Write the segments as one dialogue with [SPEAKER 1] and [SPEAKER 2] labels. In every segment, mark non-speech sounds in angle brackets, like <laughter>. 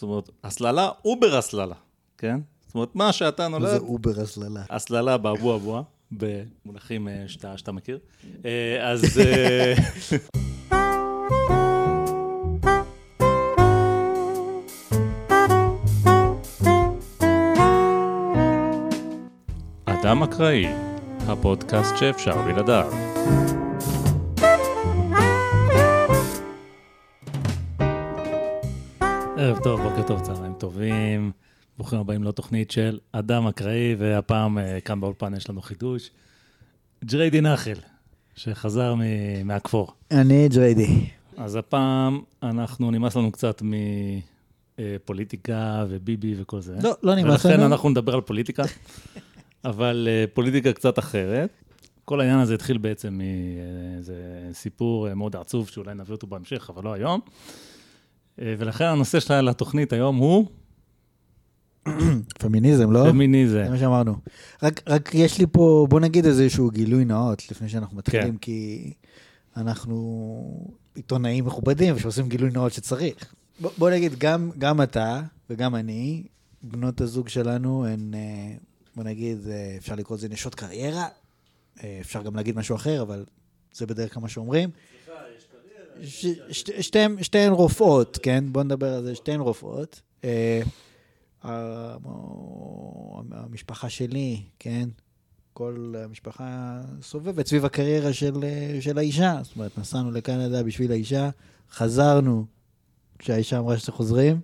[SPEAKER 1] זאת אומרת, הסללה, over הסללה, כן? זאת אומרת, מה שאתה
[SPEAKER 2] מה זה
[SPEAKER 1] נולד,
[SPEAKER 2] over הסללה?
[SPEAKER 1] הסללה באבו אבוה, במונחים אה, שאתה, שאתה מכיר. אה, אז... אה, <laughs> אדם אקראי, הפודקאסט שאפשר בלעדיו. ערב טוב, בוקר טוב, צהריים טובים. ברוכים הבאים לתוכנית של אדם אקראי, והפעם אה, כאן באולפן יש לנו חידוש. ג'ריידי נחל, שחזר מ- מהכפור.
[SPEAKER 2] אני ג'ריידי.
[SPEAKER 1] אז הפעם אנחנו, נמאס לנו קצת מפוליטיקה וביבי וכל זה.
[SPEAKER 2] לא, לא נמאס
[SPEAKER 1] ולכן
[SPEAKER 2] לנו.
[SPEAKER 1] אנחנו נדבר על פוליטיקה, <laughs> אבל אה, פוליטיקה קצת אחרת. כל העניין הזה התחיל בעצם מאיזה סיפור אה, מאוד עצוב, שאולי נביא אותו בהמשך, אבל לא היום. אה, ולכן הנושא של התוכנית היום הוא
[SPEAKER 2] פמיניזם, לא?
[SPEAKER 1] פמיניזם.
[SPEAKER 2] זה מה שאמרנו. רק, רק יש לי פה, בוא נגיד איזשהו גילוי נאות לפני שאנחנו מתחילים,
[SPEAKER 1] כן.
[SPEAKER 2] כי אנחנו עיתונאים מכובדים שעושים גילוי נאות שצריך. בוא, בוא נגיד, גם, גם אתה וגם אני, בנות הזוג שלנו הן, אה, בוא נגיד, אה, אפשר לקרוא לזה נשות קריירה, אפשר גם להגיד משהו אחר, אבל זה בדרך כלל מה שאומרים. שתיהן רופאות, כן? בוא נדבר על זה, שתיהן רופאות. אה, המשפחה שלי, כן? כל המשפחה סובבת סביב הקריירה של, אה, של האישה. זאת אומרת, נסענו לקנדה בשביל האישה, חזרנו כשהאישה אמרה שחוזרים.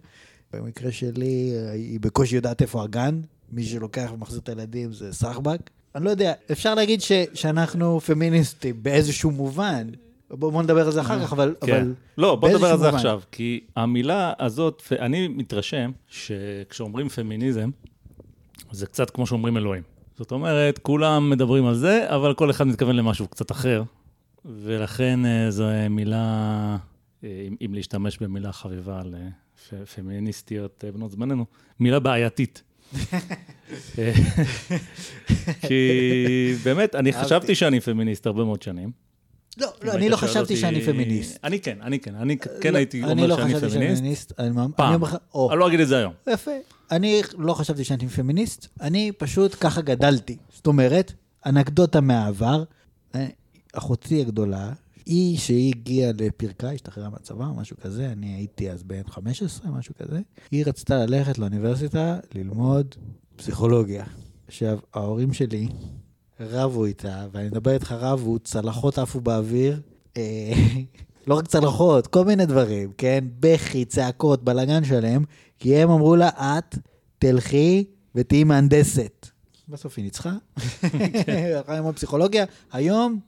[SPEAKER 2] במקרה שלי, אה, היא בקושי יודעת איפה הגן. מי שלוקח ומחזיר את הילדים זה סחבק. אני לא יודע, אפשר להגיד ש, שאנחנו פמיניסטים באיזשהו מובן. בואו בוא נדבר על זה אחר כך, אבל...
[SPEAKER 1] כן.
[SPEAKER 2] אבל
[SPEAKER 1] לא, בוא נדבר על זה
[SPEAKER 2] מובן.
[SPEAKER 1] עכשיו, כי המילה הזאת, אני מתרשם שכשאומרים פמיניזם, זה קצת כמו שאומרים אלוהים. זאת אומרת, כולם מדברים על זה, אבל כל אחד מתכוון למשהו קצת אחר, ולכן אה, זו מילה, אה, אם, אם להשתמש במילה חביבה על אה, פ- פמיניסטיות אה, בנות זמננו, מילה בעייתית. <laughs> אה, <laughs> כי באמת, אני. חשבתי שאני פמיניסט הרבה מאוד שנים.
[SPEAKER 2] לא, לא, אני לא חשבתי שאני פמיניסט.
[SPEAKER 1] אני כן, אני כן, אני כן
[SPEAKER 2] לא,
[SPEAKER 1] הייתי
[SPEAKER 2] אני
[SPEAKER 1] אומר
[SPEAKER 2] לא
[SPEAKER 1] שאני
[SPEAKER 2] חשבתי
[SPEAKER 1] פמיניסט.
[SPEAKER 2] פמיניסט. אני אומר-
[SPEAKER 1] פעם.
[SPEAKER 2] אני אומר לך- או,
[SPEAKER 1] אני לא אגיד את זה היום.
[SPEAKER 2] יפה. אני לא חשבתי שאני פמיניסט, אני פשוט ככה גדלתי. זאת אומרת, אנקדוטה מהעבר, אה, אחותי הגדולה, היא שהיא הגיעה לפרקה, השתחררה מהצבא משהו כזה, אני הייתי אז בן 15, משהו כזה, היא רצתה ללכת לאוניברסיטה ללמוד פסיכולוגיה. עכשיו, ההורים שלי רבו איתה, ואני מדבר איתך רבו, צלחות עפו באוויר, אה, לא רק צלחות, כל מיני דברים, כן? בכי, צעקות, בלאגן שלם, כי הם אמרו לה, את תלכי ותהיי מהנדסת. בסוף היא ניצחה. הלכה ללמוד פסיכולוגיה, היום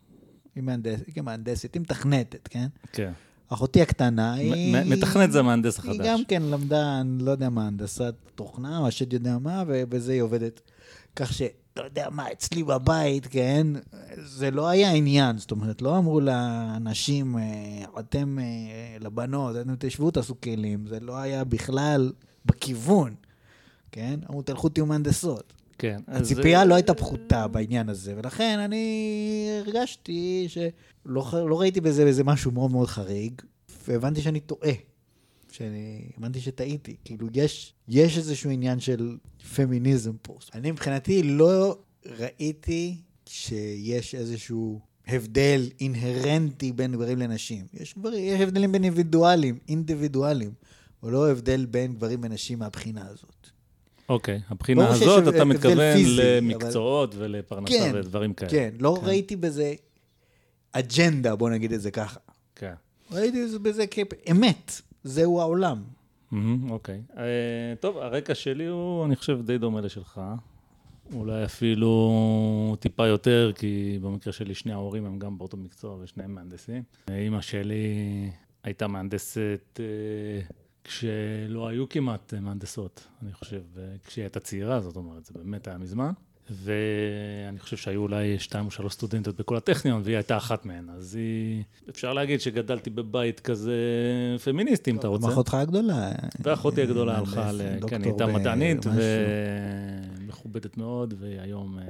[SPEAKER 2] היא מהנדסת, היא מהנדסת, היא מתכנתת, כן?
[SPEAKER 1] כן.
[SPEAKER 2] אחותי הקטנה, היא...
[SPEAKER 1] מתכנת זה המהנדס
[SPEAKER 2] היא
[SPEAKER 1] החדש.
[SPEAKER 2] גם כן למדה, אני לא יודע מה, הנדסת תוכנה, או השד יודע מה, ובזה היא עובדת. כך ש... לא יודע מה, אצלי בבית, כן, זה לא היה עניין. זאת אומרת, לא אמרו לאנשים, אה, אתם, אה, לבנות, אתם תשבו, תעשו כלים. זה לא היה בכלל בכיוון, כן? אמרו, תלכו תהיו מהנדסות.
[SPEAKER 1] כן. אז-
[SPEAKER 2] הציפייה לא הייתה פחותה בעניין הזה, ולכן אני הרגשתי שלא לא ראיתי בזה איזה משהו מאוד מאוד חריג, והבנתי שאני טועה. שאני הבנתי שטעיתי. כאילו, יש, יש איזשהו עניין של פמיניזם פה. אני מבחינתי לא ראיתי שיש איזשהו הבדל אינהרנטי בין גברים לנשים. יש, דברים, יש הבדלים בין אינדיבידואלים, אינדיבידואלים, אבל לא הבדל בין גברים ונשים מהבחינה הזאת.
[SPEAKER 1] אוקיי, הבחינה
[SPEAKER 2] ברור שיש
[SPEAKER 1] הזאת, אתה מתכוון
[SPEAKER 2] פיזי, אבל-
[SPEAKER 1] למקצועות ולפרנסה
[SPEAKER 2] כן,
[SPEAKER 1] ודברים כאלה.
[SPEAKER 2] כן, לא
[SPEAKER 1] כן.
[SPEAKER 2] ראיתי בזה אג'נדה, בוא נגיד את זה ככה.
[SPEAKER 1] כן.
[SPEAKER 2] ראיתי בזה כאמת, זהו העולם.
[SPEAKER 1] אוקיי. אה, טוב, הרקע שלי הוא, אני חושב, די דומה לשלך. אולי אפילו טיפה יותר, כי במקרה שלי שני ההורים הם גם באותו מקצוע ושניהם מהנדסים. אימא שלי הייתה מהנדסת אה, כשלא היו כמעט אה, מהנדסות, אני חושב, אה, כשהיא הייתה צעירה, זאת אומרת, זה באמת היה מזמן. ואני חושב שהיו אולי שתיים או שלוש סטודנטיות בכל הטכניון, והיא הייתה אחת מהן. אז היא... אפשר להגיד שגדלתי בבית כזה פמיניסטי, אם אתה רוצה.
[SPEAKER 2] גם אחותך הגדולה.
[SPEAKER 1] ואחותי הגדולה
[SPEAKER 2] מהנדס,
[SPEAKER 1] הלכה ל... כן, היא הייתה
[SPEAKER 2] ב-
[SPEAKER 1] מדענית. ומכובדת מאוד, והיא היום, אה,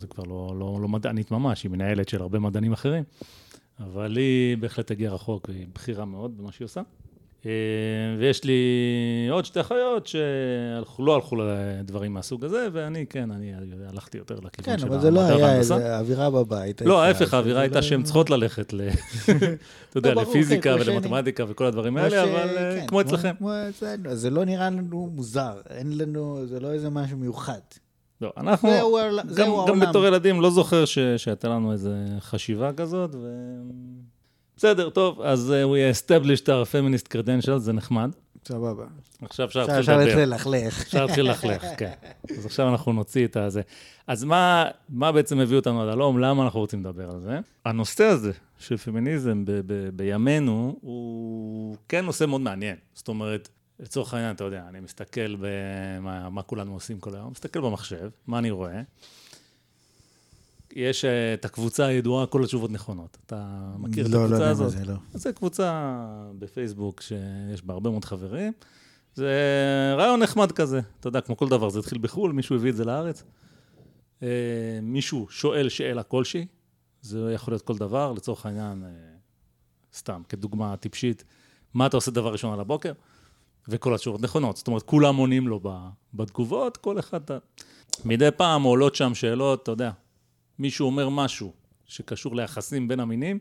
[SPEAKER 1] זה כבר לא, לא, לא מדענית ממש, היא מנהלת של הרבה מדענים אחרים, אבל היא בהחלט הגיעה רחוק, והיא בכירה מאוד במה שהיא עושה. אה, ויש לי עוד שתי אחיות שלא הלכו לדברים מהסוג הזה, ואני, כן, אני הלכתי יותר לכיוון
[SPEAKER 2] כן,
[SPEAKER 1] של
[SPEAKER 2] אבל זה לא
[SPEAKER 1] המדע
[SPEAKER 2] היה. איזה אווירה בבית.
[SPEAKER 1] לא, ההפך, האווירה הייתה
[SPEAKER 2] לא-
[SPEAKER 1] שהן צריכות ללכת, ל- <laughs> <laughs> אתה יודע,
[SPEAKER 2] לא,
[SPEAKER 1] לפיזיקה
[SPEAKER 2] כן,
[SPEAKER 1] ולמתמטיקה וכל הדברים האלה, אבל אה,
[SPEAKER 2] כן,
[SPEAKER 1] כמו אצלכם.
[SPEAKER 2] זה לא נראה לנו מוזר, אין לנו, זה לא איזה משהו מיוחד.
[SPEAKER 1] לא, אנחנו,
[SPEAKER 2] זהו
[SPEAKER 1] גם,
[SPEAKER 2] זהו
[SPEAKER 1] גם
[SPEAKER 2] העולם.
[SPEAKER 1] בתור ילדים, לא זוכר ש- שהייתה לנו איזו חשיבה כזאת, ו... בסדר, טוב, אז uh, we established our feminist credentials, זה נחמד.
[SPEAKER 2] סבבה.
[SPEAKER 1] עכשיו אפשר להתחיל
[SPEAKER 2] אפשר
[SPEAKER 1] לדבר.
[SPEAKER 2] ללכלך.
[SPEAKER 1] אפשר להתחיל ללכלך, <laughs> כן. אז עכשיו אנחנו נוציא את הזה. אז מה, מה בעצם הביא אותנו עד הלום? למה אנחנו רוצים לדבר על זה? הנושא הזה של פמיניזם ב- ב- בימינו הוא כן נושא מאוד מעניין. זאת אומרת, לצורך העניין, אתה יודע, אני מסתכל במה מה כולנו עושים כל היום, מסתכל במחשב, מה אני רואה? יש אה, את הקבוצה הידועה, כל התשובות נכונות. אתה מכיר את
[SPEAKER 2] לא, לא
[SPEAKER 1] הקבוצה
[SPEAKER 2] מה
[SPEAKER 1] הזאת?
[SPEAKER 2] זה, לא.
[SPEAKER 1] אז זו קבוצה בפייסבוק שיש בה הרבה מאוד חברים. זה רעיון נחמד כזה. אתה יודע, כמו כל דבר, זה התחיל בחו"ל, מישהו הביא את זה לארץ. אה, מישהו שואל שאלה כלשהי, זה יכול להיות כל דבר, לצורך העניין, אה, סתם, כדוגמה טיפשית, מה אתה עושה דבר ראשון על הבוקר? וכל התשובות נכונות. זאת אומרת, כולם עונים לו בתגובות, כל אחד... מדי פעם עולות שם שאלות, אתה יודע, מישהו אומר משהו שקשור ליחסים בין המינים,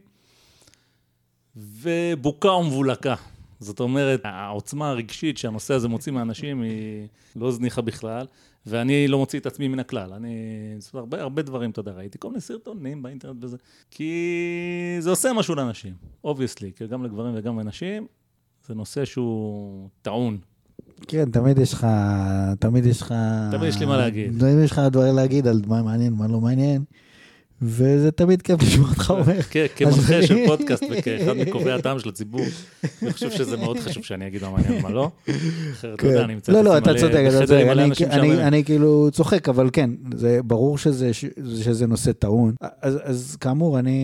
[SPEAKER 1] ובוקה ומבולקה. זאת אומרת, העוצמה הרגשית שהנושא הזה מוציא מאנשים היא לא זניחה בכלל, ואני לא מוציא את עצמי מן הכלל. אני... הרבה, הרבה דברים, אתה יודע, ראיתי כל מיני סרטונים באינטרנט וזה, כי זה עושה משהו לאנשים, obviously, גם לגברים וגם לנשים, זה נושא שהוא טעון.
[SPEAKER 2] כן, תמיד יש לך, תמיד יש לך...
[SPEAKER 1] תמיד יש לי מה להגיד.
[SPEAKER 2] תמיד יש לך דברים להגיד על מה מעניין, מה לא מעניין, וזה תמיד כיף לשמוע אותך אומר. <laughs>
[SPEAKER 1] כ- כמנחה של פודקאסט וכאחד מקובעי הטעם של הציבור, <laughs> אני חושב שזה מאוד חשוב שאני אגיד מה מעניין ומה לא. אחרת, אתה יודע, אני מצטט
[SPEAKER 2] לא, לא,
[SPEAKER 1] את
[SPEAKER 2] אתה
[SPEAKER 1] עצמי מלא
[SPEAKER 2] אני-
[SPEAKER 1] אנשים משעממים.
[SPEAKER 2] אני כאילו צוחק, אבל כן, זה ברור שזה נושא טעון. אז- אז כאמור, אני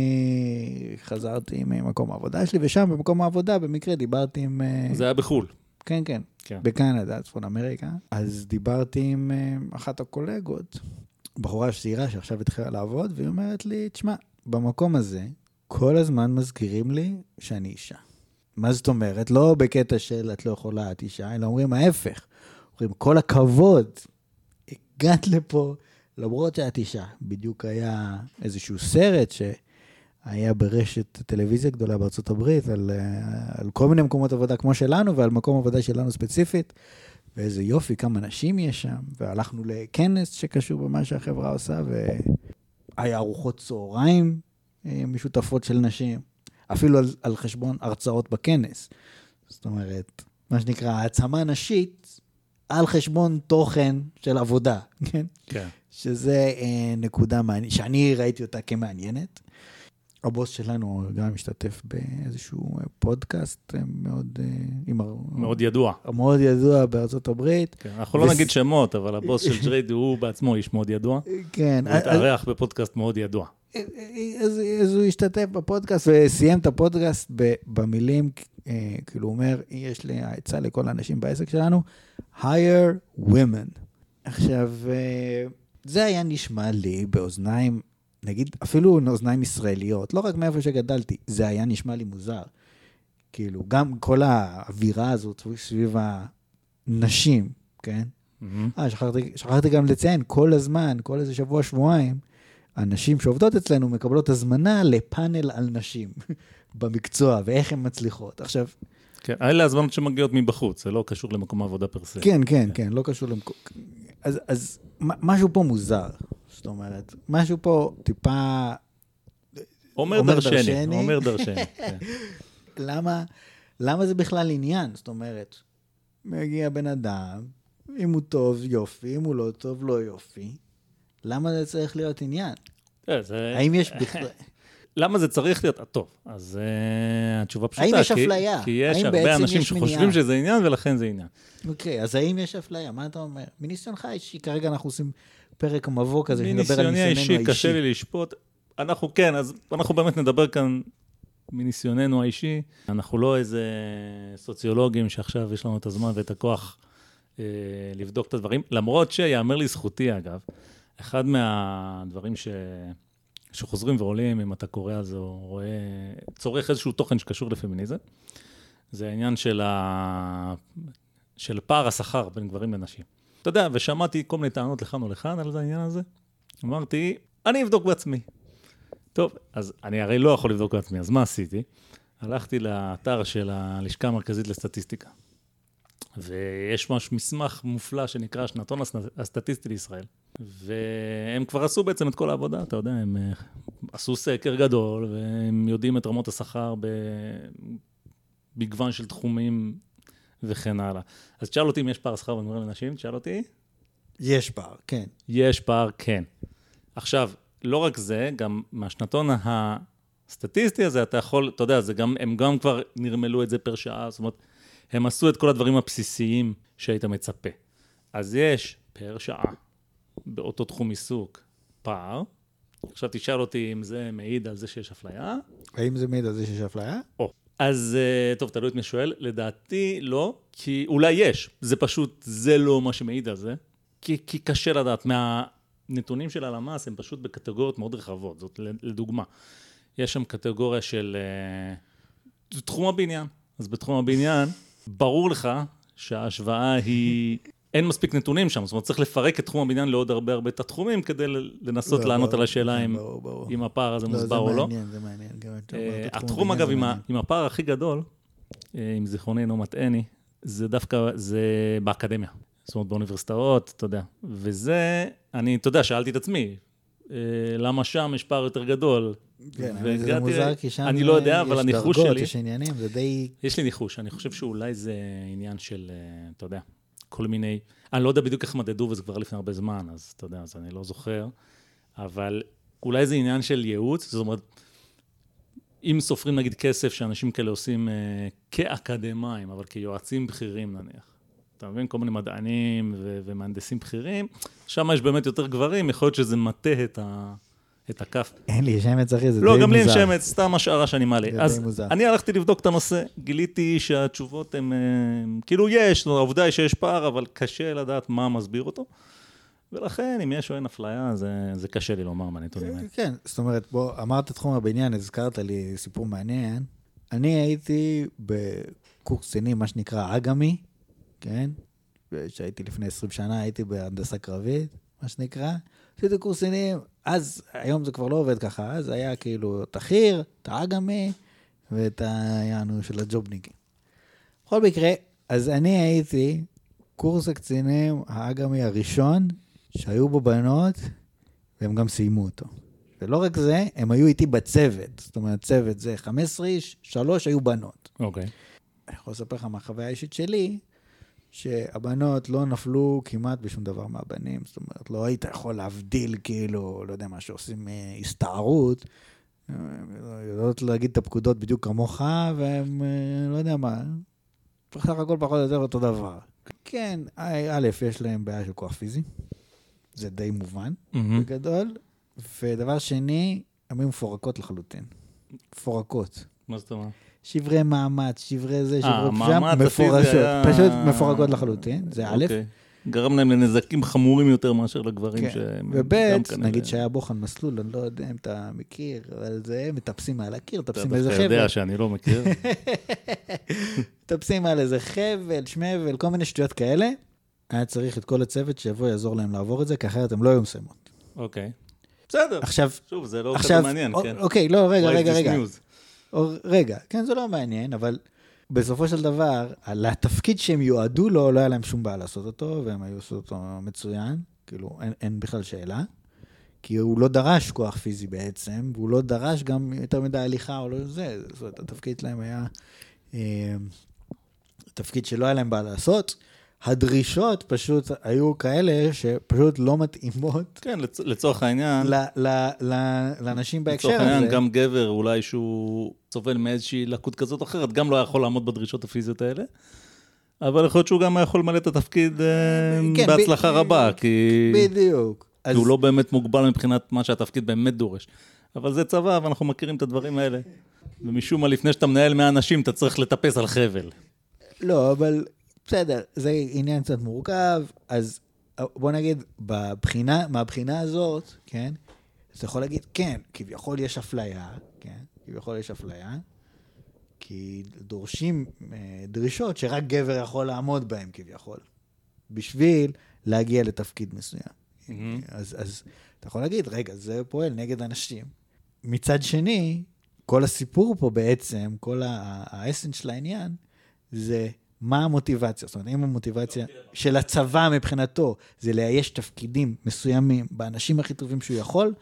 [SPEAKER 2] חזרתי ממקום העבודה שלי, ושם במקום העבודה במקרה דיברתי עם... אה,
[SPEAKER 1] זה היה בחו"ל.
[SPEAKER 2] כן, כן,
[SPEAKER 1] כן.
[SPEAKER 2] בקנדה, צפון אמריקה. אז דיברתי עם אה, אחת הקולגות, בחורה צעירה שעכשיו התחילה לעבוד, והיא אומרת לי, תשמע, במקום הזה, כל הזמן מזכירים לי שאני אישה. מה זאת אומרת? לא בקטע של את לא יכולה, את אישה, אלא אומרים ההפך. אומרים, כל הכבוד, הגעת לפה, למרות שאת אישה. בדיוק היה איזשהו סרט שהיה ברשת טלוויזיה גדולה בארצות הברית, על, אה, על כל מיני מקומות עבודה כמו שלנו, ועל מקום עבודה שלנו ספציפית. ואיזה יופי, כמה נשים יש שם. והלכנו לכנס שקשור במה שהחברה עושה, והיה ארוחות צהריים אה, משותפות של נשים. אפילו על, על חשבון הרצאות בכנס. זאת אומרת, מה שנקרא העצמה נשית על חשבון תוכן של עבודה, כן?
[SPEAKER 1] כן.
[SPEAKER 2] שזה אה, נקודה מעניינת, שאני ראיתי אותה כמעניינת. הבוס שלנו גם משתתף באיזשהו אה, פודקאסט אה, מאוד, אה, עם,
[SPEAKER 1] מאוד ידוע.
[SPEAKER 2] מאוד ידוע בארצות הברית.
[SPEAKER 1] כן, אנחנו לא
[SPEAKER 2] וס-
[SPEAKER 1] נגיד שמות, אבל הבוס של <laughs> ג'ריידי הוא בעצמו איש מאוד ידוע.
[SPEAKER 2] כן,
[SPEAKER 1] הוא התארח בפודקאסט מאוד ידוע.
[SPEAKER 2] אז, אז הוא השתתף בפודקאסט וסיים את הפודקאסט במילים, אה, כאילו הוא אומר, יש לי עצה לכל האנשים בעסק שלנו, hire women. עכשיו, אה, זה היה נשמע לי באוזניים, נגיד, אפילו אוזניים ישראליות, לא רק מאיפה שגדלתי, זה היה נשמע לי מוזר. כאילו, גם כל האווירה הזאת סביב הנשים, כן? אה, שכחתי, שכחתי גם לציין, כל הזמן, כל איזה שבוע, שבועיים, הנשים שעובדות אצלנו מקבלות הזמנה לפאנל על נשים <laughs> במקצוע, ואיך הן מצליחות. עכשיו,
[SPEAKER 1] כן, אלה הזמנות שמגיעות מבחוץ, זה לא קשור למקום העבודה פרסה.
[SPEAKER 2] כן, כן, כן, לא קשור למקום... אז, אז משהו פה מוזר, זאת אומרת, משהו פה טיפה...
[SPEAKER 1] אומר
[SPEAKER 2] אומר
[SPEAKER 1] דרשני,
[SPEAKER 2] דרשני.
[SPEAKER 1] אומר דרשני. <laughs> כן.
[SPEAKER 2] למה, למה זה בכלל עניין? זאת אומרת, מגיע בן אדם, אם הוא טוב, יופי, אם הוא לא טוב, לא יופי. למה זה צריך להיות עניין?
[SPEAKER 1] כן, זה-
[SPEAKER 2] האם יש בכלל... <laughs>
[SPEAKER 1] למה זה צריך להיות? אה, טוב, אז uh, התשובה פשוטה.
[SPEAKER 2] האם יש
[SPEAKER 1] כי-
[SPEAKER 2] אפליה?
[SPEAKER 1] כי יש הרבה אנשים
[SPEAKER 2] יש
[SPEAKER 1] שחושבים
[SPEAKER 2] מניעה?
[SPEAKER 1] שזה עניין, ולכן זה עניין.
[SPEAKER 2] אוקיי, אז האם יש אפליה? מה אתה אומר? מניסיונך האישי, כרגע אנחנו עושים פרק מבוא כזה, שנדבר על
[SPEAKER 1] מניסיוני
[SPEAKER 2] ניסיוננו
[SPEAKER 1] האישי,
[SPEAKER 2] האישי.
[SPEAKER 1] קשה לי לשפוט. אנחנו כן, אז אנחנו באמת נדבר כאן מניסיוננו האישי. אנחנו לא איזה סוציולוגים שעכשיו יש לנו את הזמן ואת הכוח אה, לבדוק את הדברים, למרות שיאמר לזכותי, אגב, אחד מהדברים ש... שחוזרים ועולים, אם אתה קורא על זה או רואה, צורך איזשהו תוכן שקשור לפמיניזם, זה העניין של, ה... של פער השכר בין גברים לנשים. אתה יודע, ושמעתי כל מיני טענות לכאן ולכאן על העניין הזה. אמרתי, אני אבדוק בעצמי. טוב, אז אני הרי לא יכול לבדוק בעצמי, אז מה עשיתי? הלכתי לאתר של הלשכה המרכזית לסטטיסטיקה. ויש ממש מסמך מופלא שנקרא השנתון הסטטיסטי לישראל. והם כבר עשו בעצם את כל העבודה, אתה יודע, הם אה, עשו סקר גדול, והם יודעים את רמות השכר במגוון של תחומים וכן הלאה. אז תשאל אותי אם יש פער שכר בין גברים לנשים, תשאל אותי.
[SPEAKER 2] יש פער, כן.
[SPEAKER 1] יש פער, כן. עכשיו, לא רק זה, גם מהשנתון הסטטיסטי הזה, אתה יכול, אתה יודע, זה גם, הם גם כבר נרמלו את זה פר שעה, זאת אומרת, הם עשו את כל הדברים הבסיסיים שהיית מצפה. אז יש פר שעה, באותו תחום עיסוק, פער. עכשיו תשאל אותי אם זה מעיד על זה שיש אפליה.
[SPEAKER 2] האם זה מעיד על זה שיש אפליה?
[SPEAKER 1] או. אז אה, טוב, תלוי את מי שואל. לדעתי לא, כי אולי יש. זה פשוט, זה לא מה שמעיד על זה. כי, כי קשה לדעת. מהנתונים של הלמ"ס הם פשוט בקטגוריות מאוד רחבות. זאת לדוגמה. יש שם קטגוריה של uh, תחום הבניין. אז בתחום הבניין, ברור לך שההשוואה היא... אין מספיק נתונים שם, זאת אומרת, צריך לפרק את תחום הבניין לעוד הרבה הרבה תת-תחומים כדי לנסות לא, לענות ברור, על השאלה אם, ברור, ברור. אם הפער הזה לא, מוסבר או לא.
[SPEAKER 2] זה מעניין, זה מעניין.
[SPEAKER 1] Uh, התחום, אגב, עם, עם הפער הכי גדול, uh, אם זיכרוני אינו מטעני, זה דווקא, זה באקדמיה. זאת אומרת, באוניברסיטאות, אתה יודע. וזה, אני, אתה יודע, שאלתי את עצמי, אה, למה שם יש פער יותר גדול?
[SPEAKER 2] כן, זה מוזר, כי שם
[SPEAKER 1] אני לא יודע, אבל הניחוש שלי...
[SPEAKER 2] יש עניינים, זה די...
[SPEAKER 1] יש לי ניחוש, אני חושב שאולי זה עניין של, אה, אתה יודע, כל מיני... אני לא יודע בדיוק איך מדדו, וזה כבר לפני הרבה זמן, אז אתה יודע, אז אני לא זוכר, אבל אולי זה עניין של ייעוץ, זאת אומרת, אם סופרים נגיד כסף שאנשים כאלה עושים אה, כאקדמאים, אבל כיועצים בכירים נניח, אתה מבין? כל מיני מדענים ו- ומהנדסים בכירים, שם יש באמת יותר גברים, יכול להיות שזה מטה את, ה- את הכף.
[SPEAKER 2] אין לי שמץ, אחי, זה
[SPEAKER 1] לא,
[SPEAKER 2] די מוזר.
[SPEAKER 1] לא, גם לי אין שמץ, סתם השערה שאני מעלה.
[SPEAKER 2] זה
[SPEAKER 1] אז
[SPEAKER 2] די מוזר.
[SPEAKER 1] אני הלכתי לבדוק את הנושא, גיליתי שהתשובות הן, אה, כאילו יש, העובדה היא שיש פער, אבל קשה לדעת מה מסביר אותו. ולכן, אם יש או אין אפליה, זה, זה קשה לי לומר מהנתונים האלה.
[SPEAKER 2] כן, זאת אומרת, בוא, אמרת תחום הבניין, הזכרת לי סיפור מעניין. אני הייתי בקורס קצינים, מה שנקרא אג"מי, כן? שהייתי לפני 20 שנה, הייתי בהנדסה קרבית, מה שנקרא. עשיתי קורס קצינים, אז, היום זה כבר לא עובד ככה, אז היה כאילו את החי"ר, את האג"מי ואת היענו של הג'ובניקים. בכל מקרה, אז אני הייתי קורס הקצינים האג"מי הראשון שהיו בו בנות, והם גם סיימו אותו. ולא רק זה, הם היו איתי בצוות. זאת אומרת, צוות זה 15 איש, שלוש היו בנות.
[SPEAKER 1] אוקיי. Okay.
[SPEAKER 2] אני יכול לספר לך מהחוויה האישית שלי, שהבנות לא נפלו כמעט בשום דבר מהבנים. זאת אומרת, לא היית יכול להבדיל, כאילו, לא יודע מה, שעושים אה, הסתערות. יודעות להגיד את הפקודות בדיוק כמוך, והם, אה, לא יודע מה, בסך הכל פחות או יותר אותו דבר. כן, א', יש להם בעיה של כוח פיזי, זה די מובן,
[SPEAKER 1] Mm-hmm.
[SPEAKER 2] בגדול. ודבר שני, הן היו מפורקות לחלוטין. מפורקות.
[SPEAKER 1] מה זאת אומרת?
[SPEAKER 2] שברי מאמץ, שברי זה, שברי
[SPEAKER 1] המאמץ
[SPEAKER 2] שם, מפורשות.
[SPEAKER 1] היה-
[SPEAKER 2] פשוט מפורקות לחלוטין, זה א',
[SPEAKER 1] אוקיי. גרם להם לנזקים חמורים יותר מאשר לגברים
[SPEAKER 2] כן.
[SPEAKER 1] שהם
[SPEAKER 2] וב',
[SPEAKER 1] גם כנראה-
[SPEAKER 2] נגיד שהיה בוחן מסלול, אני לא יודע אם אתה מכיר, אבל זה, מטפסים מעל הקיר,
[SPEAKER 1] אתה
[SPEAKER 2] מטפסים
[SPEAKER 1] דווקא
[SPEAKER 2] איזה חבל.
[SPEAKER 1] יודע שאני לא מכיר. <laughs>
[SPEAKER 2] מטפסים על איזה חבל, שמבל, כל מיני שטויות כאלה. היה צריך את כל הצוות שיבוא יעזור להם לעבור את זה, כי אחרת הם לא היו מסיימות.
[SPEAKER 1] אוקיי. בסדר.
[SPEAKER 2] עכשיו,
[SPEAKER 1] שוב, זה לא כזה
[SPEAKER 2] עכשיו,
[SPEAKER 1] מעניין,
[SPEAKER 2] א-
[SPEAKER 1] כן.
[SPEAKER 2] אוקיי, לא, רגע, רגע, רגע. או, רגע, כן, זה לא מעניין, אבל בסופו של דבר, על התפקיד שהם יועדו לו, לא היה להם שום בעיה לעשות אותו, והם היו עושים אותו מצוין, כאילו, אין, אין בכלל שאלה. כי הוא לא דרש כוח פיזי בעצם, והוא לא דרש גם יותר מדי הליכה או לא זה, זאת אומרת, התפקיד שלהם היה אה, תפקיד שלא היה להם בעיה לעשות. הדרישות פשוט היו כאלה שפשוט לא מתאימות
[SPEAKER 1] כן, לצ- לצורך העניין,
[SPEAKER 2] ל, ל, ל, לאנשים בהקשר
[SPEAKER 1] לצורך העניין,
[SPEAKER 2] הזה.
[SPEAKER 1] גם גבר, אולי שהוא סובל מאיזושהי לקות כזאת או אחרת, גם לא יכול לעמוד בדרישות הפיזיות האלה. אבל יכול להיות שהוא גם היה יכול למלא את התפקיד אה,
[SPEAKER 2] כן,
[SPEAKER 1] בהצלחה
[SPEAKER 2] ב-
[SPEAKER 1] רבה, כי
[SPEAKER 2] בדיוק.
[SPEAKER 1] כי הוא לא באמת מוגבל מבחינת מה שהתפקיד באמת דורש. אבל זה צבא, ואנחנו מכירים את הדברים האלה. ומשום מה, לפני שאתה מנהל 100 אנשים, אתה צריך לטפס על חבל.
[SPEAKER 2] לא, אבל בסדר, זה עניין קצת מורכב, אז בוא נגיד, בבחינה, מהבחינה הזאת, כן, אתה יכול להגיד, כן, כביכול יש אפליה, כן, כביכול יש אפליה, כי דורשים אה, דרישות שרק גבר יכול לעמוד בהן כביכול, בשביל להגיע לתפקיד מסוים.
[SPEAKER 1] מהמם.
[SPEAKER 2] אז, אז אתה יכול להגיד, רגע, זה פועל נגד אנשים. מצד שני, כל הסיפור פה בעצם, כל האסנס של העניין, זה מה המוטיבציה. זאת אומרת, אם המוטיבציה של הצבא מבחינתו זה לאייש תפקידים מסוימים באנשים הכי טובים שהוא יכול,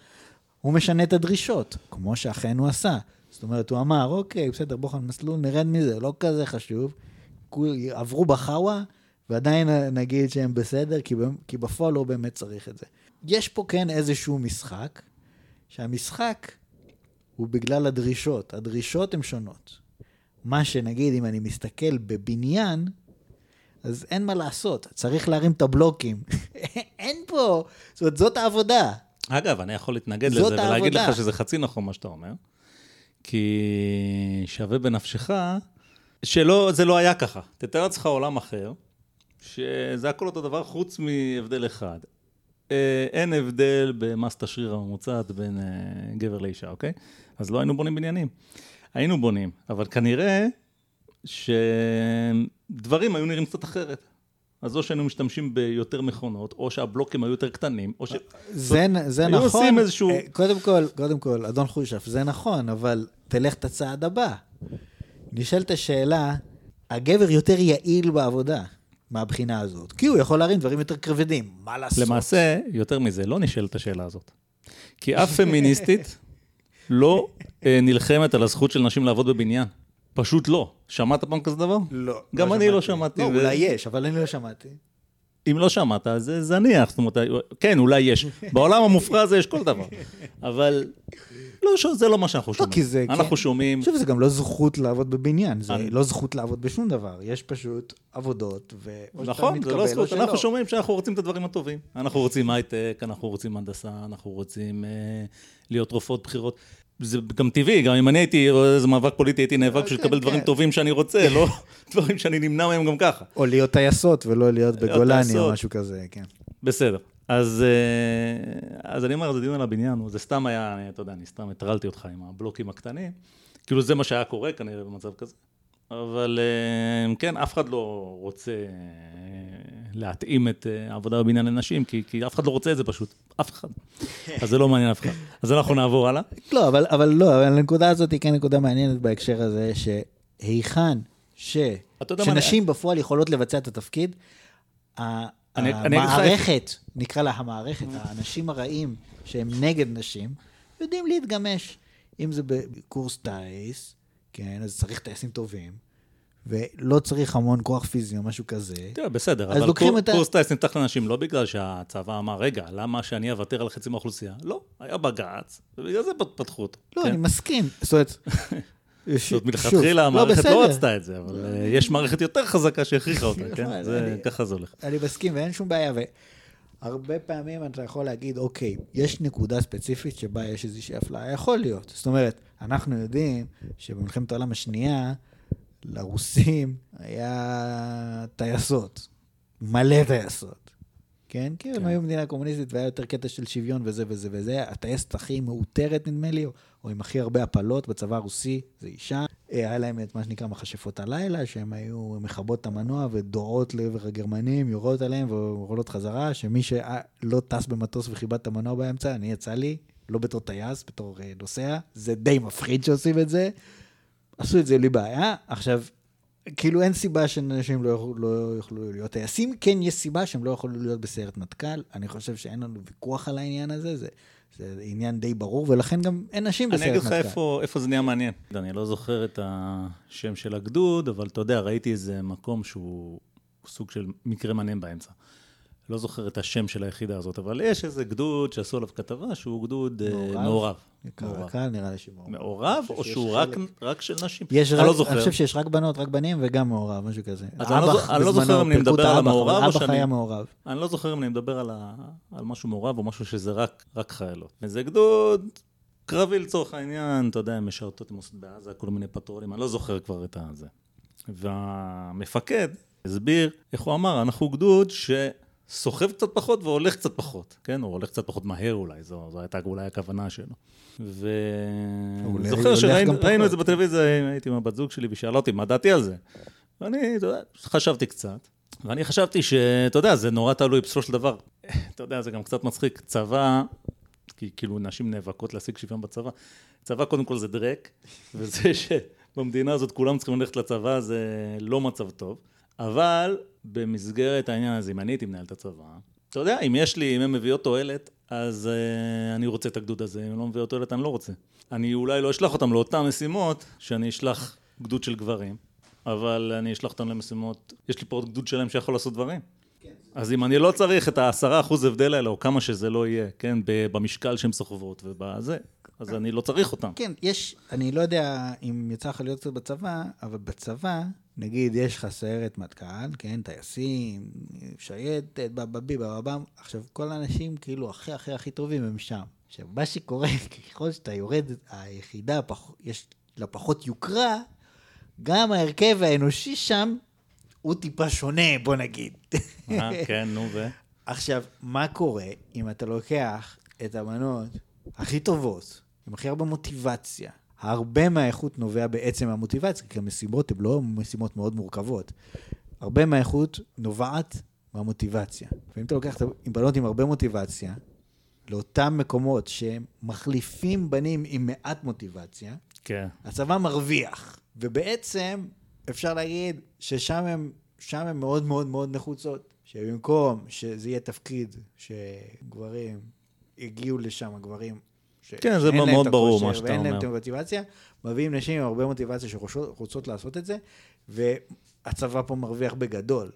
[SPEAKER 2] הוא משנה את הדרישות, כמו שאכן הוא עשה. זאת אומרת, הוא אמר, אוקיי, בסדר, בוא מסלול, נרד מזה, לא כזה חשוב. עברו בחאווה, ועדיין נגיד שהם בסדר, כי בפועל לא באמת צריך את זה. יש פה כן איזשהו משחק, שהמשחק הוא בגלל הדרישות. הדרישות הן שונות. מה שנגיד, אם אני מסתכל בבניין, אז אין מה לעשות, צריך להרים את הבלוקים. <laughs> אין פה, זאת אומרת, זאת העבודה.
[SPEAKER 1] אגב, אני יכול להתנגד לזה ולהגיד
[SPEAKER 2] העבודה.
[SPEAKER 1] לך שזה חצי נכון מה שאתה אומר, כי שווה בנפשך שלא, זה לא היה ככה. תתאר לעצמך עולם אחר, שזה הכל אותו דבר חוץ מהבדל אחד. אה, אין הבדל במסת השריר הממוצעת בין אה, גבר לאישה, אוקיי? אז לא היינו בונים בניינים. היינו בונים, אבל כנראה שדברים היו נראים קצת אחרת. אז או שהיינו משתמשים ביותר מכונות, או שהבלוקים היו יותר קטנים, או ש...
[SPEAKER 2] זה, זה
[SPEAKER 1] היו
[SPEAKER 2] נכון.
[SPEAKER 1] עושים איזשהו-
[SPEAKER 2] אה, קודם כל, קודם כל, אדון חושף, זה נכון, אבל תלך את הצעד הבא. נשאלת השאלה, הגבר יותר יעיל בעבודה מהבחינה הזאת, כי הוא יכול להרים דברים יותר כבדים, מה לעשות?
[SPEAKER 1] למעשה, יותר מזה, לא נשאלת השאלה הזאת. כי אף <laughs> פמיניסטית לא אה, נלחמת על הזכות של נשים לעבוד בבניין. פשוט לא. שמעת פעם כזה דבר?
[SPEAKER 2] לא.
[SPEAKER 1] גם אני לא שמעתי.
[SPEAKER 2] לא,
[SPEAKER 1] ו-
[SPEAKER 2] אולי יש, אבל אני לא שמעתי.
[SPEAKER 1] אם לא שמעת, אז זה זניח. זאת אומרת, כן, אולי יש. בעולם המופרע הזה יש כל דבר. אבל לא, זה לא מה שאנחנו שומעים.
[SPEAKER 2] כי זה-
[SPEAKER 1] אנחנו
[SPEAKER 2] כן.
[SPEAKER 1] שומעים...
[SPEAKER 2] חושב שזה גם לא זכות לעבוד בבניין, זה
[SPEAKER 1] אני-
[SPEAKER 2] לא זכות לעבוד בשום דבר, יש פשוט עבודות, ו...
[SPEAKER 1] נכון, זה לא זכות. אנחנו שומעים שאנחנו רוצים את הדברים הטובים. אנחנו רוצים הייטק, אנחנו רוצים הנדסה, אנחנו רוצים אה, להיות רופאות בכירות. זה גם טבעי, גם אם אני הייתי רואה איזה מאבק פוליטי, הייתי נאבק בשביל
[SPEAKER 2] כן,
[SPEAKER 1] לקבל דברים
[SPEAKER 2] כן.
[SPEAKER 1] טובים שאני רוצה, <laughs> לא דברים שאני נמנע מהם גם ככה.
[SPEAKER 2] או להיות טייסות ולא להיות בגולני או. משהו כזה, כן.
[SPEAKER 1] בסדר. אז, אה, אז אני אומר, זה דיון על הבניין, זה סתם היה, אני- אתה יודע, אני סתם הטרלתי אותך עם הבלוקים הקטנים. כאילו זה מה שהיה קורה כנראה במצב כזה. אבל אה, כן, אף אחד לא רוצה להתאים את אה, העבודה בבניין לנשים, כי, כי אף אחד לא רוצה את זה פשוט, אף אחד. אז זה לא מעניין אף אחד. אז אנחנו נעבור הלאה.
[SPEAKER 2] לא, אבל, אבל לא, אבל הנקודה הזאת היא כן נקודה מעניינת בהקשר הזה, שהיכן ש... שנשים בפועל יכולות לבצע את התפקיד, המערכת, נקרא לה המערכת, האנשים הרעים שהם נגד נשים, יודעים להתגמש. אם זה בקורס טיס, כן, אז צריך טייסים טובים, ולא צריך המון כוח פיזי או משהו כזה.
[SPEAKER 1] תראה, בסדר, אבל קור-
[SPEAKER 2] את
[SPEAKER 1] קורס טיס נפתח לנשים לא בגלל שהצבא אמר, רגע, למה שאני אוותר על חצי מהאוכלוסייה? לא, היה בג"ץ, ובגלל זה פת- פתחו אותו.
[SPEAKER 2] לא,
[SPEAKER 1] כן?
[SPEAKER 2] אני מסכים. זאת אומרת... <laughs>
[SPEAKER 1] זאת מלכתחילה
[SPEAKER 2] לא,
[SPEAKER 1] המערכת. לא רצתה את זה, אבל אה, יש מערכת יותר חזקה שהכריחה אותה, <laughs> כן?
[SPEAKER 2] נכון,
[SPEAKER 1] זה-
[SPEAKER 2] אני-
[SPEAKER 1] ככה זה הולך.
[SPEAKER 2] אני מסכים ואין שום בעיה. והרבה פעמים אתה יכול להגיד, אוקיי, יש נקודה ספציפית שבה יש איזושהי אפליה, יכול להיות. זאת אומרת, אנחנו יודעים שבמלחמת העולם השנייה, לרוסים היה טייסות, מלא טייסות. כן? כי הם
[SPEAKER 1] כן.
[SPEAKER 2] היו מדינה קומוניסטית והיה יותר קטע של שוויון וזה וזה וזה. הטייסת הכי מאותרת, נדמה לי, או, או עם הכי הרבה הפלות בצבא הרוסי, זה אישה. אה, היה להם את מה שנקרא מכשפות הלילה, שהן היו מכבות את המנוע ודורות לעבר הגרמנים, יורות עליהם ועולות חזרה, שמי שלא טס במטוס וכיבד את המנוע באמצע, אני יצא לי, לא בתור טייס, בתור אה, נוסע, זה די מפחיד שעושים את זה. עשו את זה בלי בעיה. עכשיו, כאילו אין סיבה שאנשים לא יוכלו, לא יוכלו להיות טייסים, כן יש סיבה שהם לא יכולו להיות בסיירת מטכ"ל. אני חושב שאין לנו ויכוח על העניין הזה, זה, זה עניין די ברור, ולכן גם אין נשים
[SPEAKER 1] אני
[SPEAKER 2] בסיירת
[SPEAKER 1] אגיד
[SPEAKER 2] מטכ"ל.
[SPEAKER 1] לך איפה, איפה זה נהיה מעניין. אני לא זוכר את השם של הגדוד, אבל אתה יודע, ראיתי איזה מקום שהוא סוג של מקרה מעניין באמצע. לא זוכר את השם של היחידה הזאת, אבל יש איזה גדוד שעשו עליו כתבה שהוא גדוד אה,
[SPEAKER 2] מעורב?
[SPEAKER 1] מעורב. מעורב.
[SPEAKER 2] קהל נראה לי שמעורב.
[SPEAKER 1] מעורב,
[SPEAKER 2] אני
[SPEAKER 1] או שהוא רק, של נשים?
[SPEAKER 2] יש
[SPEAKER 1] אני לא זוכר.
[SPEAKER 2] אני חושב שיש רק בנות, רק בנים וגם מעורב, משהו כזה.
[SPEAKER 1] אז אני לא
[SPEAKER 2] אב"ח
[SPEAKER 1] זוכ- אני לא זוכר אם אני מדבר על
[SPEAKER 2] האב"ח,
[SPEAKER 1] המעורב או
[SPEAKER 2] אב"ח
[SPEAKER 1] שאני-
[SPEAKER 2] היה מעורב.
[SPEAKER 1] אני לא זוכר אם אני מדבר על, משהו מעורב או משהו שזה רק, חיילות. וזה גדוד קרבי לצורך העניין, אתה יודע, הם משרתות, הם עושות בעזה, כל מיני פטרולים, אני לא זוכר כבר את הזה. והמפקד הסביר, איך הוא אמר, אנחנו גדוד סוחב קצת פחות והולך קצת פחות, כן? הוא הולך קצת פחות מהר אולי, זו, זו הייתה אולי הכוונה שלו. ואני זוכר שראינו את. זה בטלוויזיה, הייתי עם הבת זוג שלי והיא שאלה אותי מה דעתי על זה. ואני, אתה יודע, חשבתי קצת, ואני חשבתי שאתה יודע, זה נורא תלוי בסופו של דבר. אתה יודע, זה גם קצת מצחיק, צבא, כי כאילו נשים נאבקות להשיג שוויון בצבא. צבא קודם כל זה דרק, <laughs> וזה שבמדינה הזאת כולם צריכים ללכת לצבא זה לא מצב טוב. אבל במסגרת העניין הזה, אם אני הייתי מנהל את הצבא, אתה יודע, אם יש לי, אם הן מביאות תועלת, אז uh, אני רוצה את הגדוד הזה, אם הן לא מביאות תועלת, אני לא רוצה. אני אולי לא אשלח אותם לאותן משימות, שאני אשלח גדוד של גברים, אבל אני אשלח אותם למשימות, יש לי פה עוד גדוד שלהם שיכול לעשות דברים. אז אם אני לא צריך את העשרה אחוז הבדל האלה, או כמה שזה לא יהיה, כן, במשקל שהן סוחבות ובזה, אז אני לא צריך אותם.
[SPEAKER 2] כן, יש, אני לא יודע אם יצא לך להיות קצת בצבא, אבל בצבא, נגיד יש לך סיירת מטכ"ל, כן, טייסים, שייטת, בבבי, בבבם, עכשיו כל האנשים כאילו הכי הכי הכי טובים הם שם. עכשיו, מה שקורה, <laughs> ככל שאתה יורד, היחידה, פח, יש לה פחות יוקרה, גם ההרכב האנושי שם הוא טיפה שונה, בוא נגיד.
[SPEAKER 1] אה, כן, נו ו...
[SPEAKER 2] עכשיו, מה קורה אם אתה לוקח את הבנות הכי טובות, עם הכי הרבה מוטיבציה? הרבה מהאיכות נובע בעצם מהמוטיבציה, כי המשימות הן לא משימות מאוד מורכבות. הרבה מהאיכות נובעת מהמוטיבציה. ואם אתה לוקח עם בנות עם הרבה מוטיבציה, לאותם מקומות שמחליפים בנים עם מעט מוטיבציה,
[SPEAKER 1] כן.
[SPEAKER 2] הצבא מרוויח. ובעצם אפשר להגיד ששם הם, שם הם מאוד מאוד מאוד נחוצות. שבמקום שזה יהיה תפקיד שגברים יגיעו לשם, גברים ש...
[SPEAKER 1] כן, זה מאוד ברור מה שאתה
[SPEAKER 2] ואין להם
[SPEAKER 1] אומר.
[SPEAKER 2] את המוטיבציה, מביאים נשים עם הרבה מוטיבציה שרוצות לעשות את זה, והצבא פה מרוויח בגדול.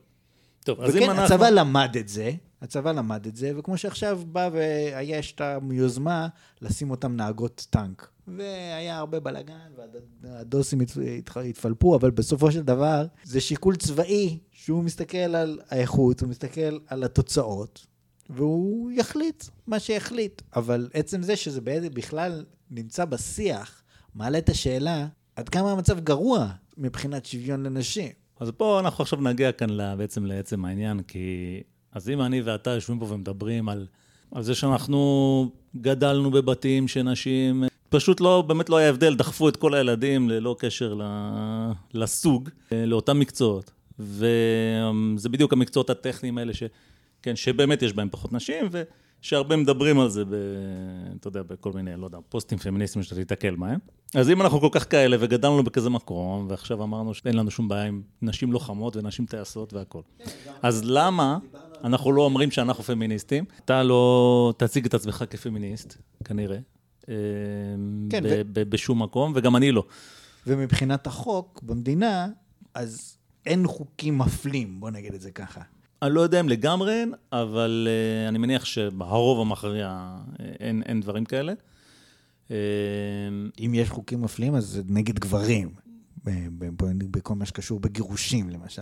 [SPEAKER 1] טוב, אז אם
[SPEAKER 2] וכן,
[SPEAKER 1] אנחנו...
[SPEAKER 2] הצבא למד את זה, הצבא למד את זה, וכמו שעכשיו בא ויש את היוזמה לשים אותם נהגות טנק. והיה הרבה בלאגן, והדוסים הת- הת- התפלפו, אבל בסופו של דבר זה שיקול צבאי, שהוא מסתכל על האיכות, הוא מסתכל על התוצאות, והוא יחליט מה שיחליט. אבל עצם זה שזה בכלל נמצא בשיח, מעלה את השאלה עד כמה המצב גרוע מבחינת שוויון לנשים.
[SPEAKER 1] אז פה אנחנו עכשיו נגיע כאן בעצם לעצם העניין, כי... אז אם אני ואתה יושבים פה ומדברים על, על זה שאנחנו גדלנו בבתים שנשים, פשוט לא, באמת לא היה הבדל, דחפו את כל הילדים ללא קשר ל, לסוג, לאותם מקצועות. וזה בדיוק המקצועות הטכניים האלה, ש, כן, שבאמת יש בהם פחות נשים, ושהרבה מדברים על זה, ב, אתה יודע, בכל מיני, לא יודע, פוסטים פמיניסטיים שאתה תיתקל בהם. אז אם אנחנו כל כך כאלה וגדלנו בכזה מקום, ועכשיו אמרנו שאין לנו שום בעיה עם נשים לוחמות ונשים טייסות והכול, אז למה אנחנו לא אומרים שאנחנו פמיניסטים? אתה לא תציג את עצמך כפמיניסט, כנראה, אה,
[SPEAKER 2] כן,
[SPEAKER 1] ב-
[SPEAKER 2] ו-
[SPEAKER 1] ב- בשום מקום, וגם אני לא.
[SPEAKER 2] ומבחינת החוק במדינה, אז אין חוקים מפלים, בוא נגיד את זה ככה.
[SPEAKER 1] אני לא יודע אם לגמרי אין, אבל uh, אני מניח שהרוב המכריע אה, אין, אין דברים כאלה. Uh,
[SPEAKER 2] אם יש חוקים מפלים, אז זה נגד גברים, בכל מה שקשור בגירושים, למשל.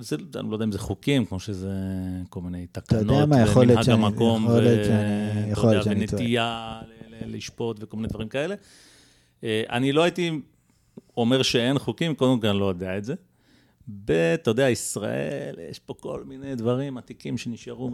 [SPEAKER 1] זה, אני לא יודע אם זה חוקים, כמו שזה כל מיני תקנות,
[SPEAKER 2] מה, יכול להיות
[SPEAKER 1] ומנהג המקום. ונטייה לשפוט וכל מיני דברים כאלה. אה, אני לא הייתי אומר שאין חוקים, קודם כל אני לא יודע את זה. ב', אתה יודע, ישראל, יש פה כל מיני דברים עתיקים שנשארו.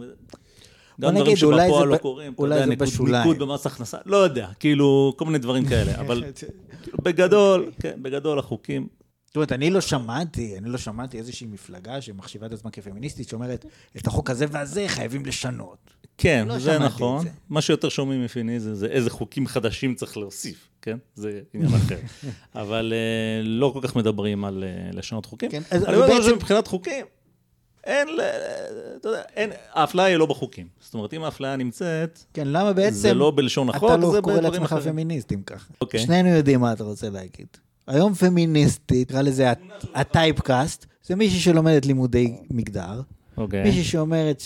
[SPEAKER 1] גם דברים שבפועל לא קורים. אתה יודע, ניקוד- במס הכנסה, לא יודע, כאילו, כל מיני דברים כאלה. אבל <laughs> בגדול, כן, בגדול החוקים,
[SPEAKER 2] זאת אומרת, אני לא שמעתי, אני לא שמעתי איזושהי מפלגה שמחשיבה את עצמה כפמיניסטית, שאומרת, את החוק הזה והזה חייבים לשנות.
[SPEAKER 1] כן,
[SPEAKER 2] לא
[SPEAKER 1] זה נכון.
[SPEAKER 2] זה.
[SPEAKER 1] מה שיותר שומעים מפמיניזם זה איזה חוקים חדשים צריך להוסיף, כן? זה עניין אחר. <laughs> אבל אה, לא כל כך מדברים על אה, לשנות חוקים.
[SPEAKER 2] כן, אז-
[SPEAKER 1] אני אומר
[SPEAKER 2] בעצם-
[SPEAKER 1] שמבחינת חוקים, אין, אתה יודע, אין, האפליה היא לא בחוקים. זאת אומרת, אם האפליה נמצאת,
[SPEAKER 2] כן, למה בעצם...
[SPEAKER 1] זה לא בלשון החוק,
[SPEAKER 2] אתה לא
[SPEAKER 1] זה
[SPEAKER 2] קורא
[SPEAKER 1] בדברים
[SPEAKER 2] לעצמך
[SPEAKER 1] אחרים.
[SPEAKER 2] פמיניסט, אם ככה.
[SPEAKER 1] אוקיי.
[SPEAKER 2] שנינו יודעים מה אתה רוצה להגיד. היום פמיניסטית, נקרא לזה הטייפקאסט, זה מישהי שלומדת לימודי מגדר,
[SPEAKER 1] אוקיי.
[SPEAKER 2] מישהי שאומרת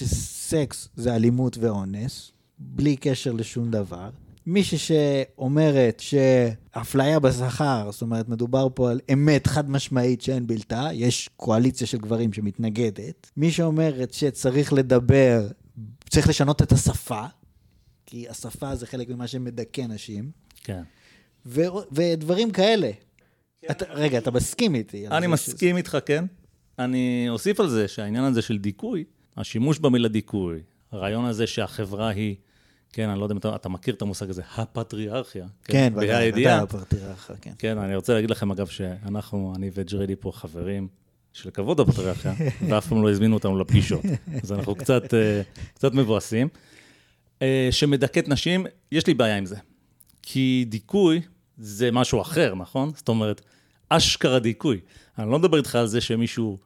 [SPEAKER 2] שסקס זה אלימות ואונס, בלי קשר לשום דבר. מישהי שאומרת שאפליה בשכר, זאת אומרת, מדובר פה על אמת חד משמעית שאין בלתה, יש קואליציה של גברים שמתנגדת. מי שאומרת שצריך לדבר, צריך לשנות את השפה, כי השפה זה חלק ממה שמדכא נשים,
[SPEAKER 1] כן.
[SPEAKER 2] ו- ודברים כאלה. אתה, רגע, אתה מסכים איתי?
[SPEAKER 1] אני מסכים איתך, כן. אני אוסיף על זה שהעניין הזה של דיכוי, השימוש במילה דיכוי, הרעיון הזה שהחברה היא, כן, אני לא יודע אם אתה, אתה מכיר את המושג הזה, הפטריארכיה.
[SPEAKER 2] כן,
[SPEAKER 1] בה"א
[SPEAKER 2] ודאי,
[SPEAKER 1] הידיעה.
[SPEAKER 2] ודאי, כן.
[SPEAKER 1] כן, אני רוצה להגיד לכם, אגב, שאנחנו, אני וג'רדי פה חברים של כבוד הפטריארכיה, <laughs> ואף פעם לא הזמינו אותנו לפגישות. אז אנחנו <laughs> קצת, אה, קצת מבואסים. אה, שמדכאת נשים, יש לי בעיה עם זה. כי דיכוי זה משהו אחר, נכון? זאת אומרת, אשכרה דיכוי. אני לא מדבר איתך על זה שמישהו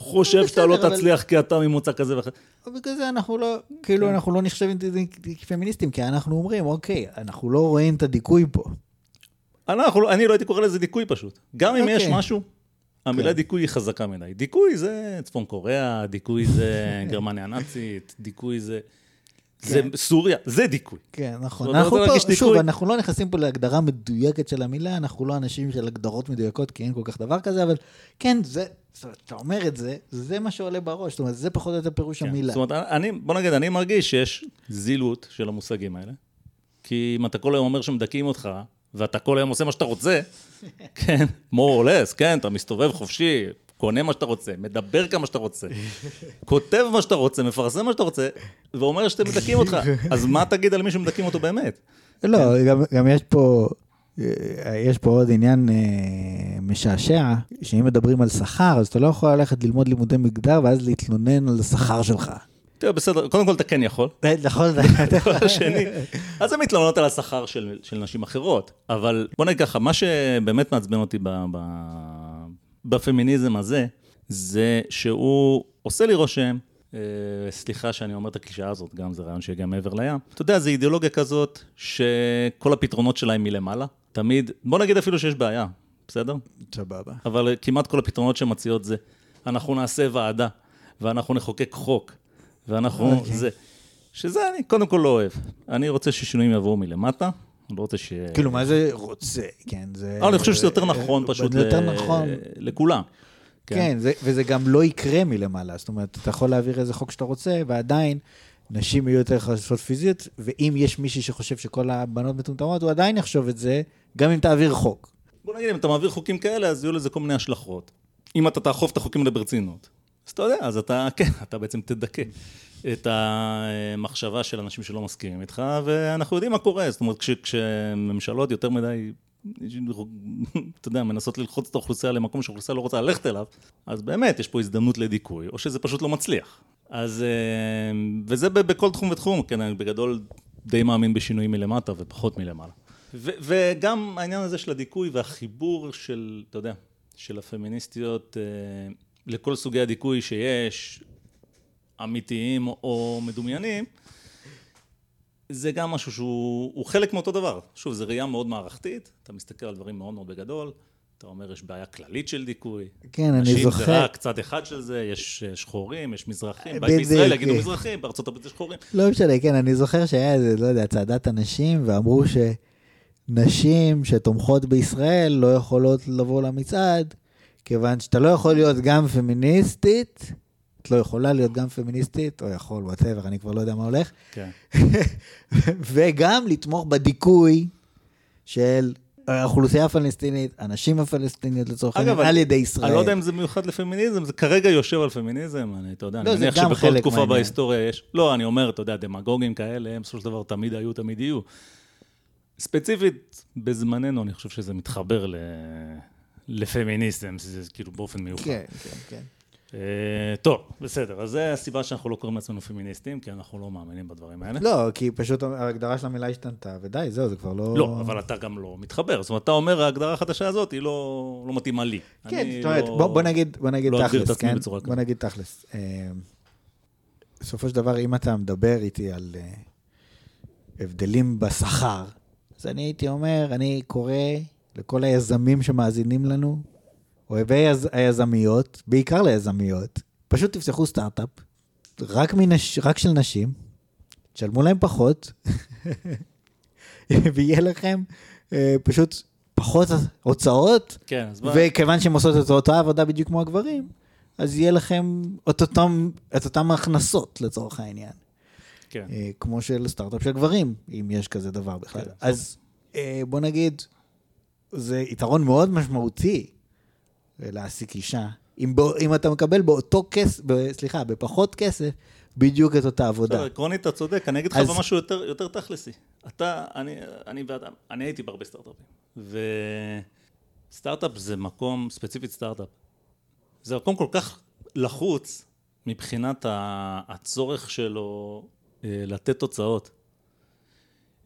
[SPEAKER 1] חושב שאתה לא תצליח כי אתה ממוצא כזה ואחר.
[SPEAKER 2] בגלל זה אנחנו לא, כאילו,
[SPEAKER 1] כן.
[SPEAKER 2] אנחנו לא נחשבים כפמיניסטים, כי אנחנו אומרים, אוקיי, אנחנו לא רואים את הדיכוי פה.
[SPEAKER 1] אנחנו, אני לא הייתי קורא לזה דיכוי פשוט. גם אם
[SPEAKER 2] אוקיי.
[SPEAKER 1] יש משהו, המילה
[SPEAKER 2] כן.
[SPEAKER 1] דיכוי היא חזקה מדי. דיכוי זה צפון קוריאה, דיכוי זה גרמניה הנאצית, דיכוי זה... זה סוריה, זה דיכוי.
[SPEAKER 2] כן, נכון. אנחנו פה,
[SPEAKER 1] מרגיש דיכוי?
[SPEAKER 2] שוב, אנחנו לא נכנסים פה להגדרה מדויקת של המילה, אנחנו לא אנשים של הגדרות מדויקות, כי אין כל כך דבר כזה, אבל כן, זה, זאת אומרת, אתה אומר את זה, זה מה שעולה בראש, זאת אומרת, זה פחות או יותר פירוש
[SPEAKER 1] כן.
[SPEAKER 2] המילה.
[SPEAKER 1] זאת אומרת, אני, בוא נגיד, אני מרגיש שיש זילות של המושגים האלה. כי אם אתה כל היום אומר שמדכאים אותך, ואתה כל היום עושה מה שאתה רוצה, <laughs> כן, more or less, כן, אתה מסתובב חופשי, קונה מה שאתה רוצה, מדבר כמה שאתה רוצה, כותב מה שאתה רוצה, מפרסם מה שאתה רוצה, ואומר שאתם מדכאים אותך. אז מה תגיד על מי שמדכאים אותו באמת?
[SPEAKER 2] לא, גם, גם יש פה, אה, יש פה עוד עניין אה, משעשע, שאם מדברים על שכר, אז אתה לא יכול ללכת ללמוד לימודי מגדר ואז להתלונן על השכר שלך.
[SPEAKER 1] תראה, בסדר, קודם כל אתה כן יכול. <laughs>
[SPEAKER 2] נכון, <laughs>
[SPEAKER 1] דבר שני, אז הן מתלוננות על השכר של, של נשים אחרות. אבל בוא נגיד ככה, מה שבאמת מעצבן אותי ב, ב, בפמיניזם הזה, זה שהוא עושה לי רושם, אה, סליחה שאני אומר את הקלישאה הזאת, גם זה רעיון שיגיע מעבר לים. אתה יודע, זו אידיאולוגיה כזאת, שכל הפתרונות שלה הם מלמעלה. תמיד, בוא נגיד אפילו שיש בעיה, בסדר?
[SPEAKER 2] סבבה.
[SPEAKER 1] אבל כמעט כל הפתרונות שמציעות זה, אנחנו נעשה ועדה, ואנחנו נחוקק חוק, ואנחנו
[SPEAKER 2] אוקיי.
[SPEAKER 1] זה. שזה אני קודם כל לא אוהב. אני רוצה ששינויים יבואו מלמטה, לא רוצה ש...
[SPEAKER 2] כאילו, מה זה רוצה? כן, זה...
[SPEAKER 1] אבל אני חושב שזה יותר נכון פשוט
[SPEAKER 2] יותר נכון.
[SPEAKER 1] לכולם.
[SPEAKER 2] כן, זה, וזה גם לא יקרה מלמעלה. זאת אומרת, אתה יכול להעביר איזה חוק שאתה רוצה, ועדיין נשים יהיו יותר חשופות פיזית, ואם יש מישהי שחושב שכל הבנות מטומטמות, הוא עדיין יחשוב את זה, גם אם תעביר חוק.
[SPEAKER 1] בוא נגיד, אם אתה מעביר חוקים כאלה, אז יהיו לזה כל מיני השלכות. אם אתה תאכוף את החוקים האלה ברצינות, אז אתה יודע, אז אתה, כן, אתה בעצם תדכא את המחשבה של אנשים שלא מסכימים איתך, ואנחנו יודעים מה קורה. זאת אומרת, כש, כשממשלות יותר מדי, אתה יודע, מנסות ללחוץ את האוכלוסייה למקום שהאוכלוסייה לא רוצה ללכת אליו, אז באמת, יש פה הזדמנות לדיכוי, או שזה פשוט לא מצליח. אז, אה, וזה בכל תחום ותחום, כן, אני בגדול די מאמין בשינויים מלמטה ופחות מלמעלה. ו- וגם העניין הזה של הדיכוי והחיבור של, אתה יודע, של הפמיניסטיות אה, לכל סוגי הדיכוי שיש, אמיתיים או מדומיינים, זה גם משהו שהוא הוא חלק מאותו דבר. שוב, זו ראייה מאוד מערכתית, אתה מסתכל על דברים מאוד מאוד בגדול, אתה אומר, יש בעיה כללית של דיכוי.
[SPEAKER 2] כן, אני
[SPEAKER 1] נשים זה
[SPEAKER 2] זוכר...
[SPEAKER 1] רק צד אחד של זה, יש אה, שחורים, יש מזרחים, בית
[SPEAKER 2] בדיוק,
[SPEAKER 1] בישראל יגידו. מזרחים, בארצות הברית יש שחורים.
[SPEAKER 2] לא משנה, כן, אני זוכר שהיה איזה, לא יודע, צעדת הנשים, ואמרו שנשים שתומכות בישראל לא יכולות לבוא למצעד, כיוון שאתה לא יכול להיות גם פמיניסטית, את לא יכולה להיות גם פמיניסטית, או יכול, whatever, אני כבר לא יודע מה הולך,
[SPEAKER 1] כן. <laughs>
[SPEAKER 2] וגם לתמוך בדיכוי של האוכלוסייה הפלסטינית, הנשים הפלסטיניות לצורך העניין, על ידי
[SPEAKER 1] אני
[SPEAKER 2] ישראל.
[SPEAKER 1] לא יודע אם זה מיוחד לפמיניזם, זה כרגע יושב על פמיניזם, אני, אתה יודע,
[SPEAKER 2] לא,
[SPEAKER 1] אני מניח שבכל תקופה
[SPEAKER 2] מהעניין.
[SPEAKER 1] בהיסטוריה יש... לא, אני אומר, אתה יודע, דמגוגים כאלה, הם בסופו של דבר תמיד היו, תמיד יהיו. ספציפית, בזמננו, אני חושב שזה מתחבר ל... לפמיניזם, זה כאילו באופן מיוחד.
[SPEAKER 2] כן, כן, כן.
[SPEAKER 1] אה, טוב, בסדר, אז זו הסיבה שאנחנו לא קוראים לעצמנו פמיניסטים, כי אנחנו לא מאמינים בדברים האלה.
[SPEAKER 2] לא, כי פשוט ההגדרה של המילה השתנתה, ודי, זהו, זה כבר לא...
[SPEAKER 1] לא, אבל אתה גם לא מתחבר. זאת אומרת, אתה אומר, ההגדרה החדשה הזאת היא לא, לא מתאימה לי.
[SPEAKER 2] כן, זאת אומרת,
[SPEAKER 1] לא-
[SPEAKER 2] בוא, בוא נגיד, בוא נגיד
[SPEAKER 1] לא
[SPEAKER 2] תכלס, כן? בוא. נגיד תכלס. אה, בסופו של דבר, אם אתה מדבר איתי על אה, הבדלים בשכר, אז אני הייתי אומר, אני קורא לכל היזמים שמאזינים לנו, אוהבי היז, היזמיות, בעיקר ליזמיות, פשוט תפתחו סטארט-אפ, רק, מנש, רק של נשים, תשלמו להם פחות, <laughs> ויהיה לכם אה, פשוט פחות הוצאות,
[SPEAKER 1] כן, אז.
[SPEAKER 2] וכיוון שהן עושות את אותה עבודה בדיוק כמו הגברים, אז יהיה לכם את אותם, את אותם הכנסות לצורך העניין.
[SPEAKER 1] כן.
[SPEAKER 2] אה, כמו של סטארט-אפ של גברים, אם יש כזה דבר בכלל.
[SPEAKER 1] כן,
[SPEAKER 2] אז אה, בוא נגיד, זה יתרון מאוד משמעותי להעסיק אישה, אם, בא, אם אתה מקבל באותו כסף, סליחה, בפחות כסף, בדיוק את אותה עבודה.
[SPEAKER 1] בסדר, עקרונית אתה צודק, אני אגיד לך
[SPEAKER 2] אז-
[SPEAKER 1] אבל משהו יותר, יותר תכלסי. אתה, אני, אני ואדם, אני הייתי בהרבה סטארט-אפים. וסטארט-אפ זה מקום, ספציפית סטארט-אפ, זה מקום כל כך לחוץ מבחינת הצורך שלו אה, לתת תוצאות.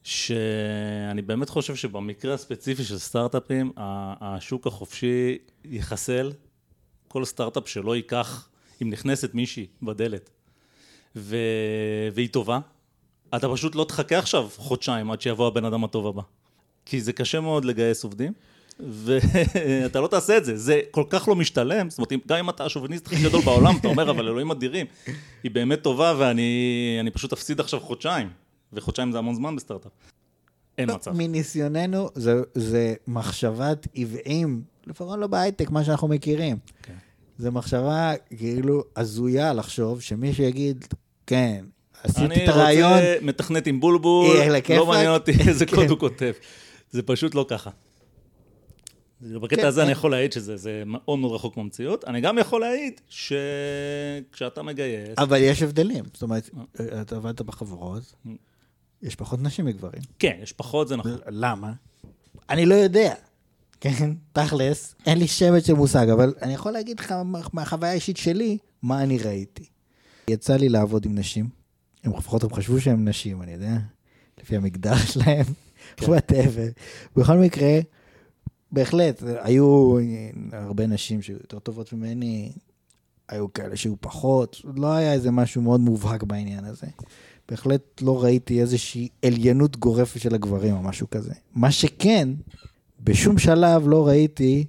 [SPEAKER 1] שאני באמת חושב שבמקרה הספציפי של סטארט-אפים, השוק החופשי יחסל כל סטארט-אפ שלא ייקח, אם נכנסת מישהי בדלת ו... והיא טובה, אתה פשוט לא תחכה עכשיו חודשיים עד שיבוא הבן אדם הטוב הבא. כי זה קשה מאוד לגייס עובדים, ואתה לא תעשה את זה, זה כל כך לא משתלם, זאת אומרת, גם אם אתה השוביניסט הכי גדול בעולם, אתה אומר, אבל אלוהים אדירים, היא באמת טובה ואני אני פשוט אפסיד עכשיו חודשיים, וחודשיים זה המון זמן בסטארט-אפ. אין מצב.
[SPEAKER 2] מניסיוננו, זה, זה מחשבת עוועים, לפחות לא בהייטק, מה שאנחנו מכירים.
[SPEAKER 1] כן.
[SPEAKER 2] זה מחשבה כאילו הזויה לחשוב שמישהו יגיד, כן, עשיתי
[SPEAKER 1] אני
[SPEAKER 2] את הרעיון,
[SPEAKER 1] רוצה מתכנת עם בולבול. לא מעניין אותי <laughs> איזה
[SPEAKER 2] כן.
[SPEAKER 1] קוד הוא כותב. זה פשוט לא ככה. בקטע
[SPEAKER 2] כן,
[SPEAKER 1] הזה אני
[SPEAKER 2] אה.
[SPEAKER 1] יכול להעיד שזה זה מאוד מאוד רחוק מהמציאות. אני גם יכול להעיד שכשאתה מגייס...
[SPEAKER 2] אבל יש הבדלים. זאת אומרת, אתה עבדת בחברות. יש פחות נשים מגברים.
[SPEAKER 1] כן, יש פחות, זה נכון.
[SPEAKER 2] למה? אני לא יודע. כן, תכלס, אין לי שמץ של מושג, אבל אני יכול להגיד לך מה- מהחוויה האישית שלי, מה אני ראיתי. יצא לי לעבוד עם נשים, הם לפחות הם חשבו שהם נשים, אני יודע, לפי המגדר <laughs> שלהם,
[SPEAKER 1] כן.
[SPEAKER 2] וואטאבר. בכל מקרה, בהחלט, היו הרבה נשים שהיו יותר טובות ממני, היו כאלה שהיו פחות, לא היה איזה משהו מאוד מובהק בעניין הזה. בהחלט לא ראיתי איזושהי עליינות גורפת של הגברים או משהו כזה. מה שכן, בשום שלב לא ראיתי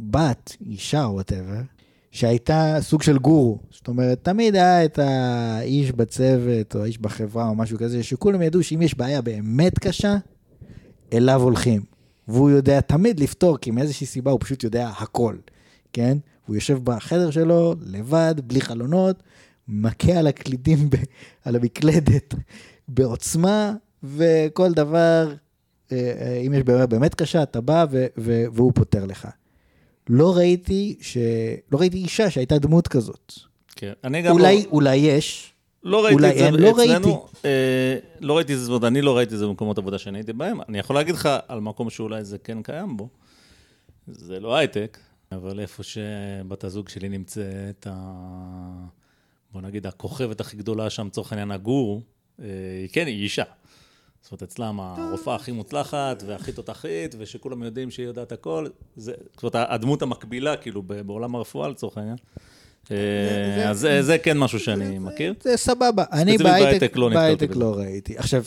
[SPEAKER 2] בת, אישה או וואטאבר, שהייתה סוג של גורו. זאת אומרת, תמיד היה את האיש בצוות או האיש בחברה או משהו כזה, שכולם ידעו שאם יש בעיה באמת קשה, אליו הולכים. והוא יודע תמיד לפתור, כי מאיזושהי סיבה הוא פשוט יודע הכל, כן? הוא יושב בחדר שלו, לבד, בלי חלונות, מכה על הקלידים, ב, על המקלדת, בעוצמה, וכל דבר, אה, אה, אם יש בעיה באמת קשה, אתה בא ו, ו, והוא פותר לך. לא ראיתי, ש... לא ראיתי אישה שהייתה דמות כזאת.
[SPEAKER 1] כן. אני גם
[SPEAKER 2] אולי,
[SPEAKER 1] לא...
[SPEAKER 2] אולי יש,
[SPEAKER 1] לא ראיתי את זה
[SPEAKER 2] לא
[SPEAKER 1] אצלנו, אה, לא ראיתי את זה, זאת אומרת, אני לא ראיתי את זה במקומות עבודה שאני הייתי בהם. אני יכול להגיד לך על מקום שאולי זה כן קיים בו. זה לא הייטק, אבל איפה שבת הזוג שלי נמצאת, ה... בוא נגיד, הכוכבת הכי גדולה שם, לצורך העניין הגור, אה, היא כן, היא אישה. זאת אומרת, אצלם הרופאה הכי מוצלחת והכי תותחית, ושכולם יודעים שהיא יודעת הכל. זה, זאת אומרת, הדמות המקבילה, כאילו, בעולם הרפואה, לצורך העניין. אה, אז זה- זה כן משהו שאני מכיר.
[SPEAKER 2] זה סבבה. אני בהייטק,
[SPEAKER 1] לא
[SPEAKER 2] בהייטק. לא ראיתי. עכשיו,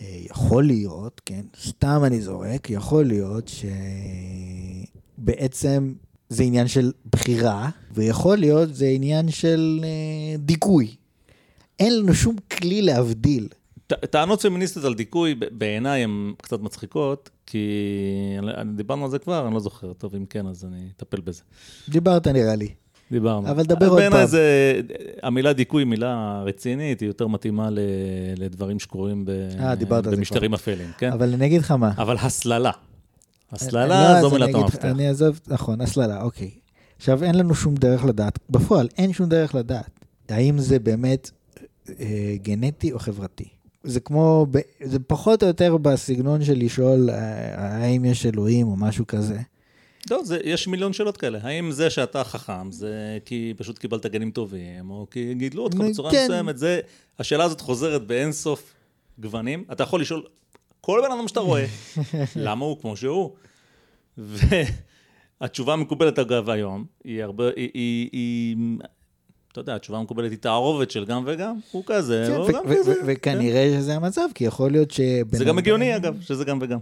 [SPEAKER 2] אה, יכול להיות, כן, סתם אני זורק, יכול להיות שבעצם זה עניין של בחירה, ויכול להיות זה עניין של אה, דיכוי. אין לנו שום כלי להבדיל.
[SPEAKER 1] טענות פמיניסטיות על דיכוי בעיניי הן קצת מצחיקות, כי דיברנו על זה כבר, אני לא זוכר, טוב, אם כן, אז אני אטפל בזה.
[SPEAKER 2] דיברת נראה לי.
[SPEAKER 1] דיברנו.
[SPEAKER 2] אבל דבר עוד
[SPEAKER 1] בעיניי
[SPEAKER 2] פעם.
[SPEAKER 1] זה, המילה דיכוי היא מילה רצינית, היא יותר מתאימה ל, לדברים שקורים ב,
[SPEAKER 2] אה, על זה
[SPEAKER 1] במשטרים אפלים, כן?
[SPEAKER 2] אבל אני אגיד לך מה.
[SPEAKER 1] אבל הסללה.
[SPEAKER 2] לא,
[SPEAKER 1] הסללה
[SPEAKER 2] אז
[SPEAKER 1] זו
[SPEAKER 2] אני
[SPEAKER 1] מילת המפתח.
[SPEAKER 2] אני אעזוב, נכון, הסללה, אוקיי. עכשיו, אין לנו שום דרך לדעת, בפועל אין שום דרך לדעת, האם זה באמת אה, גנטי או חברתי. זה כמו, ב, זה פחות או יותר בסגנון של לשאול אה, האם יש אלוהים או משהו כזה.
[SPEAKER 1] לא, זה, יש מיליון שאלות כאלה. האם זה שאתה חכם, זה כי פשוט קיבלת גנים טובים, או כי גידלו אותך בצורה
[SPEAKER 2] כן.
[SPEAKER 1] מסוימת, זה... השאלה הזאת חוזרת באינסוף גוונים. אתה יכול לשאול כל בן אדם שאתה רואה, למה הוא כמו שהוא? והתשובה המקובלת, אגב, היום, היא הרבה... היא... היא, היא אתה יודע, התשובה המקובלת היא תערובת של גם וגם, הוא כזה,
[SPEAKER 2] כן,
[SPEAKER 1] הוא גם כזה.
[SPEAKER 2] וכנראה שזה המצב, כי יכול להיות שבן
[SPEAKER 1] זה גם הגיוני, אגב, שזה גם וגם.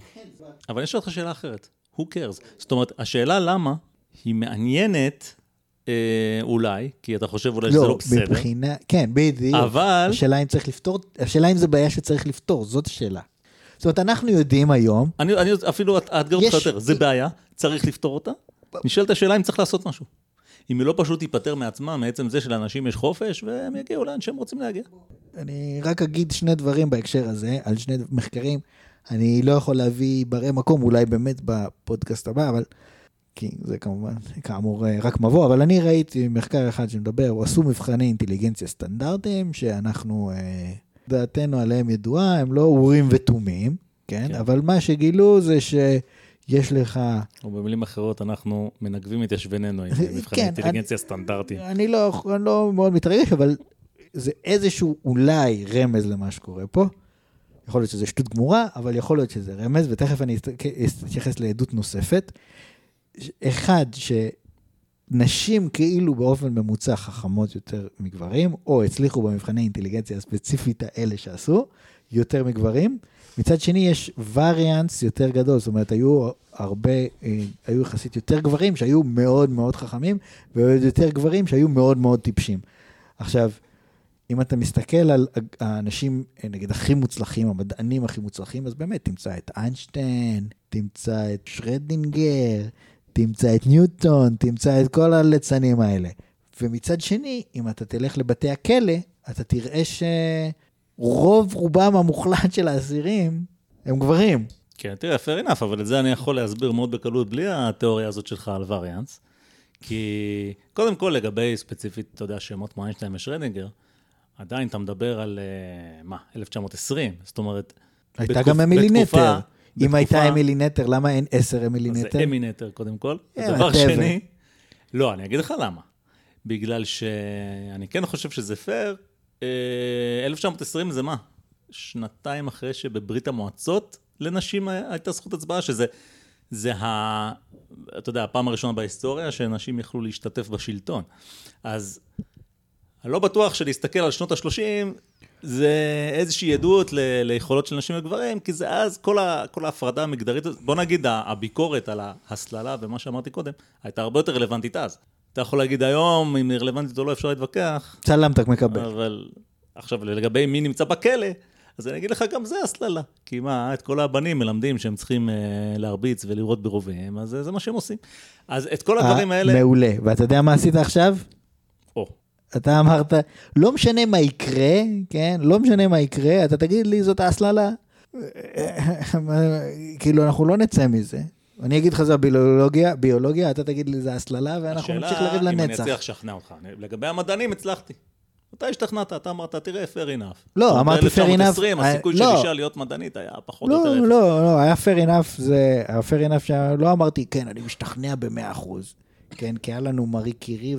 [SPEAKER 1] אבל אשאל אותך שאלה אחרת. Who cares? זאת אומרת, השאלה למה היא מעניינת אה, אולי, כי אתה חושב אולי שזה לא בסדר,
[SPEAKER 2] מבחינה, כן, בדיוק.
[SPEAKER 1] אבל...
[SPEAKER 2] השאלה אם צריך לפתור, השאלה אם זה בעיה שצריך לפתור, זאת השאלה. זאת אומרת, אנחנו יודעים היום,
[SPEAKER 1] אני, אני אפילו אאתגר אותך יותר, זה בעיה, צריך לפתור אותה. נשאלת השאלה אם צריך לעשות משהו. אם היא לא פשוט תיפטר מעצמה, מעצם זה שלאנשים יש חופש, והם יגיעו לאן שהם רוצים להגיע.
[SPEAKER 2] אני רק אגיד שני דברים בהקשר הזה, על שני מחקרים. אני לא יכול להביא ברי מקום, אולי באמת בפודקאסט הבא, אבל כי זה כמובן, כאמור, אה, רק מבוא, אבל אני ראיתי מחקר אחד שמדבר, הוא עשו מבחני אינטליגנציה סטנדרטיים, שאנחנו, אה, דעתנו עליהם ידועה, הם לא אורים ותומים, כן?
[SPEAKER 1] כן.
[SPEAKER 2] אבל מה שגילו זה שיש לך...
[SPEAKER 1] או במילים אחרות, אנחנו מנגבים את ישבננו עם <laughs> מבחני
[SPEAKER 2] כן,
[SPEAKER 1] אינטליגנציה סטנדרטיים.
[SPEAKER 2] אני לא, אני לא מאוד מתרגש, אבל זה איזשהו אולי רמז למה שקורה פה. יכול להיות שזה שטות גמורה, אבל יכול להיות שזה רמז, ותכף אני אתייחס לעדות נוספת. ש- אחד, שנשים כאילו באופן ממוצע חכמות יותר מגברים, או הצליחו במבחני אינטליגנציה הספציפית האלה שעשו, יותר מגברים. מצד שני, יש וריאנס יותר גדול, זאת אומרת, היו הרבה, אה, היו יחסית יותר גברים שהיו מאוד מאוד חכמים, והיו יותר גברים שהיו מאוד מאוד טיפשים. עכשיו, אם אתה מסתכל על האנשים, אה, נגיד, הכי מוצלחים, המדענים הכי מוצלחים, אז באמת תמצא את איינשטיין, תמצא את שרדינגר, תמצא את ניוטון, תמצא את כל הליצנים האלה. ומצד שני, אם אתה תלך לבתי הכלא, אתה תראה שרוב רובם המוחלט של האסירים הם גברים.
[SPEAKER 1] כן, תראה, fair enough, אבל את זה אני יכול להסביר מאוד בקלות בלי התיאוריה הזאת שלך על וריאנס. כי קודם כל, לגבי ספציפית, אתה יודע, שמות כמו איינשטיין ושרדינגר, עדיין אתה מדבר על, אה, מה, 1920, זאת אומרת...
[SPEAKER 2] הייתה
[SPEAKER 1] בתקופ-
[SPEAKER 2] גם אמילי
[SPEAKER 1] בתקופה-
[SPEAKER 2] נטר. אם הייתה אמילי נטר, למה אין עשר אמילי
[SPEAKER 1] אז
[SPEAKER 2] נטר?
[SPEAKER 1] זה אמי נטר, קודם כל.
[SPEAKER 2] אה,
[SPEAKER 1] דבר. שני, לא, אני אגיד לך למה. בגלל שאני כן חושב שזה פייר. אה, 1920 זה מה? שנתיים אחרי שבברית המועצות לנשים הייתה זכות הצבעה, שזה זה ה... אתה יודע, הפעם הראשונה בהיסטוריה שנשים יכלו להשתתף בשלטון. אז אני לא בטוח שלהסתכל על שנות ה-30 זה איזושהי עדות ל- ליכולות של נשים וגברים, כי זה אז כל, ה- כל ההפרדה המגדרית, בוא נגיד הביקורת על ההסללה ומה שאמרתי קודם, הייתה הרבה יותר רלוונטית אז. אתה יכול להגיד היום, אם היא רלוונטית או לא, אפשר להתווכח,
[SPEAKER 2] צלמתק מקבל.
[SPEAKER 1] אבל עכשיו לגבי מי נמצא בכלא, אז אני אגיד לך, גם זה הסללה. כי מה, את כל הבנים מלמדים שהם צריכים אה, להרביץ ולירות ברובים, אז זה מה שהם עושים. אז את כל הדברים
[SPEAKER 2] אה,
[SPEAKER 1] האלה...
[SPEAKER 2] מעולה. ואתה יודע מה עשית עכשיו? אתה אמרת, לא משנה מה יקרה, כן? לא משנה מה יקרה, אתה תגיד לי, זאת ההסללה. <laughs> כאילו, אנחנו לא נצא מזה. אני אגיד לך, זה הביולוגיה, ביולוגיה, אתה תגיד לי, זה הסללה, ואנחנו נמשיך לריב
[SPEAKER 1] השאלה אם אני
[SPEAKER 2] לנצח.
[SPEAKER 1] אצליח לשכנע אותך. לגבי המדענים הצלחתי. אתה השתכנעת, אתה אמרת, תראה, fair enough.
[SPEAKER 2] לא, אמרתי fair enough,
[SPEAKER 1] ב-1920,
[SPEAKER 2] אה,
[SPEAKER 1] הסיכוי של
[SPEAKER 2] לא.
[SPEAKER 1] אישה להיות מדענית היה פחות או
[SPEAKER 2] לא,
[SPEAKER 1] יותר אפס.
[SPEAKER 2] לא, לא, היה fair enough, זה, היה fair enough שלא אמרתי, כן, אני משתכנע במאה אחוז. כן, כי היה לנו מארי קירי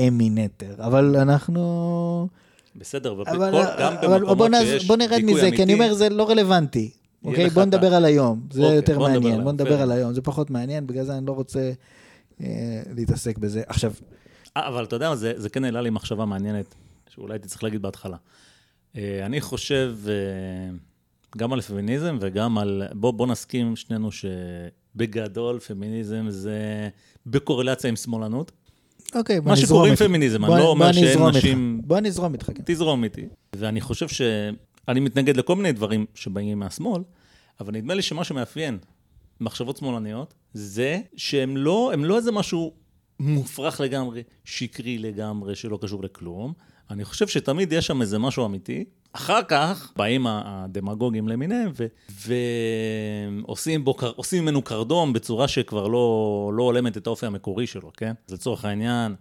[SPEAKER 2] ואמי נטר, אבל אנחנו...
[SPEAKER 1] בסדר, אבל
[SPEAKER 2] אבל,
[SPEAKER 1] בכל- גם
[SPEAKER 2] אבל בוא,
[SPEAKER 1] במקומות
[SPEAKER 2] נז,
[SPEAKER 1] שיש
[SPEAKER 2] בוא נרד מזה, כי אני
[SPEAKER 1] אמיתי,
[SPEAKER 2] אומר, זה לא רלוונטי. אוקיי, בוא נדבר על היום, זה
[SPEAKER 1] אוקיי,
[SPEAKER 2] יותר
[SPEAKER 1] בוא נדבר
[SPEAKER 2] מעניין,
[SPEAKER 1] על
[SPEAKER 2] בוא נדבר על. היום, זה פחות מעניין, בגלל זה אני לא רוצה אה, להתעסק בזה. עכשיו,
[SPEAKER 1] אה, אבל אתה יודע, זה, זה כן העלה לי מחשבה מעניינת, שאולי הייתי צריך להגיד בהתחלה. אה, אני חושב אה, גם על פמיניזם וגם על... בוא, בוא נסכים שנינו שבגדול פמיניזם זה בקורלציה עם שמאלנות.
[SPEAKER 2] אוקיי, בוא
[SPEAKER 1] מה
[SPEAKER 2] נזרום
[SPEAKER 1] שקוראים
[SPEAKER 2] איתך.
[SPEAKER 1] פמיניזם,
[SPEAKER 2] בוא-
[SPEAKER 1] אני לא
[SPEAKER 2] בוא
[SPEAKER 1] אומר שאין
[SPEAKER 2] איתך.
[SPEAKER 1] נשים...
[SPEAKER 2] בוא נזרום איתך, כן.
[SPEAKER 1] תזרום איתי. ואני חושב שאני מתנגד לכל מיני דברים שבאים מהשמאל, אבל נדמה לי שמה שמאפיין מחשבות שמאלניות, זה שהם לא, הם לא איזה משהו מופרך לגמרי, שקרי לגמרי, שלא קשור לכלום. אני חושב שתמיד יש שם איזה משהו אמיתי. אחר כך באים הדמגוגים למיניהם ו- ועושים עושים ממנו קרדום בצורה שכבר לא, לא הולמת את האופי המקורי שלו, כן? אז לצורך העניין,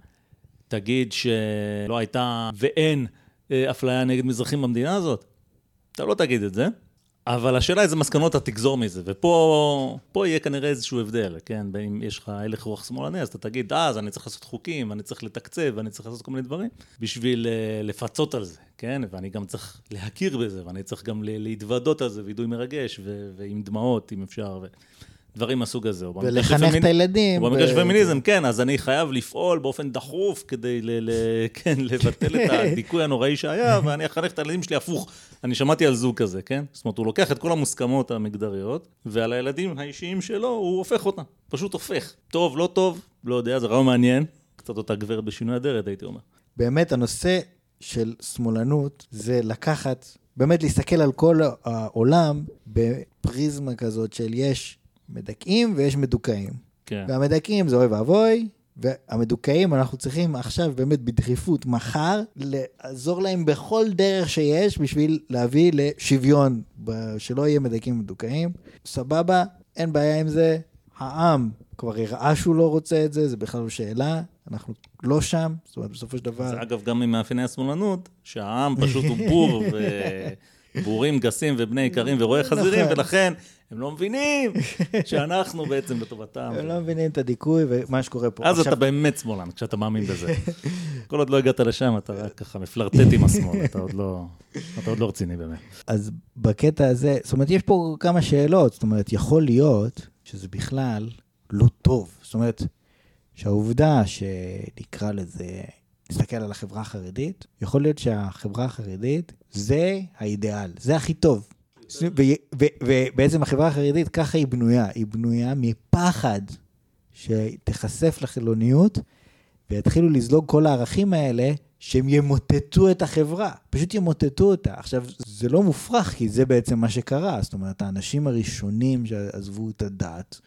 [SPEAKER 1] תגיד שלא הייתה ואין אה, אפליה נגד מזרחים במדינה הזאת. אתה לא תגיד את זה, אבל השאלה איזה מסקנות אתה תגזור מזה, ופה פה יהיה כנראה איזשהו הבדל, כן? בין אם יש לך הלך רוח שמאלני, אז אתה תגיד, אה, אז אני צריך לעשות חוקים, ואני צריך לתקצב, ואני צריך לעשות כל מיני דברים, בשביל אה, לפצות על זה, כן? ואני גם צריך להכיר בזה, ואני צריך גם להתוודות על זה, וידוי מרגש, ו- ועם דמעות, אם אפשר, ודברים מהסוג הזה.
[SPEAKER 2] ולחנך את הילדים.
[SPEAKER 1] במקרה של פמיניזם, כן, אז אני חייב לפעול באופן דחוף כדי <laughs> כן, לבטל את <laughs> הדיכוי הנוראי שהיה, ואני אחנך את הילדים שלי הפוך. אני שמעתי על זוג כזה, כן? זאת אומרת, הוא לוקח את כל המוסכמות המגדריות, ועל הילדים האישיים שלו הוא הופך אותם. פשוט הופך. טוב, לא טוב, לא יודע, זה רעיון מעניין. קצת אותה גברת בשינוי אדרת, הייתי אומר.
[SPEAKER 2] באמת, הנושא של שמאלנות זה לקחת, באמת להסתכל על כל העולם בפריזמה כזאת של יש מדכאים ויש מדוכאים.
[SPEAKER 1] כן.
[SPEAKER 2] והמדכאים זה אוי ואבוי, והמדוכאים, אנחנו צריכים עכשיו באמת בדחיפות, מחר, לעזור להם בכל דרך שיש בשביל להביא לשוויון, שלא יהיה מדכאים ומדוכאים. סבבה, אין בעיה עם זה, העם כבר הראה שהוא לא רוצה את זה, זה בכלל לא שאלה, אנחנו לא שם, זאת אומרת, בסופו של דבר...
[SPEAKER 1] זה אגב גם ממאפייני השמאלנות, שהעם פשוט הוא בור, <laughs> ובורים גסים ובני איכרים ורואי חזירים,
[SPEAKER 2] נכון.
[SPEAKER 1] ולכן הם לא מבינים שאנחנו בעצם לטובתם.
[SPEAKER 2] הם לא מבינים את הדיכוי ומה שקורה פה.
[SPEAKER 1] אז אתה באמת שמאלן, כשאתה מאמין בזה. כל עוד לא הגעת לשם, אתה רק ככה מפלרטט עם השמאל, אתה עוד לא, אתה עוד לא רציני באמת.
[SPEAKER 2] אז בקטע הזה, זאת אומרת, יש פה כמה שאלות. זאת אומרת, יכול להיות שזה בכלל לא טוב. זאת אומרת, שהעובדה שנקרא לזה, נסתכל על החברה החרדית, יכול להיות שהחברה החרדית זה האידיאל, זה הכי טוב. ובעצם החברה החרדית ככה היא בנויה, היא בנויה מפחד שתיחשף לחילוניות ויתחילו לזלוג כל הערכים האלה שהם ימוטטו את החברה, פשוט ימוטטו אותה. עכשיו, זה לא מופרך, כי זה בעצם מה שקרה. זאת אומרת, האנשים הראשונים שעזבו את הדת,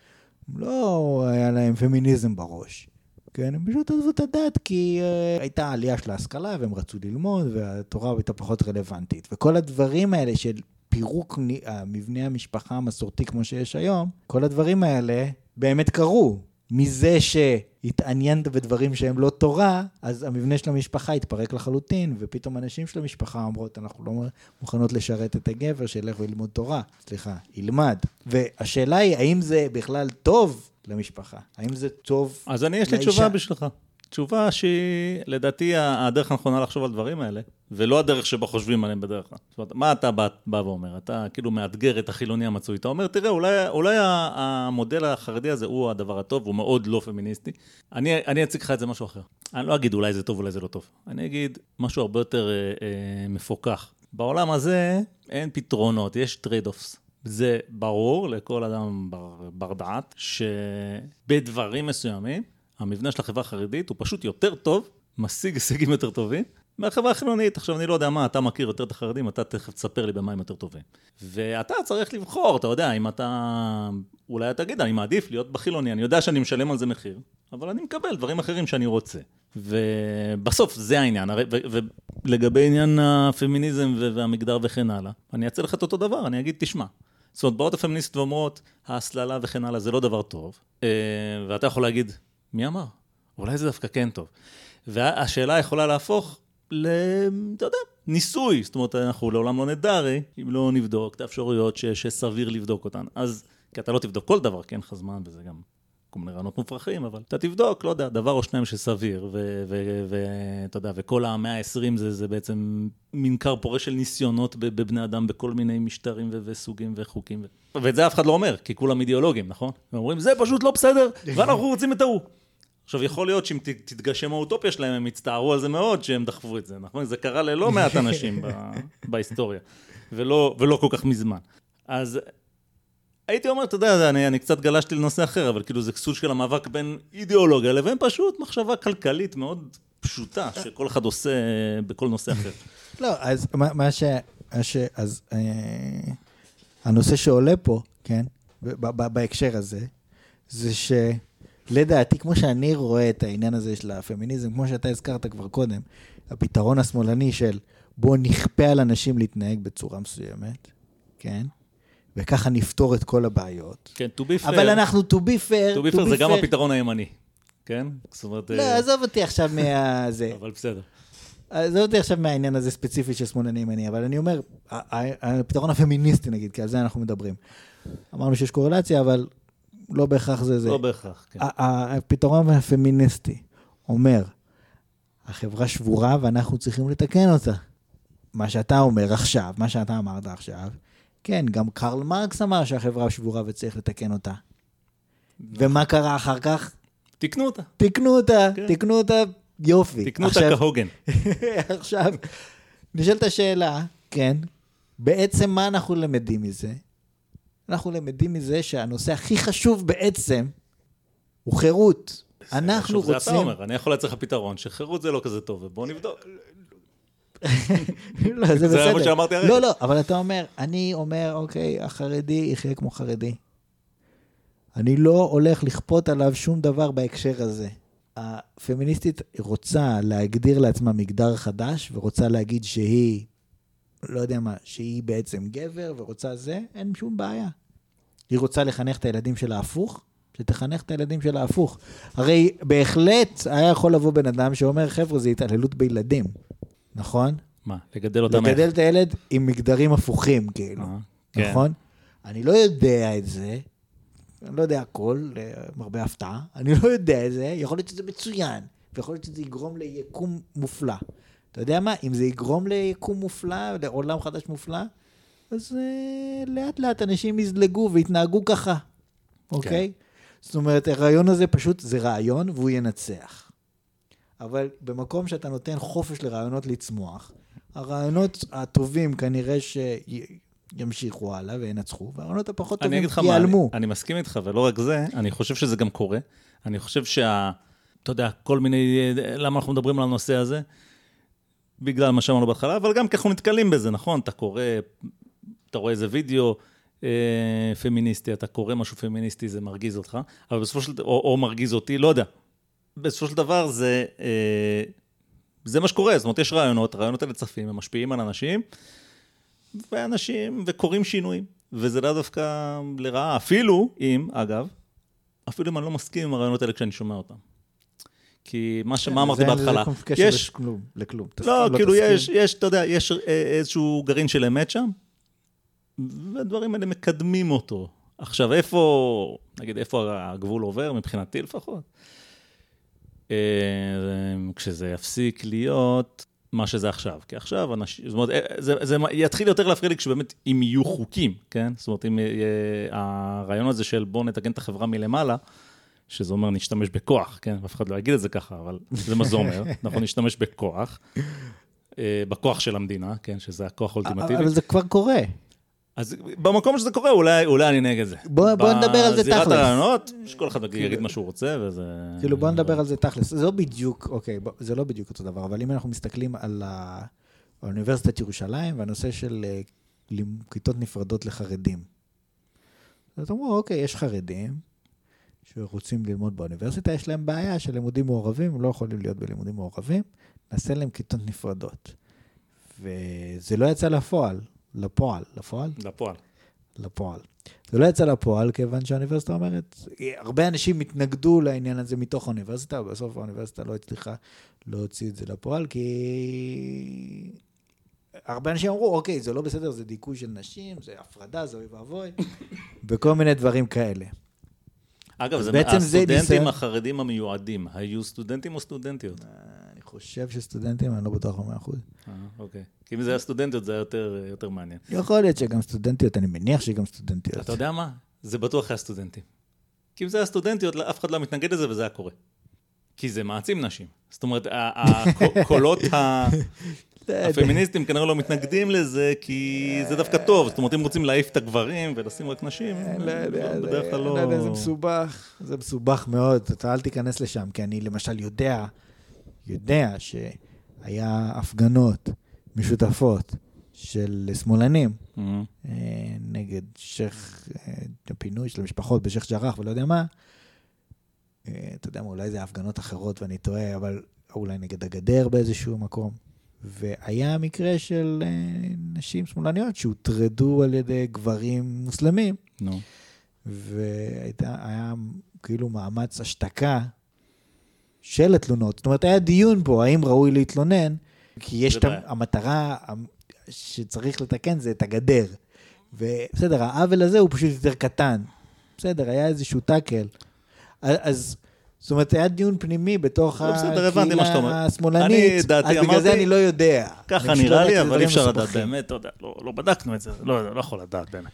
[SPEAKER 2] לא היה להם פמיניזם בראש. כן, הם פשוט עזבו את הדת כי uh, הייתה עלייה של ההשכלה והם רצו ללמוד והתורה הייתה פחות רלוונטית. וכל הדברים האלה של פירוק המבנה המשפחה המסורתי כמו שיש היום, כל הדברים האלה באמת קרו. מזה שהתעניינת בדברים שהם לא תורה, אז המבנה של המשפחה התפרק לחלוטין, ופתאום הנשים של המשפחה אומרות, אנחנו לא מוכנות לשרת את הגבר, שילך וילמוד תורה. סליחה, ילמד. והשאלה היא, האם זה בכלל טוב למשפחה? האם זה טוב
[SPEAKER 1] אז אני, יש לי
[SPEAKER 2] לאישה?
[SPEAKER 1] תשובה בשבילך. תשובה שהיא, לדעתי, הדרך הנכונה לחשוב על דברים האלה, ולא הדרך שבה חושבים עליהם בדרך כלל. זאת אומרת, מה אתה בא, בא ואומר? אתה כאילו מאתגר את החילוני המצוי. אתה אומר, תראה, אולי, אולי המודל החרדי הזה הוא הדבר הטוב, הוא מאוד לא פמיניסטי. אני, אני אציג לך את זה משהו אחר. אני לא אגיד אולי זה טוב, אולי זה לא טוב. אני אגיד משהו הרבה יותר אה, אה, מפוקח. בעולם הזה אין פתרונות, יש trade-offs. זה ברור לכל אדם בר, בר דעת, שבדברים מסוימים, המבנה של החברה החרדית הוא פשוט יותר טוב, משיג הישגים יותר טובים, מהחברה החילונית. עכשיו, אני לא יודע מה, אתה מכיר יותר את החרדים, אתה תכף תספר לי במה הם יותר טובים. ואתה צריך לבחור, אתה יודע, אם אתה... אולי אתה תגיד, אני מעדיף להיות בחילוני, אני יודע שאני משלם על זה מחיר, אבל אני מקבל דברים אחרים שאני רוצה. ובסוף זה העניין, הרי, ו- ולגבי עניין הפמיניזם והמגדר וכן הלאה, אני אעשה לך את אותו דבר, אני אגיד, תשמע, זאת אומרת, באות הפמיניסטיות ואומרות, ההסללה וכן הלאה זה לא דבר טוב, אה, ואתה יכול להגיד, מי אמר? אולי זה דווקא כן טוב. והשאלה יכולה להפוך ל... אתה יודע, ניסוי. זאת אומרת, אנחנו לעולם לא נדע הרי, אם לא נבדוק את האפשרויות ש- שסביר לבדוק אותן. אז, כי אתה לא תבדוק כל דבר, כי אין לך זמן, וזה גם כל מיני רעיונות מופרכים, אבל אתה תבדוק, לא יודע, דבר או שניים שסביר, ואתה יודע, וכל המאה ה-20 זה, זה בעצם מין כר פורה של ניסיונות בבני אדם בכל מיני משטרים ו- וסוגים וחוקים. ו- ואת זה אף אחד לא אומר, כי כולם אידיאולוגים, נכון? הם אומרים, זה פשוט לא בסדר, <laughs> ואנחנו רוצים את ההוא. עכשיו, יכול להיות שאם תתגשם האוטופיה שלהם, הם יצטערו על זה מאוד שהם דחפו את זה, נכון? זה קרה ללא <laughs> מעט אנשים ב- בהיסטוריה, ולא, ולא כל כך מזמן. אז הייתי אומר, אתה יודע, אני, אני קצת גלשתי לנושא אחר, אבל כאילו זה סוג של המאבק בין אידיאולוגיה לבין פשוט מחשבה כלכלית מאוד פשוטה, שכל אחד עושה בכל נושא אחר. <laughs>
[SPEAKER 2] לא, אז מה, מה ש... ש אז אה, הנושא שעולה פה, כן, ב, ב, בהקשר הזה, זה שלדעתי, כמו שאני רואה את העניין הזה של הפמיניזם, כמו שאתה הזכרת כבר קודם, הפתרון השמאלני של בואו נכפה על אנשים להתנהג בצורה מסוימת, כן, וככה נפתור את כל הבעיות.
[SPEAKER 1] כן, to be fair,
[SPEAKER 2] אבל אנחנו, to be fair,
[SPEAKER 1] to be fair זה גם הפתרון הימני, כן? זאת אומרת...
[SPEAKER 2] לא,
[SPEAKER 1] אה,
[SPEAKER 2] עזוב אותי עכשיו מה... <laughs>
[SPEAKER 1] אבל בסדר.
[SPEAKER 2] עזוב אותי עכשיו מהעניין הזה ספציפי של שמאלני ימני, אבל אני אומר, הפתרון הפמיניסטי נגיד, כי על זה אנחנו מדברים. אמרנו שיש קורלציה, אבל לא בהכרח זה זה.
[SPEAKER 1] לא בהכרח, כן.
[SPEAKER 2] הפתרון הפמיניסטי אומר, החברה שבורה ואנחנו צריכים לתקן אותה. מה שאתה אומר עכשיו, מה שאתה אמרת עכשיו, כן, גם קרל מרקס אמר שהחברה שבורה וצריך לתקן אותה. ומה קרה אחר כך?
[SPEAKER 1] תקנו אותה,
[SPEAKER 2] תיקנו אותה,
[SPEAKER 1] כן.
[SPEAKER 2] תיקנו אותה, יופי.
[SPEAKER 1] תקנו אותה כהוגן. <laughs>
[SPEAKER 2] עכשיו, נשאלת השאלה, כן, בעצם מה אנחנו למדים מזה? אנחנו למדים מזה שהנושא הכי חשוב בעצם הוא חירות. אנחנו
[SPEAKER 1] עכשיו, זה
[SPEAKER 2] רוצים...
[SPEAKER 1] אתה אומר, אני יכול לך פתרון, שחירות זה לא כזה טוב, ובוא נבדוק. <laughs>
[SPEAKER 2] לא, זה
[SPEAKER 1] זה
[SPEAKER 2] בסדר.
[SPEAKER 1] מה שאמרתי הרגע.
[SPEAKER 2] לא, לא, אבל אתה אומר, אני אומר, אוקיי, החרדי יחיה כמו חרדי. אני לא הולך לכפות עליו שום דבר בהקשר הזה. הפמיניסטית רוצה להגדיר לעצמה מגדר חדש, ורוצה להגיד שהיא, לא יודע מה, שהיא בעצם גבר, ורוצה זה, אין שום בעיה. היא רוצה לחנך את הילדים שלה הפוך, שתחנך את הילדים שלה הפוך. הרי בהחלט היה יכול לבוא בן אדם שאומר, חבר'ה, זה התעללות בילדים, נכון?
[SPEAKER 1] מה, לגדל אותם איך?
[SPEAKER 2] לגדל את הילד עם מגדרים הפוכים, כאילו,
[SPEAKER 1] אה, כן.
[SPEAKER 2] נכון? אני לא יודע את זה, אני לא יודע הכל, למרבה ההפתעה, אני לא יודע את זה, יכול להיות שזה מצוין, ויכול להיות שזה יגרום ליקום מופלא. אתה יודע מה? אם זה יגרום ליקום מופלא, לעולם חדש מופלא, אז uh, לאט לאט אנשים יזלגו ויתנהגו ככה, אוקיי? זאת אומרת, הרעיון הזה פשוט, זה רעיון והוא ינצח. אבל במקום שאתה נותן חופש לרעיונות לצמוח, הרעיונות הטובים כנראה שימשיכו הלאה וינצחו, והרעיונות הפחות
[SPEAKER 1] אני
[SPEAKER 2] טובים
[SPEAKER 1] מה, אני,
[SPEAKER 2] ייעלמו.
[SPEAKER 1] אני מסכים איתך, ולא רק זה, אני חושב שזה גם קורה. אני חושב שה... אתה יודע, כל מיני... למה אנחנו מדברים על הנושא הזה? בגלל מה שאמרנו בהתחלה, אבל גם כי אנחנו נתקלים בזה, נכון? אתה קורא, אתה רואה איזה וידאו אה, פמיניסטי, אתה קורא משהו פמיניסטי, זה מרגיז אותך, אבל בסופו של דבר, או, או מרגיז אותי, לא יודע. בסופו של דבר זה, אה, זה מה שקורה, זאת אומרת, יש רעיונות, הרעיונות האלה צפים, הם משפיעים על אנשים, ואנשים, וקורים שינויים, וזה לאו דווקא לרעה, אפילו אם, אגב, אפילו אם אני לא מסכים עם הרעיונות האלה כשאני שומע אותם. כי מה, ש... מה אמרתי בהתחלה,
[SPEAKER 2] זה אין קשר
[SPEAKER 1] יש,
[SPEAKER 2] לכלום, לכלום. תס-
[SPEAKER 1] לא, כאילו. יש, יש, אתה יודע, יש אה, איזשהו גרעין של אמת שם, והדברים האלה מקדמים אותו. עכשיו, איפה, נגיד, איפה הגבול עובר, מבחינתי לפחות? אה, כשזה יפסיק להיות מה שזה עכשיו. כי עכשיו אנשים, זאת אומרת, אה, זה, זה יתחיל יותר להפריע לי כשבאמת, אם יהיו חוקים, כן? זאת אומרת, אם יהיה, הרעיון הזה של בואו נתקן את החברה מלמעלה, שזה אומר נשתמש בכוח, כן? אף אחד לא יגיד את זה ככה, אבל זה מה זה אומר. <laughs> אנחנו נשתמש בכוח, אה, בכוח של המדינה, כן? שזה הכוח האולטימטיבי.
[SPEAKER 2] אבל זה כבר קורה.
[SPEAKER 1] אז במקום שזה קורה, אולי, אולי אני נגד זה.
[SPEAKER 2] בוא- בוא נדבר על זה
[SPEAKER 1] בזירת
[SPEAKER 2] תכלס.
[SPEAKER 1] הרעיונות, שכל אחד יגיד מה שהוא רוצה, וזה...
[SPEAKER 2] כאילו, בוא נדבר על זה תכלס. זה לא בדיוק, אוקיי, זה לא בדיוק אותו דבר, אבל אם אנחנו מסתכלים על האוניברסיטת ירושלים והנושא של אה, כיתות נפרדות לחרדים. אז אמרו, אוקיי, יש חרדים שרוצים ללמוד באוניברסיטה, יש להם בעיה של לימודים מעורבים, הם לא יכולים להיות בלימודים מעורבים, נעשה להם כיתות נפרדות. וזה לא יצא לפועל, לפועל, לפועל?
[SPEAKER 1] לפועל.
[SPEAKER 2] לפועל. זה לא יצא לפועל, כיוון שהאוניברסיטה אומרת, הרבה אנשים התנגדו לעניין הזה מתוך האוניברסיטה, ובסוף האוניברסיטה לא הצליחה להוציא את זה לפועל, כי הרבה אנשים אמרו, אוקיי, זה לא בסדר, זה דיכוי של נשים, זה הפרדה, זה אוי ואבוי, <laughs> וכל מיני דברים כאלה.
[SPEAKER 1] אגב,
[SPEAKER 2] זה
[SPEAKER 1] הסטודנטים
[SPEAKER 2] ניסיון-
[SPEAKER 1] החרדים המיועדים, היו סטודנטים או סטודנטיות?
[SPEAKER 2] אני חושב שסטודנטים, אני לא בטוח במאה אחוז.
[SPEAKER 1] אה, אוקיי. כי אם זה היה סטודנטיות, זה היה יותר, יותר מעניין.
[SPEAKER 2] יכול להיות שגם סטודנטיות, אני מניח שגם סטודנטיות.
[SPEAKER 1] אתה יודע מה? זה בטוח היה סטודנטים. כי אם זה היה סטודנטיות, אף אחד לא מתנגד לזה וזה היה קורה. כי זה מעצים נשים. זאת אומרת, הקולות ה- <laughs> הפמיניסטים כנראה לא מתנגדים לזה, כי זה דווקא טוב. זאת אומרת, אם רוצים להעיף את הגברים ולשים רק נשים,
[SPEAKER 2] לא יודע,
[SPEAKER 1] זה בדרך כלל לא...
[SPEAKER 2] לא זה מסובך, זה מסובך מאוד, אתה אל תיכנס לשם, כי אני למשל יודע, יודע שהיה הפגנות משותפות של שמאלנים
[SPEAKER 1] אה,
[SPEAKER 2] אה, נגד שייח', אה, הפינוי של המשפחות בשייח' ג'ראח ולא יודע מה. אה, אתה יודע מה, אולי זה הפגנות אחרות ואני טועה, אבל אולי נגד הגדר באיזשהו מקום. והיה מקרה של אה, נשים שמאלניות שהוטרדו על ידי גברים מוסלמים.
[SPEAKER 1] נו.
[SPEAKER 2] והיה כאילו מאמץ השתקה של התלונות. זאת אומרת, היה דיון פה, האם ראוי להתלונן, כי יש את. המטרה שצריך לתקן זה את הגדר. ובסדר, העוול הזה הוא פשוט יותר קטן. בסדר, היה איזשהו טאקל. אז... זאת אומרת, היה דיון פנימי בתוך
[SPEAKER 1] לא.
[SPEAKER 2] הקהילה השמאלנית, אז בגלל
[SPEAKER 1] אמרתי-
[SPEAKER 2] זה אני לא יודע.
[SPEAKER 1] ככה נראה
[SPEAKER 2] לא
[SPEAKER 1] לי, אבל אי אפשר לדעת. באמת, אתה יודע, לא לא בדקנו את זה, לא לא יכול לדעת באמת.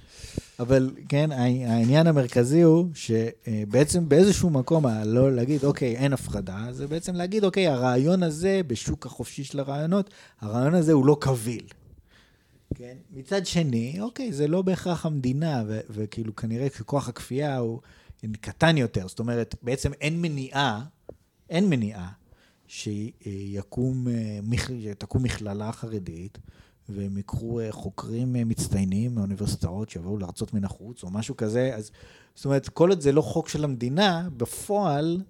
[SPEAKER 2] אבל כן, הע- העניין המרכזי הוא שבעצם באיזשהו מקום, ה- לא להגיד, אוקיי, אין הפרדה, זה בעצם להגיד, אוקיי, הרעיון הזה, בשוק החופשי של הרעיונות, הרעיון הזה הוא לא קביל. כן? מצד שני, אוקיי, זה לא בהכרח המדינה, וכאילו כנראה שכוח הכפייה הוא קטן יותר. זאת אומרת, בעצם אין מניעה, אין מניעה שיקום, אה, שתקום מכללה חרדית, והם יקחו אה, חוקרים אה, מצטיינים מהאוניברסיטאות שיבואו להרצות מן החוץ, או משהו כזה. אז, זאת אומרת, כל עוד זה לא חוק של המדינה, בפועל,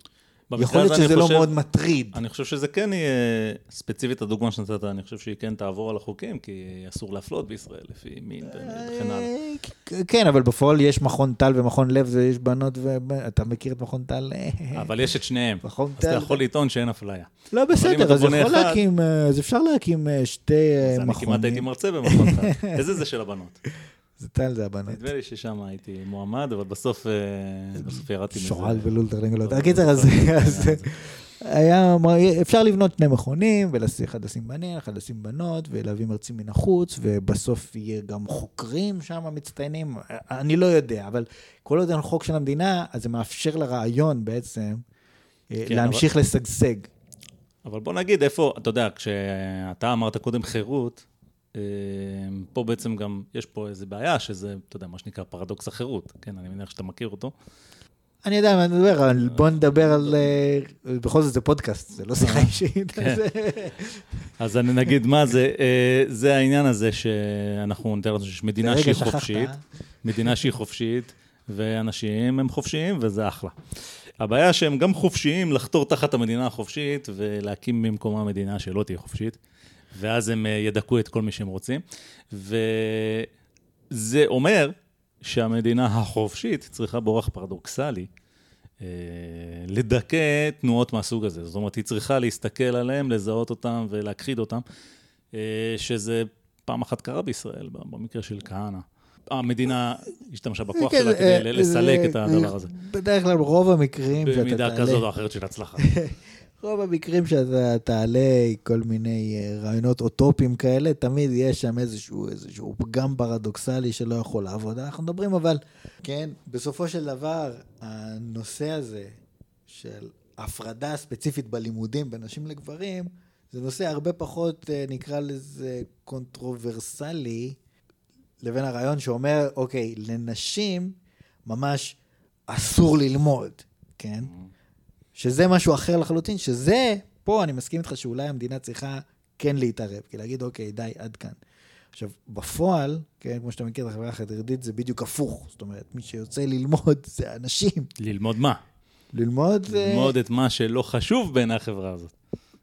[SPEAKER 2] יכול להיות שזה לא
[SPEAKER 1] חושב-
[SPEAKER 2] מאוד מטריד.
[SPEAKER 1] אני חושב שזה כן יהיה, ספציפית הדוגמה שנתת, אני חושב שהיא כן תעבור על החוקים, כי אסור להפלות בישראל לפי מין וכן הלאה.
[SPEAKER 2] אה, כן, אבל בפועל יש מכון טל ומכון לב, ויש בנות. אתה מכיר את מכון טל? אה, <laughs>
[SPEAKER 1] אבל יש את שניהם.
[SPEAKER 2] מכון
[SPEAKER 1] אז אתה
[SPEAKER 2] טל.
[SPEAKER 1] יכול לטעון שאין אפליה.
[SPEAKER 2] לא, בסדר, אז יכול
[SPEAKER 1] אחד-
[SPEAKER 2] להקים, אה, אז אפשר להקים אה, שתי אה,
[SPEAKER 1] אז אני כמעט הייתי
[SPEAKER 2] מכונים.
[SPEAKER 1] מרצה במכון טל. <laughs> איזה זה של הבנות?
[SPEAKER 2] זה טל זה הבנות.
[SPEAKER 1] נדמה לי ששם הייתי מועמד, אבל בסוף אה, ירדתי מזה.
[SPEAKER 2] שועל ולולטרלינגלות.
[SPEAKER 1] לא,
[SPEAKER 2] הקיצר,
[SPEAKER 1] לא
[SPEAKER 2] אז
[SPEAKER 1] זוכר.
[SPEAKER 2] אז היה, אפשר לבנות שני מכונים, ואחד לשים בנים, אחד לשים בנות, ולהביא מרצים מן החוץ, ובסוף יהיה גם חוקרים שם מצטיינים. אני לא יודע, אבל כל עוד אין חוק של המדינה, אז זה מאפשר לרעיון בעצם אה,
[SPEAKER 1] כן,
[SPEAKER 2] להמשיך לשגשג.
[SPEAKER 1] אבל בוא נגיד איפה, אתה יודע, כשאתה אמרת קודם חירות, אה, פה בעצם גם, יש פה איזו בעיה, שזה, אתה יודע, מה שנקרא פרדוקס החירות, כן, אני מניח שאתה מכיר אותו.
[SPEAKER 2] אני יודע מה אני מדבר, אבל בוא נדבר על... אה, בכל זאת זה פודקאסט, זה לא שיחה אישית.
[SPEAKER 1] כן. <laughs>
[SPEAKER 2] אז, אה,
[SPEAKER 1] אני נגיד מה זה, אה, זה העניין הזה שאנחנו נתאר לנו שיש מדינה שהיא. חופשית, מדינה שהיא חופשית, ואנשים הם חופשיים, וזה אחלה. הבעיה שהם גם חופשיים לחתור תחת המדינה החופשית ולהקים במקומה מדינה שלא תהיה חופשית, ואז הם אה, ידכאו את כל מי שהם רוצים. וזה אומר שהמדינה החופשית צריכה באורח פרדוקסלי אה, לדכא תנועות מהסוג הזה. זאת אומרת, היא צריכה להסתכל עליהם, לזהות אותם ולהכחיד אותם, אה, שזה פעם אחת קרה בישראל, במקרה של כהנא. המדינה השתמשה בכוח
[SPEAKER 2] כן,
[SPEAKER 1] שלה כדי לסלק את הדבר הזה.
[SPEAKER 2] בדרך כלל רוב המקרים שאתה
[SPEAKER 1] במידה
[SPEAKER 2] תעלה...
[SPEAKER 1] כזאת או אחרת של הצלחה. <laughs>
[SPEAKER 2] רוב המקרים שאתה תעלה כל מיני אה, רעיונות אוטופיים כאלה, תמיד יש שם איזשהו, איזשהו פגם פרדוקסלי שלא יכול לעבוד. אנחנו מדברים אבל, כן, בסופו של דבר, הנושא הזה של הפרדה ספציפית בלימודים בין נשים לגברים, זה נושא הרבה פחות, אה, נקרא לזה, קונטרוברסלי, לבין הרעיון שאומר, אוקיי, לנשים ממש אסור ללמוד, כן? שזה משהו אחר לחלוטין, שזה, פה אני מסכים איתך שאולי המדינה צריכה כן להתערב, כי להגיד, אוקיי, די, עד כאן. עכשיו, בפועל, כן, כמו שאתה מכיר את החברה החרדית, זה בדיוק הפוך. זאת אומרת, מי שיוצא ללמוד זה הנשים.
[SPEAKER 1] ללמוד מה?
[SPEAKER 2] ללמוד זה...
[SPEAKER 1] ללמוד את מה שלא חשוב בעיני החברה הזאת.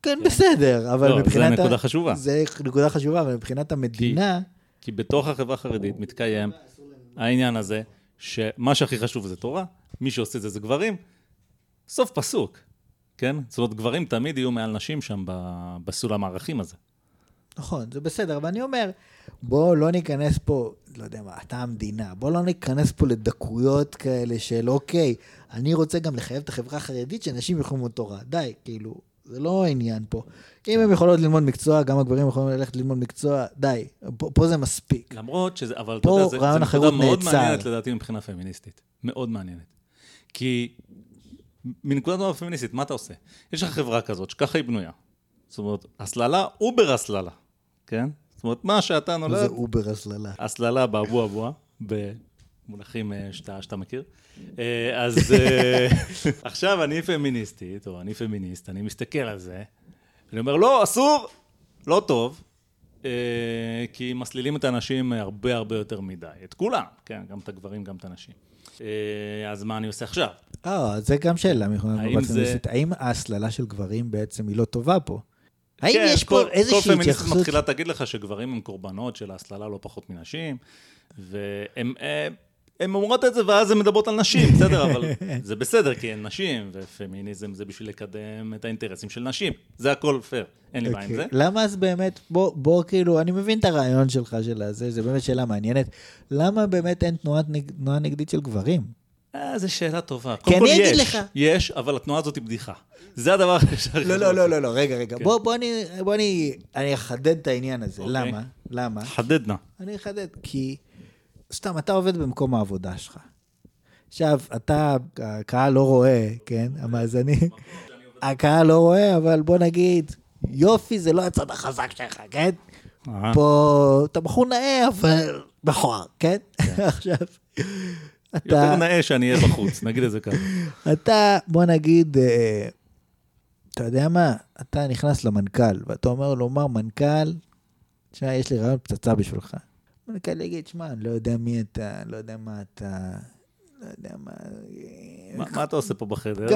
[SPEAKER 2] כן, בסדר, אבל
[SPEAKER 1] לא, זה
[SPEAKER 2] מבחינת... ה-
[SPEAKER 1] נקודה חשובה.
[SPEAKER 2] זה נקודה חשובה, אבל מבחינת המדינה...
[SPEAKER 1] כי בתוך החברה החרדית מתקיים העניין הזה, שמה שהכי חשוב זה תורה, מי שעושה את זה זה גברים. סוף פסוק, כן? זאת אומרת, גברים תמיד יהיו מעל נשים שם בסולם הערכים הזה.
[SPEAKER 2] נכון, זה בסדר, אבל אני אומר, בוא לא ניכנס פה, לא יודע מה, אתה המדינה, בוא לא ניכנס פה לדקויות כאלה של אוקיי, אני רוצה גם לחייב את החברה החרדית שהנשים יוכלו ללמוד תורה. די, כאילו, זה לא העניין פה. אם הם יכולות ללמוד מקצוע, גם הגברים יכולים ללכת ללמוד מקצוע, די, פה, פה זה מספיק.
[SPEAKER 1] למרות שזה, אבל אתה יודע, זה- זו נקודה מאוד
[SPEAKER 2] נעצר.
[SPEAKER 1] מעניינת לדעתי מבחינה פמיניסטית. מאוד מעניינת. כי מנקודת מבט פמיניסטית, מה אתה עושה? יש לך חברה כזאת, שככה היא בנויה. זאת אומרת, הסללה, over הסללה, כן? זאת אומרת, מה שאתה
[SPEAKER 2] זה
[SPEAKER 1] נולד,
[SPEAKER 2] over הסללה.
[SPEAKER 1] הסללה באבו אבוה, במונחים אה, שאתה, שאתה מכיר. אה, אז אה, <laughs> עכשיו אני פמיניסטית, או אני פמיניסט, אני מסתכל על זה, אני אומר, לא, אסור, לא טוב, אה, כי מסלילים את האנשים הרבה הרבה יותר מדי. את כולם, כן, גם את הגברים, גם את הנשים. אה, אז מה אני עושה עכשיו?
[SPEAKER 2] אה, זה גם שאלה
[SPEAKER 1] האם
[SPEAKER 2] ההסללה של גברים בעצם היא לא טובה פה? האם
[SPEAKER 1] כן,
[SPEAKER 2] יש
[SPEAKER 1] כל-
[SPEAKER 2] פה איזושהי
[SPEAKER 1] כל פמיניסטית
[SPEAKER 2] התייחסות...
[SPEAKER 1] מתחילה תגיד לך שגברים הם קורבנות של ההסללה לא פחות מנשים, והם הם אומרות את זה ואז הן מדברות על נשים, בסדר, <laughs> אבל זה בסדר, כי הן נשים, ופמיניזם זה בשביל לקדם את האינטרסים של נשים. זה הכל פייר, אין לי בעיה עם זה.
[SPEAKER 2] אוקיי. למה אז באמת, בוא, בוא כאילו, אני מבין את הרעיון שלך של הזה, זה באמת שאלה מעניינת. למה באמת אין תנועת תנועה נגדית של גברים?
[SPEAKER 1] אה, זו שאלה טובה.
[SPEAKER 2] כי
[SPEAKER 1] קודם כל
[SPEAKER 2] אני אגיד
[SPEAKER 1] יש,
[SPEAKER 2] לך.
[SPEAKER 1] יש, אבל התנועה הזאת היא בדיחה. זה הדבר שהכי
[SPEAKER 2] לא, לא, לא, לא, לא, רגע, רגע.
[SPEAKER 1] כן.
[SPEAKER 2] בוא, בוא, אני, בוא אני, אני אחדד את העניין הזה.
[SPEAKER 1] אוקיי.
[SPEAKER 2] למה? למה?
[SPEAKER 1] חדד נא.
[SPEAKER 2] אני אחדד, כי סתם, אתה עובד במקום העבודה שלך. עכשיו, אתה, הקהל לא רואה, כן? המאזינים. הקהל לא רואה, אבל בוא נגיד, יופי זה לא הצד החזק שלך, כן? פה אתה בחור נאה, אבל מכוער, כן? <laughs> עכשיו,
[SPEAKER 1] יותר
[SPEAKER 2] אתה,
[SPEAKER 1] נאה שאני אהיה בחוץ, נגיד את זה ככה. <laughs>
[SPEAKER 2] אתה, בוא נגיד, אה, אתה יודע מה? אתה נכנס למנכ"ל, ואתה אומר לו, מר מנכ"ל, תשמע, יש לי רעיון פצצה בשבילך. המנכ"ל יגיד, שמע, אני לא יודע מי אתה, לא יודע מה אתה, לא יודע מה...
[SPEAKER 1] מה אתה עושה פה בחדר?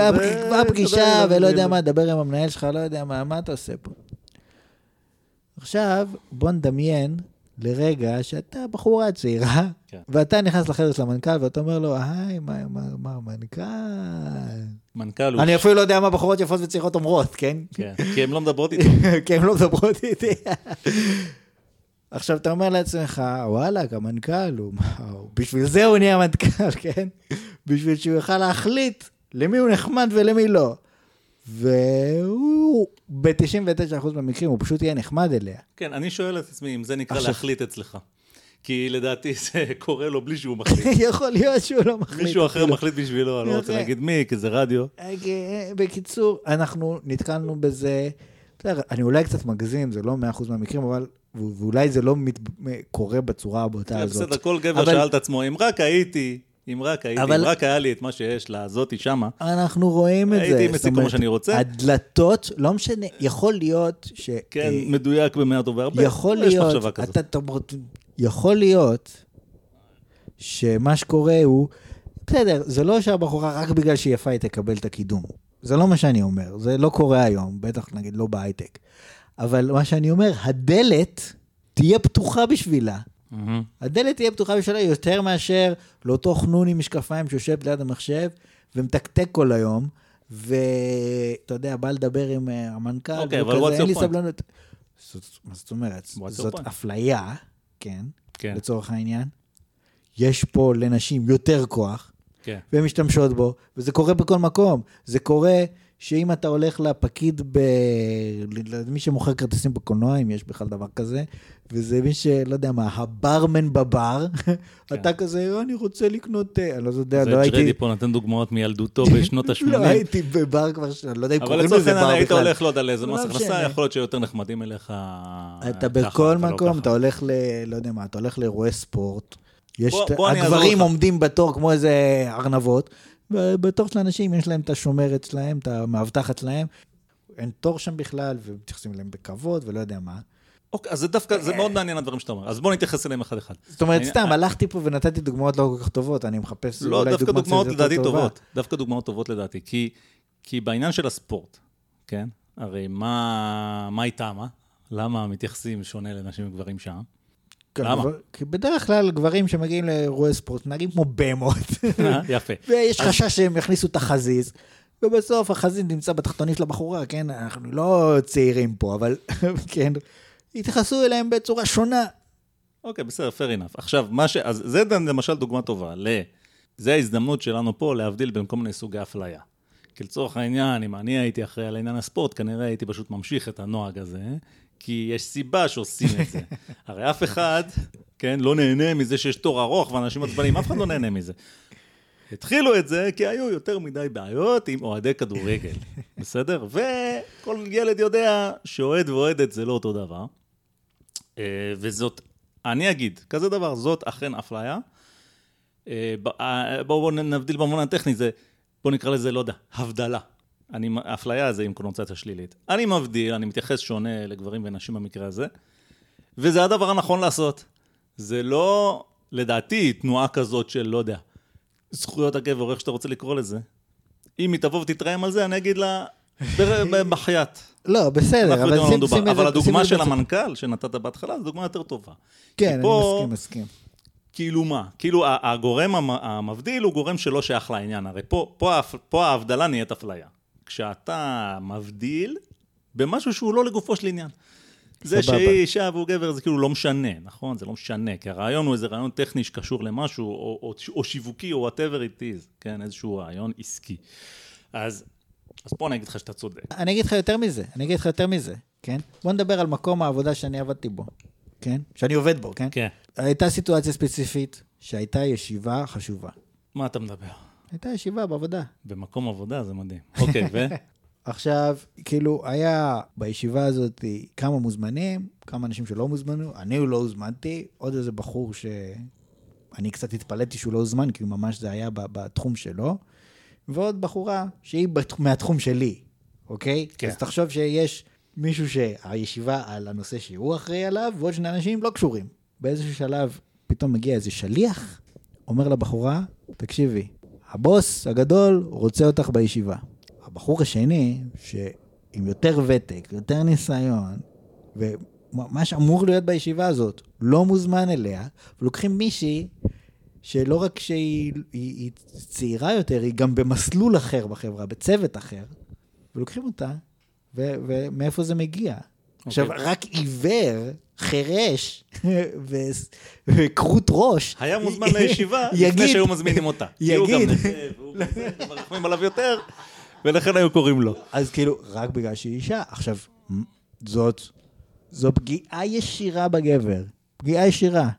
[SPEAKER 2] כבר פגישה, ולא. יודע מה, דבר עם המנהל שלך, לא יודע מה, מה אתה עושה פה? עכשיו, בוא נדמיין לרגע שאתה בחורה צעירה,
[SPEAKER 1] כן.
[SPEAKER 2] ואתה נכנס לחדר של המנכ"ל, ואתה אומר לו, היי, מה, מה, מה, המנכ"ל?
[SPEAKER 1] מנכ"ל הוא...
[SPEAKER 2] אני אפילו לא יודע מה בחורות יפות וצעירות אומרות, כן?
[SPEAKER 1] כן, כי הן לא מדברות <laughs> איתו.
[SPEAKER 2] כי הן לא מדברות איתי. עכשיו, אתה אומר לעצמך, המנכ"ל, הוא, מה, הוא- בשביל זה הוא נהיה מנכ"ל, <laughs> כן? בשביל שהוא יוכל להחליט למי הוא נחמד ולמי לא. והוא, ב-99% מהמקרים, הוא פשוט יהיה נחמד אליה.
[SPEAKER 1] כן, אני שואל את עצמי אם זה נקרא
[SPEAKER 2] עכשיו-
[SPEAKER 1] להחליט אצלך. כי לדעתי <laughs> זה קורה לו בלי שהוא מחליט. <laughs>
[SPEAKER 2] יכול להיות שהוא לא מחליט.
[SPEAKER 1] מישהו אחר. מחליט בשבילו, אני לא רוצה. להגיד מי, כי זה רדיו.
[SPEAKER 2] אה, בקיצור, אנחנו נתקלנו בזה, אני אולי קצת מגזים, זה לא 100% מהמקרים, אבל, ואולי זה לא מת, קורה בצורה הבוטה
[SPEAKER 1] כן,
[SPEAKER 2] הזאת.
[SPEAKER 1] בסדר, כל גבר
[SPEAKER 2] אבל-
[SPEAKER 1] שאל את עצמו, אם רק הייתי, אם רק הייתי,
[SPEAKER 2] אבל-
[SPEAKER 1] אם רק היה לי את מה שיש לזאתי שמה,
[SPEAKER 2] אנחנו רואים את זה.
[SPEAKER 1] הייתי
[SPEAKER 2] אומרת,
[SPEAKER 1] מה שאני רוצה.
[SPEAKER 2] הדלתות, לא משנה, יכול להיות ש...
[SPEAKER 1] כן,
[SPEAKER 2] אה,
[SPEAKER 1] מדויק במאה טוב והרבה.
[SPEAKER 2] יכול להיות. אתה, אתה, יכול להיות שמה שקורה הוא, בסדר, זה לא שהבחורה רק בגלל שהיא יפה היא תקבל את הקידום. זה לא מה שאני אומר, זה לא קורה היום, בטח נגיד לא בהייטק. אבל מה שאני אומר, הדלת תהיה פתוחה בשבילה.
[SPEAKER 1] מהמם.
[SPEAKER 2] הדלת תהיה פתוחה בשבילה יותר מאשר לאותו חנון עם משקפיים שיושב ליד המחשב ומתקתק כל היום, ואתה יודע, בא לדבר עם אה, המנכ"ל,
[SPEAKER 1] אוקיי,
[SPEAKER 2] והוא
[SPEAKER 1] אבל
[SPEAKER 2] כזה,
[SPEAKER 1] what's
[SPEAKER 2] אין לי? סבלנות. זאת, מה זאת אומרת? זאת? אפליה, כן,
[SPEAKER 1] כן,
[SPEAKER 2] לצורך העניין. יש פה לנשים יותר כוח,
[SPEAKER 1] כן.
[SPEAKER 2] והן משתמשות בו, וזה קורה בכל מקום. זה קורה שאם אתה הולך לפקיד, ב... למי שמוכר כרטיסים בקולנוע, אם יש בכלל דבר כזה, וזה מי שלא יודע מה, הברמן בבר, אתה כזה, "אה, אני רוצה לקנות, אה", אני לא יודע,
[SPEAKER 1] זה
[SPEAKER 2] לא
[SPEAKER 1] ג'רדי
[SPEAKER 2] הייתי...
[SPEAKER 1] פה נותן דוגמאות מילדותו בשנות ה-80. <laughs>
[SPEAKER 2] לא הייתי בבר כבר, ש- אני לא יודע אם
[SPEAKER 1] אבל
[SPEAKER 2] קוראים
[SPEAKER 1] לצורך
[SPEAKER 2] לזה בר
[SPEAKER 1] היית
[SPEAKER 2] בכלל.
[SPEAKER 1] הולך, לא יודע, לאיזה
[SPEAKER 2] לא
[SPEAKER 1] מס הכנסה. יכול להיות שיותר נחמדים אליך
[SPEAKER 2] אתה בכל
[SPEAKER 1] ולא
[SPEAKER 2] מקום. אתה הולך ל... לא יודע מה, אתה הולך לאירועי ספורט. יש...
[SPEAKER 1] בוא- בוא
[SPEAKER 2] הגברים. עומדים בתור כמו איזה ארנבות, ובתור של האנשים יש להם את השומרת שלהם, את המאבטחת שלהם. אין תור שם בכלל, ומתייחסים אליהם בכבוד, ולא יודע מה.
[SPEAKER 1] אוקיי, אז זה דווקא, זה מאוד מעניין הדברים שאתה אומר. אז בוא נתייחס אליהם אחד-אחד.
[SPEAKER 2] זאת אומרת, סתם, הלכתי פה ונתתי דוגמאות לא כל כך טובות, אני מחפש
[SPEAKER 1] לא, דווקא דוגמאות לדעתי. טובות. דווקא דוגמאות טובות לדעתי. כי, בעניין של הספורט, כן? הרי מה, מה איתה, מה? למה מתייחסים שונה לנשים וגברים שם?
[SPEAKER 2] כן,
[SPEAKER 1] למה?
[SPEAKER 2] כי בדרך כלל גברים שמגיעים לאירועי ספורט מתנהגים כמו בהמות.
[SPEAKER 1] אה, יפה. <laughs>
[SPEAKER 2] ויש חשש שהם יכניסו את החזיז, ובסוף החזיז נמצא בתחתונים של הבחורה, כן? אנחנו לא צעירים פה, אבל <laughs> כן, התייחסו אליהם בצורה שונה.
[SPEAKER 1] אוקיי, בסדר, fair enough. עכשיו, מה ש... אז זה למשל דוגמה טובה. ל... זה ההזדמנות שלנו פה להבדיל בין כל מיני סוגי אפליה. כי לצורך העניין, אם אני הייתי אחראי על עניין הספורט, כנראה הייתי פשוט ממשיך את הנוהג הזה, כי יש סיבה שעושים את זה. הרי אף אחד, כן, לא נהנה מזה שיש תור ארוך ואנשים עצבניים, אף אחד לא נהנה מזה. התחילו את זה כי היו יותר מדי בעיות עם אוהדי כדורגל, בסדר? וכל ילד יודע שאוהד ואוהדת זה לא אותו דבר. אה, וזאת, אני אגיד, כזה דבר, זאת אכן אפליה. אה, אה, בואו בוא נבדיל במובן הטכני, זה, בואו נקרא לזה, לא יודע, הבדלה. אני, אפליה זה עם קונוצציה שלילית. אני מבדיל, אני מתייחס שונה לגברים ונשים במקרה הזה, וזה הדבר הנכון לעשות. זה לא, לדעתי, תנועה כזאת של, לא יודע, זכויות הגבר, איך שאתה רוצה לקרוא לזה. אם היא תבוא ותתרעם על זה, אני אגיד לה, <laughs> בחייאת.
[SPEAKER 2] לא, בסדר, אבל שים, שים
[SPEAKER 1] מדובר.
[SPEAKER 2] את זה...
[SPEAKER 1] אבל הדוגמה של. המנכ"ל שנתת בהתחלה, זו דוגמה יותר טובה.
[SPEAKER 2] כן, אני מסכים, מסכים.
[SPEAKER 1] כאילו מה? כאילו הגורם המ- המבדיל הוא גורם שלא שייך לעניין. הרי פה, פה, פה ההבדלה נהיית אפליה. כשאתה מבדיל במשהו שהוא לא לגופו של עניין. זה
[SPEAKER 2] סבבה.
[SPEAKER 1] שהיא אישה והוא גבר זה כאילו לא משנה, נכון? זה לא משנה, כי הרעיון הוא איזה רעיון טכני שקשור למשהו, או, או, או שיווקי, או whatever it is, כן? איזשהו רעיון עסקי. אז, אז פה אני אגיד לך שאתה צודק.
[SPEAKER 2] אני אגיד לך יותר מזה, אני אגיד לך יותר מזה, כן? בוא נדבר על מקום העבודה שאני עבדתי בו, כן? שאני עובד בו, כן?
[SPEAKER 1] כן.
[SPEAKER 2] הייתה סיטואציה ספציפית שהייתה ישיבה חשובה.
[SPEAKER 1] מה אתה מדבר?
[SPEAKER 2] הייתה ישיבה בעבודה.
[SPEAKER 1] במקום עבודה זה מדהים. <laughs> אוקיי, ו?
[SPEAKER 2] עכשיו, כאילו, היה בישיבה הזאת כמה מוזמנים, כמה אנשים שלא מוזמנו, אני לא הוזמנתי, עוד איזה בחור שאני קצת התפלאתי שהוא לא הוזמן, כי ממש זה היה בתחום שלו, ועוד בחורה שהיא בת- מהתחום שלי, אוקיי?
[SPEAKER 1] כן.
[SPEAKER 2] אז תחשוב שיש מישהו שהישיבה על הנושא שהוא אחראי עליו, ועוד שני אנשים לא קשורים. באיזשהו שלב פתאום מגיע איזה שליח, אומר לבחורה, תקשיבי, הבוס הגדול רוצה אותך בישיבה. הבחור השני, שעם יותר ותק, יותר ניסיון, ומה שאמור להיות בישיבה הזאת, לא מוזמן אליה, ולוקחים מישהי שלא רק שהיא היא, היא צעירה יותר, היא גם במסלול אחר בחברה, בצוות אחר, ולוקחים אותה, ו, ומאיפה זה מגיע? עכשיו,
[SPEAKER 1] אוקיי.
[SPEAKER 2] רק עיוור, חירש וכרות ראש,
[SPEAKER 1] היה מוזמן לישיבה
[SPEAKER 2] יגיד-
[SPEAKER 1] לפני שהיו מזמינים אותה. <laughs> כי הוא גם
[SPEAKER 2] יגיד.
[SPEAKER 1] נכה, מרחמים עליו יותר, ולכן היו קוראים לו.
[SPEAKER 2] אז כאילו, רק בגלל שהיא אישה. עכשיו, זאת, זו פגיעה ישירה בגבר. פגיעה ישירה.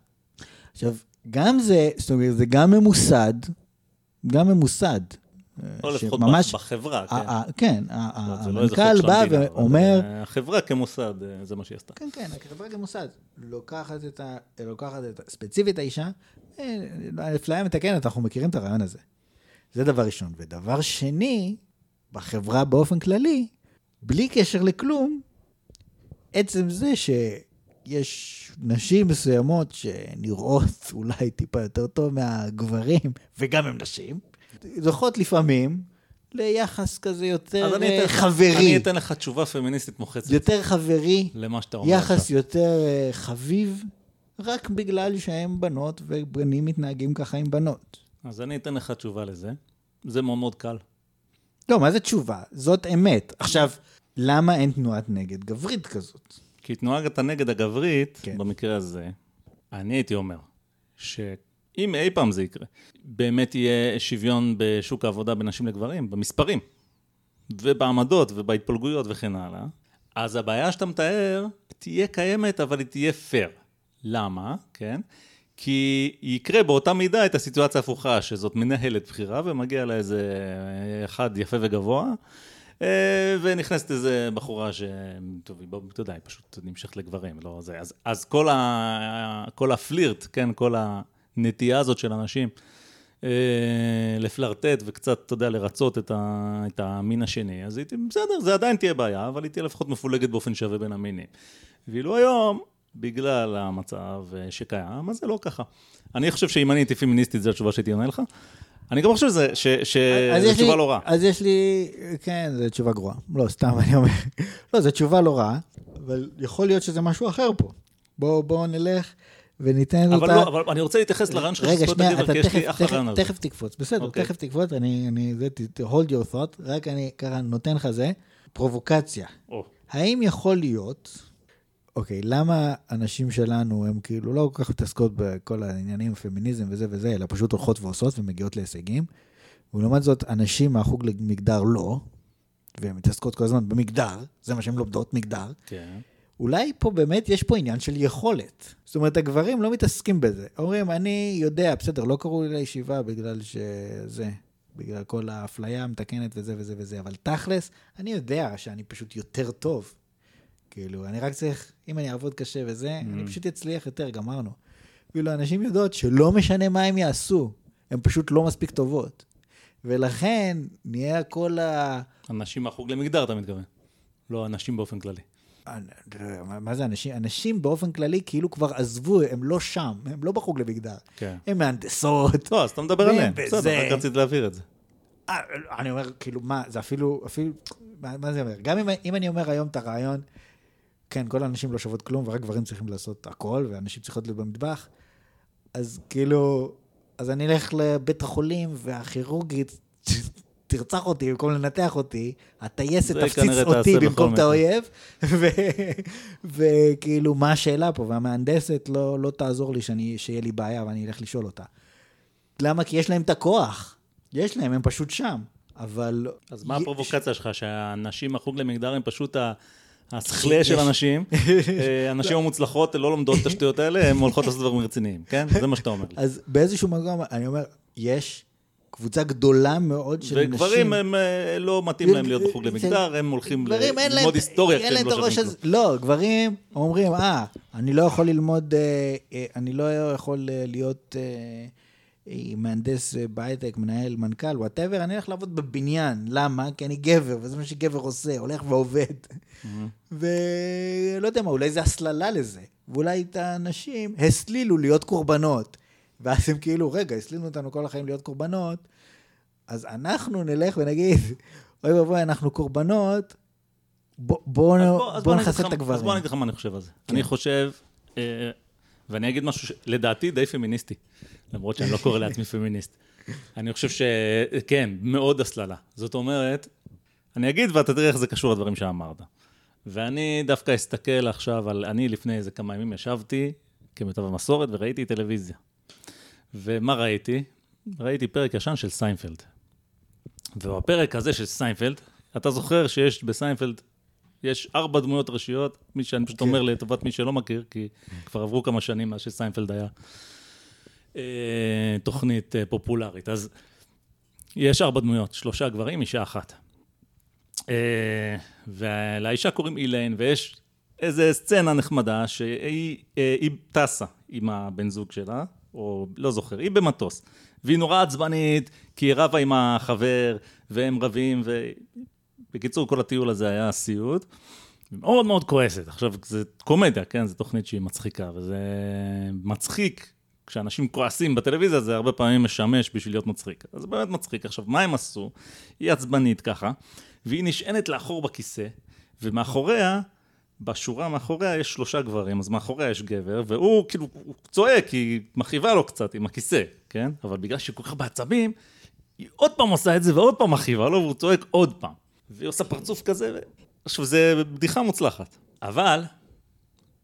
[SPEAKER 2] עכשיו, גם זה, זאת אומרת, זה גם ממוסד, גם ממוסד.
[SPEAKER 1] או לפחות
[SPEAKER 2] שממש-
[SPEAKER 1] בחברה, כן.
[SPEAKER 2] כן,
[SPEAKER 1] לא, לא
[SPEAKER 2] המנכ"ל בא ואומר,
[SPEAKER 1] אה, החברה כמוסד, אה, זה מה שהיא עשתה.
[SPEAKER 2] כן, כן, החברה כמוסד, לוקחת את ה... לוקחת את ה... ספציפית האישה, אה, אפליה מתקנת, אנחנו מכירים את הרעיון הזה. זה דבר ראשון. ודבר שני, בחברה באופן כללי, בלי קשר לכלום, עצם זה שיש נשים מסוימות שנראות אולי טיפה יותר טוב מהגברים, וגם הם נשים, זוכות לפעמים ליחס כזה יותר
[SPEAKER 1] אז אני
[SPEAKER 2] אה,
[SPEAKER 1] אתן
[SPEAKER 2] חברי.
[SPEAKER 1] אני אתן לך תשובה פמיניסטית מוחצת
[SPEAKER 2] יותר חברי,
[SPEAKER 1] למה שאתה אומר
[SPEAKER 2] יחס
[SPEAKER 1] עכשיו.
[SPEAKER 2] יותר אה, חביב, רק בגלל שהם בנות ובנים מתנהגים ככה עם בנות.
[SPEAKER 1] אז אני אתן לך תשובה לזה. זה מאוד מאוד קל.
[SPEAKER 2] לא, מה זה תשובה? זאת אמת. עכשיו, למה אין תנועת נגד גברית כזאת?
[SPEAKER 1] כי תנועת הנגד הגברית,
[SPEAKER 2] כן.
[SPEAKER 1] במקרה הזה, אני הייתי אומר, שאם אי פעם זה יקרה, באמת יהיה שוויון בשוק העבודה בין נשים לגברים, במספרים, ובעמדות, ובהתפלגויות וכן הלאה, אז הבעיה שאתה מתאר תהיה קיימת, אבל היא תהיה פייר. למה? כן? כי יקרה באותה מידה את הסיטואציה ההפוכה, שזאת מנהלת בכירה, ומגיע לה איזה אחד יפה וגבוה, אה, ונכנסת איזה בחורה ש... טוב, אתה יודע, היא פשוט נמשכת לגברים, לא זה. אז, אז כל, ה... כל הפלירט, כן, כל הנטייה הזאת של אנשים אה, לפלרטט וקצת, אתה יודע, לרצות את, ה... את המין השני, אז הייתי, בסדר, זה עדיין תהיה בעיה, אבל היא תהיה לפחות מפולגת באופן שווה בין המינים. ואילו היום, בגלל המצב אה, שקיים, אז זה לא ככה. אני חושב שאם אני הייתי פמיניסטית, זו התשובה שהייתי עונה לך. אני גם חושב שזה, ש, ש...
[SPEAKER 2] אז
[SPEAKER 1] זו
[SPEAKER 2] יש לי-
[SPEAKER 1] תשובה לא רעה.
[SPEAKER 2] אז יש לי, כן, זו תשובה גרועה. לא, סתם, אני אומר. לא, זו תשובה לא רעה, אבל יכול להיות שזה משהו אחר פה. בואו בוא נלך וניתן
[SPEAKER 1] אבל
[SPEAKER 2] אותה...
[SPEAKER 1] לא, אבל אני רוצה להתייחס לרעיון שלך של
[SPEAKER 2] רגע,
[SPEAKER 1] זכויות
[SPEAKER 2] שנייה,
[SPEAKER 1] הגבר,
[SPEAKER 2] אתה
[SPEAKER 1] כי יש לי
[SPEAKER 2] תכף,
[SPEAKER 1] רעיון
[SPEAKER 2] תקפוץ. בסדר,
[SPEAKER 1] אוקיי.
[SPEAKER 2] תכף תקפוץ, אני, אני, זה, hold your thought, רק אני ככה נותן לך זה, פרובוקציה.
[SPEAKER 1] או,
[SPEAKER 2] האם יכול להיות, אוקיי, למה הנשים שלנו הן כאילו לא כל כך מתעסקות בכל העניינים, פמיניזם וזה וזה, אלא פשוט הולכות ועושות ומגיעות להישגים, ולעומת זאת, הנשים מהחוג למגדר לא, והן מתעסקות כל הזמן במגדר, זה מה שהן לומדות, מגדר.
[SPEAKER 1] כן.
[SPEAKER 2] אולי פה באמת יש פה עניין של יכולת. זאת אומרת, הגברים לא מתעסקים בזה. אומרים, אני יודע, בסדר, לא קראו לי לישיבה בגלל שזה, בגלל כל האפליה המתקנת וזה וזה וזה, אבל תכלס, אני יודע שאני פשוט יותר טוב. כאילו, אני רק צריך, אם אני אעבוד קשה וזה, אני פשוט אצליח יותר, גמרנו. כאילו, אנשים יודעות שלא משנה מה הם יעשו, הן פשוט לא מספיק טובות. ולכן, נהיה כל ה...
[SPEAKER 1] אנשים מהחוג למגדר, אתה מתכוון. לא אנשים באופן כללי.
[SPEAKER 2] מה זה אנשים? אנשים באופן כללי כאילו כבר עזבו, הם לא שם, הם לא בחוג למגדר.
[SPEAKER 1] כן.
[SPEAKER 2] הם מהנדסות.
[SPEAKER 1] לא, אז אתה מדבר עליהם. בסדר, רק רציתי להבהיר את זה.
[SPEAKER 2] אה, אני אומר, כאילו, מה, זה אפילו, אפילו, מה, מה זה אומר? גם אם, אם אני אומר היום את הרעיון, כן, כל הנשים לא שוות כלום, ורק גברים צריכים לעשות הכל, ואנשים צריכות להיות במטבח, אז כאילו, אז אני אלך לבית החולים, והכירורגית תרצח אותי במקום לנתח אותי, הטייסת תפציץ אותי במקום את האויב, ו- וכאילו, מה השאלה פה? והמהנדסת לא, לא תעזור לי שאני, שיהיה לי בעיה ואני אלך לשאול אותה. למה? כי יש להם את הכוח. יש להם, הם פשוט שם. אבל...
[SPEAKER 1] אז מה הפרובוקציה שלך? שהנשים מהחוג למגדר הם פשוט ה- השכלה של אנשים, <laughs> אה, הנשים המוצלחות לא לומדות את השטויות האלה, הן הולכות לעשות דברים רציניים, כן? זה מה שאתה אומר.
[SPEAKER 2] אז באיזשהו מקום, אני אומר, יש קבוצה גדולה מאוד של נשים...
[SPEAKER 1] וגברים הם אה, לא מתאים להם להיות בחוג למגדר, הם הולכים ללמוד היסטוריה כשהם לא שווים. כלום.
[SPEAKER 2] לא, גברים אומרים, אה, אני לא יכול ללמוד, אה, אה, אני לא יכול להיות מהנדס בהייטק, מנהל, מנכ"ל, whatever, אני הולך לעבוד בבניין. למה? כי אני גבר, וזה מה שגבר עושה, הולך ועובד. ולא יודע מה, אולי זה הסללה לזה. ואולי את האנשים הסלילו להיות קורבנות. ואז הם כאילו, רגע, הסלילו אותנו כל החיים להיות קורבנות, אז אנחנו נלך ונגיד, אוי ואבוי, אנחנו קורבנות, בוא, בוא, נחסל את הגברים.
[SPEAKER 1] אז בוא אני אגיד לך מה אני חושב על זה.
[SPEAKER 2] כן.
[SPEAKER 1] אני חושב, אה, ואני אגיד משהו שלדעתי די פמיניסטי, למרות שאני לא קורא לעצמי פמיניסט. אני חושב שכן, מאוד הסללה. זאת אומרת, אני אגיד ואתה תראה איך זה קשור לדברים שאמרת. ואני דווקא אסתכל עכשיו על, אני לפני איזה כמה ימים ישבתי כמיטב המסורת וראיתי טלוויזיה. ומה ראיתי? ראיתי פרק ישן של סיינפלד. ובפרק הזה של סיינפלד, אתה זוכר שיש בסיינפלד, יש ארבע דמויות ראשיות, מי שאני פשוט
[SPEAKER 2] כן.
[SPEAKER 1] אומר לטובת מי שלא מכיר, כי כבר עברו כמה שנים מאז שסיינפלד היה אה, תוכנית אה, פופולרית. אז יש ארבע דמויות, שלושה גברים, אישה אחת. אה, ולאישה קוראים איליין, ויש איזה סצנה נחמדה שהיא היא טסה עם הבן זוג שלה, או לא זוכר, היא במטוס. והיא נורא עצבנית, כי היא רבה עם החבר, והם רבים, ובקיצור, כל הטיול הזה היה סיוט. מאוד מאוד כועסת. עכשיו, זה קומדיה, כן? זו תוכנית שהיא מצחיקה, וזה מצחיק. כשאנשים כועסים בטלוויזיה, זה הרבה פעמים משמש בשביל להיות מצחיק. אז זה באמת מצחיק. עכשיו, מה הם עשו? היא עצבנית ככה, והיא נשענת לאחור בכיסא, ומאחוריה, בשורה מאחוריה יש שלושה גברים, אז מאחוריה יש גבר, והוא כאילו, הוא צועק, היא מכאיבה לו קצת עם הכיסא, כן? אבל בגלל שהיא כל כך בעצבים, היא עוד פעם עושה את זה ועוד פעם מכאיבה לו, והוא צועק עוד פעם. והיא עושה פרצוף כזה, ו... עכשיו, זה בדיחה מוצלחת. אבל,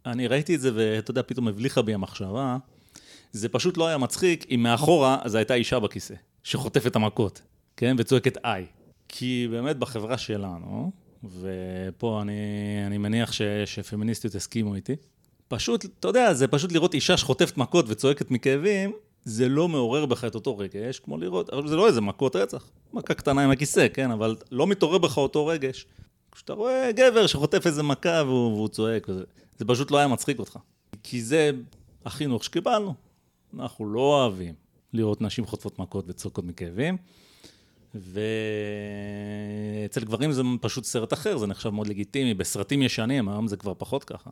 [SPEAKER 1] אני ראיתי את זה, ואתה יודע, פתאום הבליחה בי המחשבה, זה פשוט לא היה מצחיק אם מאחורה זו הייתה אישה בכיסא, שחוטפת המכות, כן? וצועקת איי. כי באמת בחברה שלנו, ופה אני, אני מניח ש, שפמיניסטיות יסכימו איתי, פשוט, אתה יודע, זה פשוט לראות אישה שחוטפת מכות וצועקת מכאבים, זה לא מעורר בך את אותו רגש, כמו לראות, אבל זה לא איזה מכות רצח, מכה קטנה עם הכיסא, כן? אבל לא מתעורר בך אותו רגש. כשאתה רואה גבר שחוטף איזה מכה והוא, והוא צועק, וזה, זה פשוט לא היה מצחיק אותך. כי זה החינוך שקיבלנו. אנחנו לא אוהבים לראות נשים חוטפות מכות וצועקות מכאבים. ואצל גברים זה פשוט סרט אחר, זה נחשב מאוד לגיטימי. בסרטים ישנים, היום זה כבר פחות ככה.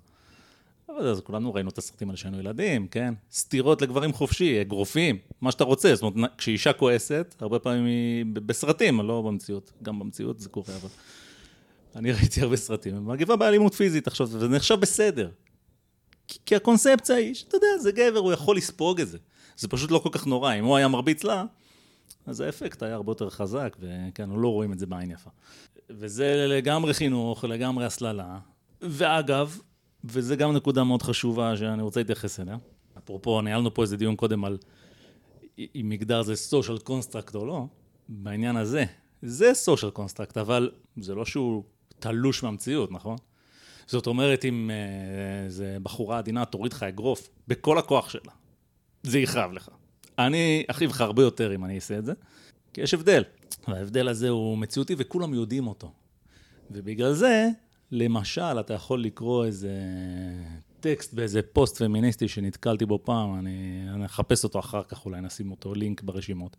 [SPEAKER 1] אבל אז כולנו ראינו את הסרטים האלה שהיינו ילדים, כן? סטירות לגברים חופשי, אגרופים, מה שאתה רוצה. זאת אומרת, כשאישה כועסת, הרבה פעמים היא בסרטים, לא במציאות. גם במציאות זה קורה, אבל... אני ראיתי הרבה סרטים, מגיבה באלימות פיזית עכשיו, וזה נחשב בסדר. כי, כי הקונספציה היא שאתה יודע, זה גבר, הוא יכול לספוג את זה. זה פשוט לא כל כך נורא. אם הוא היה מרביץ לה, אז האפקט היה הרבה יותר חזק, וכן, לא רואים את זה בעין יפה. וזה לגמרי חינוך, לגמרי הסללה. ואגב, וזה גם נקודה מאוד חשובה שאני רוצה להתייחס אליה. אפרופו, ניהלנו פה איזה דיון קודם על אם מגדר זה social construct או לא, בעניין הזה. זה social construct, אבל זה לא שהוא תלוש מהמציאות, נכון? זאת אומרת, אם אה, איזה בחורה עדינה תוריד לך אגרוף בכל הכוח שלה, זה יכאב לך. אני אכאיב לך הרבה יותר אם אני אעשה את זה, כי יש הבדל. וההבדל הזה הוא מציאותי וכולם יודעים אותו. ובגלל זה, למשל, אתה יכול לקרוא איזה טקסט באיזה פוסט פמיניסטי שנתקלתי בו פעם, אני, אני אחפש אותו אחר כך, אולי נשים אותו לינק ברשימות,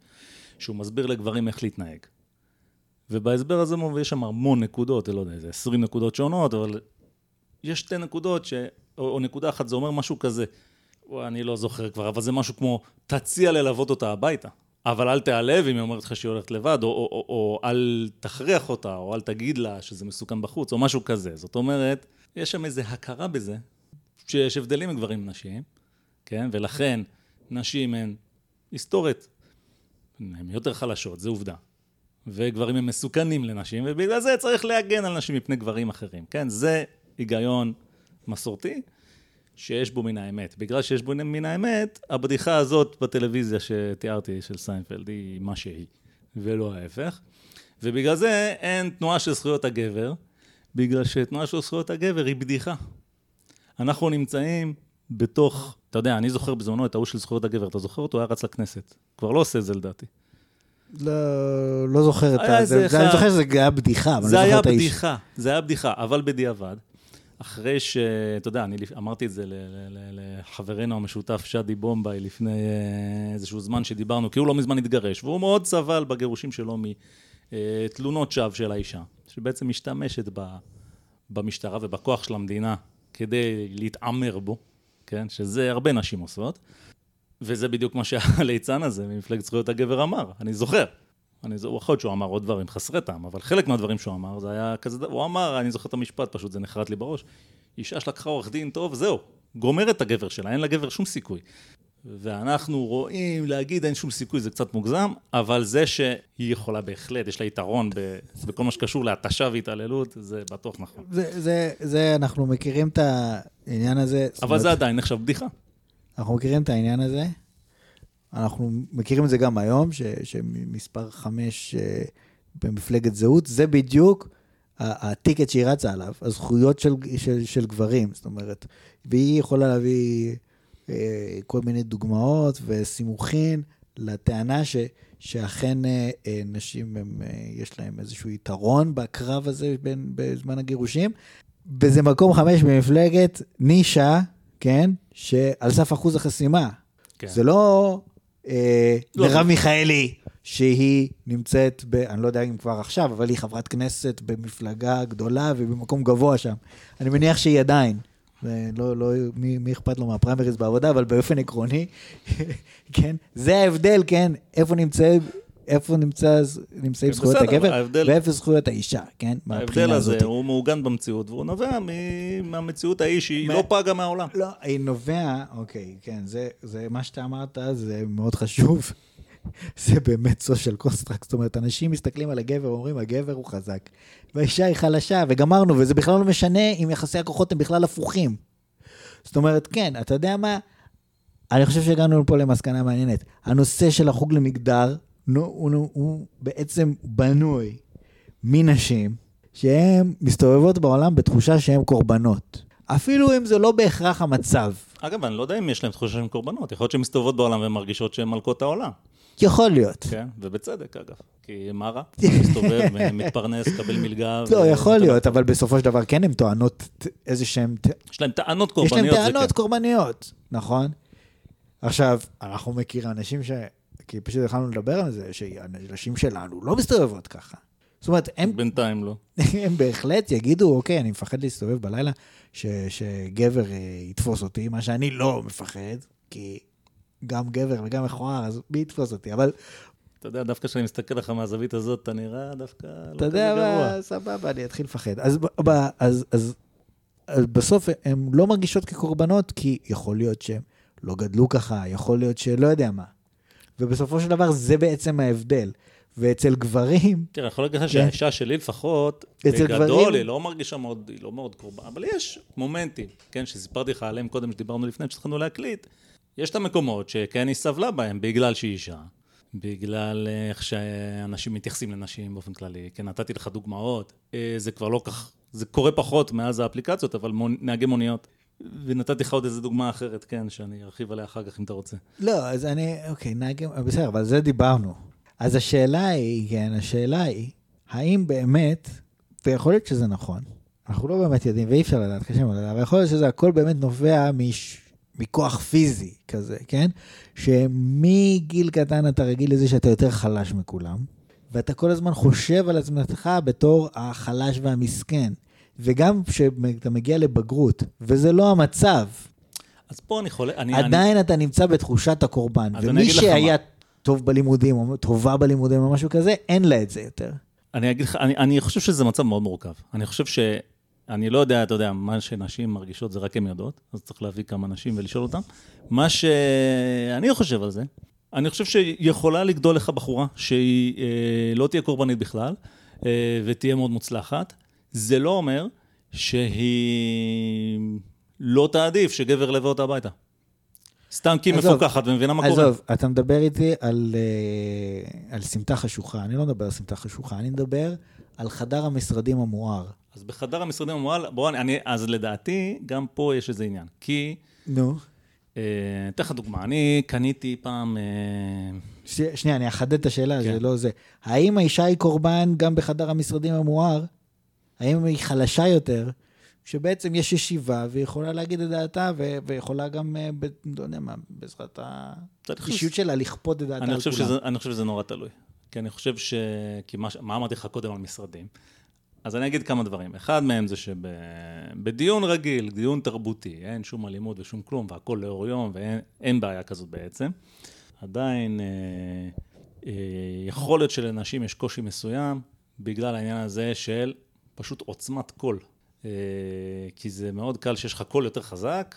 [SPEAKER 1] שהוא מסביר לגברים איך להתנהג. ובהסבר הזה יש שם המון נקודות, לא יודע, איזה 20 נקודות שונות, אבל יש שתי נקודות, ש... או, או נקודה אחת, זה אומר משהו כזה, אני לא זוכר כבר, אבל זה משהו כמו, תציע ללוות אותה הביתה, אבל אל תיעלב אם היא אומרת לך שהיא הולכת לבד, או, או, או, או אל תכריח אותה, או אל תגיד לה שזה מסוכן בחוץ, או משהו כזה. זאת אומרת, יש שם איזו הכרה בזה, שיש הבדלים בין גברים ונשים, כן? ולכן נשים הן היסטורית, הן יותר חלשות, זו עובדה. וגברים הם מסוכנים לנשים, ובגלל זה צריך להגן על נשים מפני גברים אחרים, כן? זה היגיון מסורתי שיש בו מן האמת. בגלל שיש בו מן האמת, הבדיחה הזאת בטלוויזיה שתיארתי, של סיינפלד, היא מה שהיא, ולא ההפך. ובגלל זה אין תנועה של זכויות הגבר, בגלל שתנועה של זכויות הגבר היא בדיחה. אנחנו נמצאים בתוך, אתה יודע, אני זוכר בזמנו את ההוא של זכויות הגבר, אתה זוכר אותו? הוא היה רץ לכנסת. כבר לא עושה את זה לדעתי.
[SPEAKER 2] לא, לא זוכר את
[SPEAKER 1] היה.
[SPEAKER 2] זה. זה- אני
[SPEAKER 1] אחד-
[SPEAKER 2] זוכר שזה היה בדיחה, אבל אני
[SPEAKER 1] זה
[SPEAKER 2] לא זוכר
[SPEAKER 1] היה
[SPEAKER 2] את האיש.
[SPEAKER 1] בדיחה, זה היה בדיחה, אבל בדיעבד, אחרי ש... אתה יודע, אני אמרתי את זה לחברנו המשותף שדי בומביי לפני אה, איזשהו זמן שדיברנו, כי הוא לא מזמן התגרש, והוא מאוד סבל בגירושים שלו מתלונות שווא של האישה, שבעצם משתמשת ב- במשטרה ובכוח של המדינה כדי להתעמר בו, כן? שזה הרבה נשים עושות. וזה בדיוק מה שהליצן הזה ממפלגת זכויות הגבר אמר, אני זוכר. אני זוכר, יכול להיות שהוא אמר עוד דברים חסרי טעם, אבל חלק מהדברים שהוא אמר, זה היה כזה, הוא אמר, אני זוכר את המשפט, פשוט זה נחרט לי בראש, אישה שלקחה עורך דין, טוב, זהו, גומרת את הגבר שלה, אין לגבר שום סיכוי. ואנחנו רואים, להגיד אין שום סיכוי, זה קצת מוגזם, אבל זה שהיא יכולה בהחלט, יש לה יתרון ב, בכל מה שקשור להתשה והתעללות, זה בטוח נכון.
[SPEAKER 2] זה, זה, זה, אנחנו מכירים את העניין הזה. זאת
[SPEAKER 1] אבל
[SPEAKER 2] אומרת,
[SPEAKER 1] זה עדיין נחשב בדיחה.
[SPEAKER 2] אנחנו מכירים את העניין הזה. אנחנו מכירים את זה גם היום, ש, שמספר חמש אה, במפלגת זהות, זה בדיוק הטיקט שהיא רצה עליו, הזכויות של, של, של גברים, זאת אומרת, והיא יכולה להביא אה, כל מיני דוגמאות וסימוכין לטענה ש, שאכן אה, אה, נשים, הם, אה, יש להם איזשהו יתרון בקרב הזה בין, בזמן הגירושים. וזה מקום חמש במפלגת נישה, כן, שעל סף אחוז החסימה.
[SPEAKER 1] כן.
[SPEAKER 2] זה לא. מרב מיכאלי, שהיא נמצאת ב... אני לא יודע אם כבר עכשיו, אבל היא חברת כנסת במפלגה גדולה ובמקום גבוה שם. אני מניח שהיא עדיין. ולא, לא, מי, מי אכפת לו מהפריימריז בעבודה, אבל באופן עקרוני, <laughs> כן, זה ההבדל, כן, איפה נמצא, איפה נמצא, נמצאים
[SPEAKER 1] כן,
[SPEAKER 2] זכויות
[SPEAKER 1] בסדר,
[SPEAKER 2] הגבר,
[SPEAKER 1] ההבדל-
[SPEAKER 2] ואיפה זכויות האישה, כן,
[SPEAKER 1] ההבדל הזה
[SPEAKER 2] הזאת.
[SPEAKER 1] הוא מעוגן במציאות, והוא נובע מהמציאות ההיא שהיא
[SPEAKER 2] מה-
[SPEAKER 1] לא פגה מהעולם.
[SPEAKER 2] לא, היא נובע, אוקיי, כן, זה, זה מה שאתה אמרת, זה מאוד חשוב. <laughs> זה באמת social construct, זאת אומרת, אנשים מסתכלים על הגבר ואומרים, הגבר הוא חזק, והאישה היא חלשה, וגמרנו, וזה בכלל לא משנה אם יחסי הכוחות הם בכלל הפוכים. זאת אומרת, כן, אתה יודע מה? אני חושב שהגענו פה למסקנה מעניינת. הנושא של החוג למגדר, הוא, הוא, הוא בעצם בנוי מנשים שהן מסתובבות בעולם בתחושה שהן קורבנות. אפילו אם זה לא בהכרח המצב.
[SPEAKER 1] אגב, אני לא יודע אם יש להם תחושה שהן קורבנות, יכול להיות שהן מסתובבות בעולם והן מרגישות שהן מלכות העולם.
[SPEAKER 2] יכול להיות.
[SPEAKER 1] כן, ובצדק אגב. כי מה רע? מסתובב, <laughs> מתפרנס, קבל מלגה.
[SPEAKER 2] לא, יכול להיות, אבל בסופו של דבר כן הן טוענות איזה שהן...
[SPEAKER 1] יש להם טענות
[SPEAKER 2] יש
[SPEAKER 1] קורבניות. זה
[SPEAKER 2] טענות
[SPEAKER 1] כן.
[SPEAKER 2] קורבניות, נכון? עכשיו, אנחנו מכירים אנשים ש... כי פשוט התחלנו לדבר על זה, שאנשים שלנו לא מסתובבות ככה. זאת אומרת, הם,
[SPEAKER 1] בינתיים לא.
[SPEAKER 2] הם בהחלט יגידו, אוקיי, אני מפחד להסתובב בלילה, ש, שגבר אה, יתפוס אותי, מה שאני לא מפחד, כי גם גבר וגם מכוער, אז מי יתפוס אותי? אבל
[SPEAKER 1] אתה יודע, דווקא כשאני מסתכל לך מהזווית הזאת, אתה נראה דווקא לא
[SPEAKER 2] אתה
[SPEAKER 1] כזה
[SPEAKER 2] יודע. מה, סבבה, אני אתחיל לפחד. אז, אז, אז, אז בסוף הן לא מרגישות כקורבנות, כי יכול להיות שהן לא גדלו ככה, יכול להיות שלא יודע מה. ובסופו של דבר זה בעצם ההבדל. ואצל גברים,
[SPEAKER 1] תראה, אני יכול להגיד לך
[SPEAKER 2] כן.
[SPEAKER 1] שהאישה שלי לפחות,
[SPEAKER 2] אצל
[SPEAKER 1] בגדול,
[SPEAKER 2] גברים-
[SPEAKER 1] היא לא מרגישה מאוד, היא לא מאוד קרובה, אבל יש מומנטים, כן, שסיפרתי לך עליהם קודם, שדיברנו לפני, שהתחלנו להקליט. יש את המקומות שכן היא סבלה בהם, בגלל שהיא אישה, בגלל אה, איך שאנשים מתייחסים לנשים באופן כללי. כן, נתתי לך דוגמאות, אה, זה כבר לא כך, זה קורה פחות מאז האפליקציות, אבל מונ- נהגי מוניות. ונתתי לך עוד איזה דוגמה אחרת, כן, שאני ארחיב עליה אחר כך אם אתה רוצה.
[SPEAKER 2] לא, אז אני, אוקיי, נהגים, בסדר, אבל על זה דיברנו. אז השאלה היא, כן, השאלה היא, האם באמת, ויכול להיות שזה נכון, אנחנו לא באמת יודעים, ואי אפשר לדעת, קשה מאוד אבל יכול להיות שזה הכל באמת נובע מש, מכוח פיזי כזה, כן? שמגיל קטן אתה רגיל לזה שאתה יותר חלש מכולם, ואתה כל הזמן חושב על עצמך בתור החלש והמסכן. וגם כשאתה מגיע לבגרות, וזה לא המצב,
[SPEAKER 1] אז פה אני חולה, אני... אני-
[SPEAKER 2] עדיין אתה נמצא בתחושת הקורבן.
[SPEAKER 1] אני
[SPEAKER 2] ומי שהיה. טוב בלימודים, או טובה בלימודים, או משהו כזה, אין לה את זה יותר.
[SPEAKER 1] אני אגיד לך, אני, אני חושב שזה מצב מאוד מורכב. אני חושב ש... אני לא יודע, אתה יודע, מה שנשים מרגישות זה רק הן יודעות, אז צריך להביא כמה נשים ולשאול אותן. מה שאני חושב על זה, אני חושב שיכולה לגדול לך בחורה שהיא אה, לא תהיה קורבנית בכלל, אה, ותהיה מאוד מוצלחת. זה לא אומר שהיא לא תעדיף שגבר ילווה אותה הביתה. סתם כי היא מפוקחת ומבינה מה קורה.
[SPEAKER 2] עזוב, אתה מדבר איתי על, אה, על סמטה חשוכה, אני לא מדבר על סמטה חשוכה, אני מדבר על חדר המשרדים המואר.
[SPEAKER 1] אז בחדר המשרדים המועל, בואו, אני, אז לדעתי, גם פה יש איזה עניין. כי,
[SPEAKER 2] נו.
[SPEAKER 1] אה, אתן לך דוגמה, אני קניתי פעם, אה.
[SPEAKER 2] שנייה, אני אחדד את השאלה,
[SPEAKER 1] כן.
[SPEAKER 2] זה לא זה. האם האישה היא קורבן גם בחדר המשרדים המואר? האם היא חלשה יותר? שבעצם יש ישיבה והיא יכולה להגיד את דעתה, ו- ויכולה גם, אה, ב- לא יודע מה, בעזרת האישיות שלה לכפות את דעתה על כולם.
[SPEAKER 1] שזה, אני חושב שזה נורא תלוי. כי אני חושב ש... כי מה, מה אמרתי לך קודם על משרדים? אז אני אגיד כמה דברים. אחד מהם זה שבדיון רגיל, דיון תרבותי, אין שום אלימות ושום כלום, והכול לאור יום, ואין בעיה כזאת בעצם. עדיין אה, אה, יכול להיות שלנשים יש קושי מסוים, בגלל העניין הזה של פשוט עוצמת קול. אה, כי זה מאוד קל שיש לך קול יותר חזק,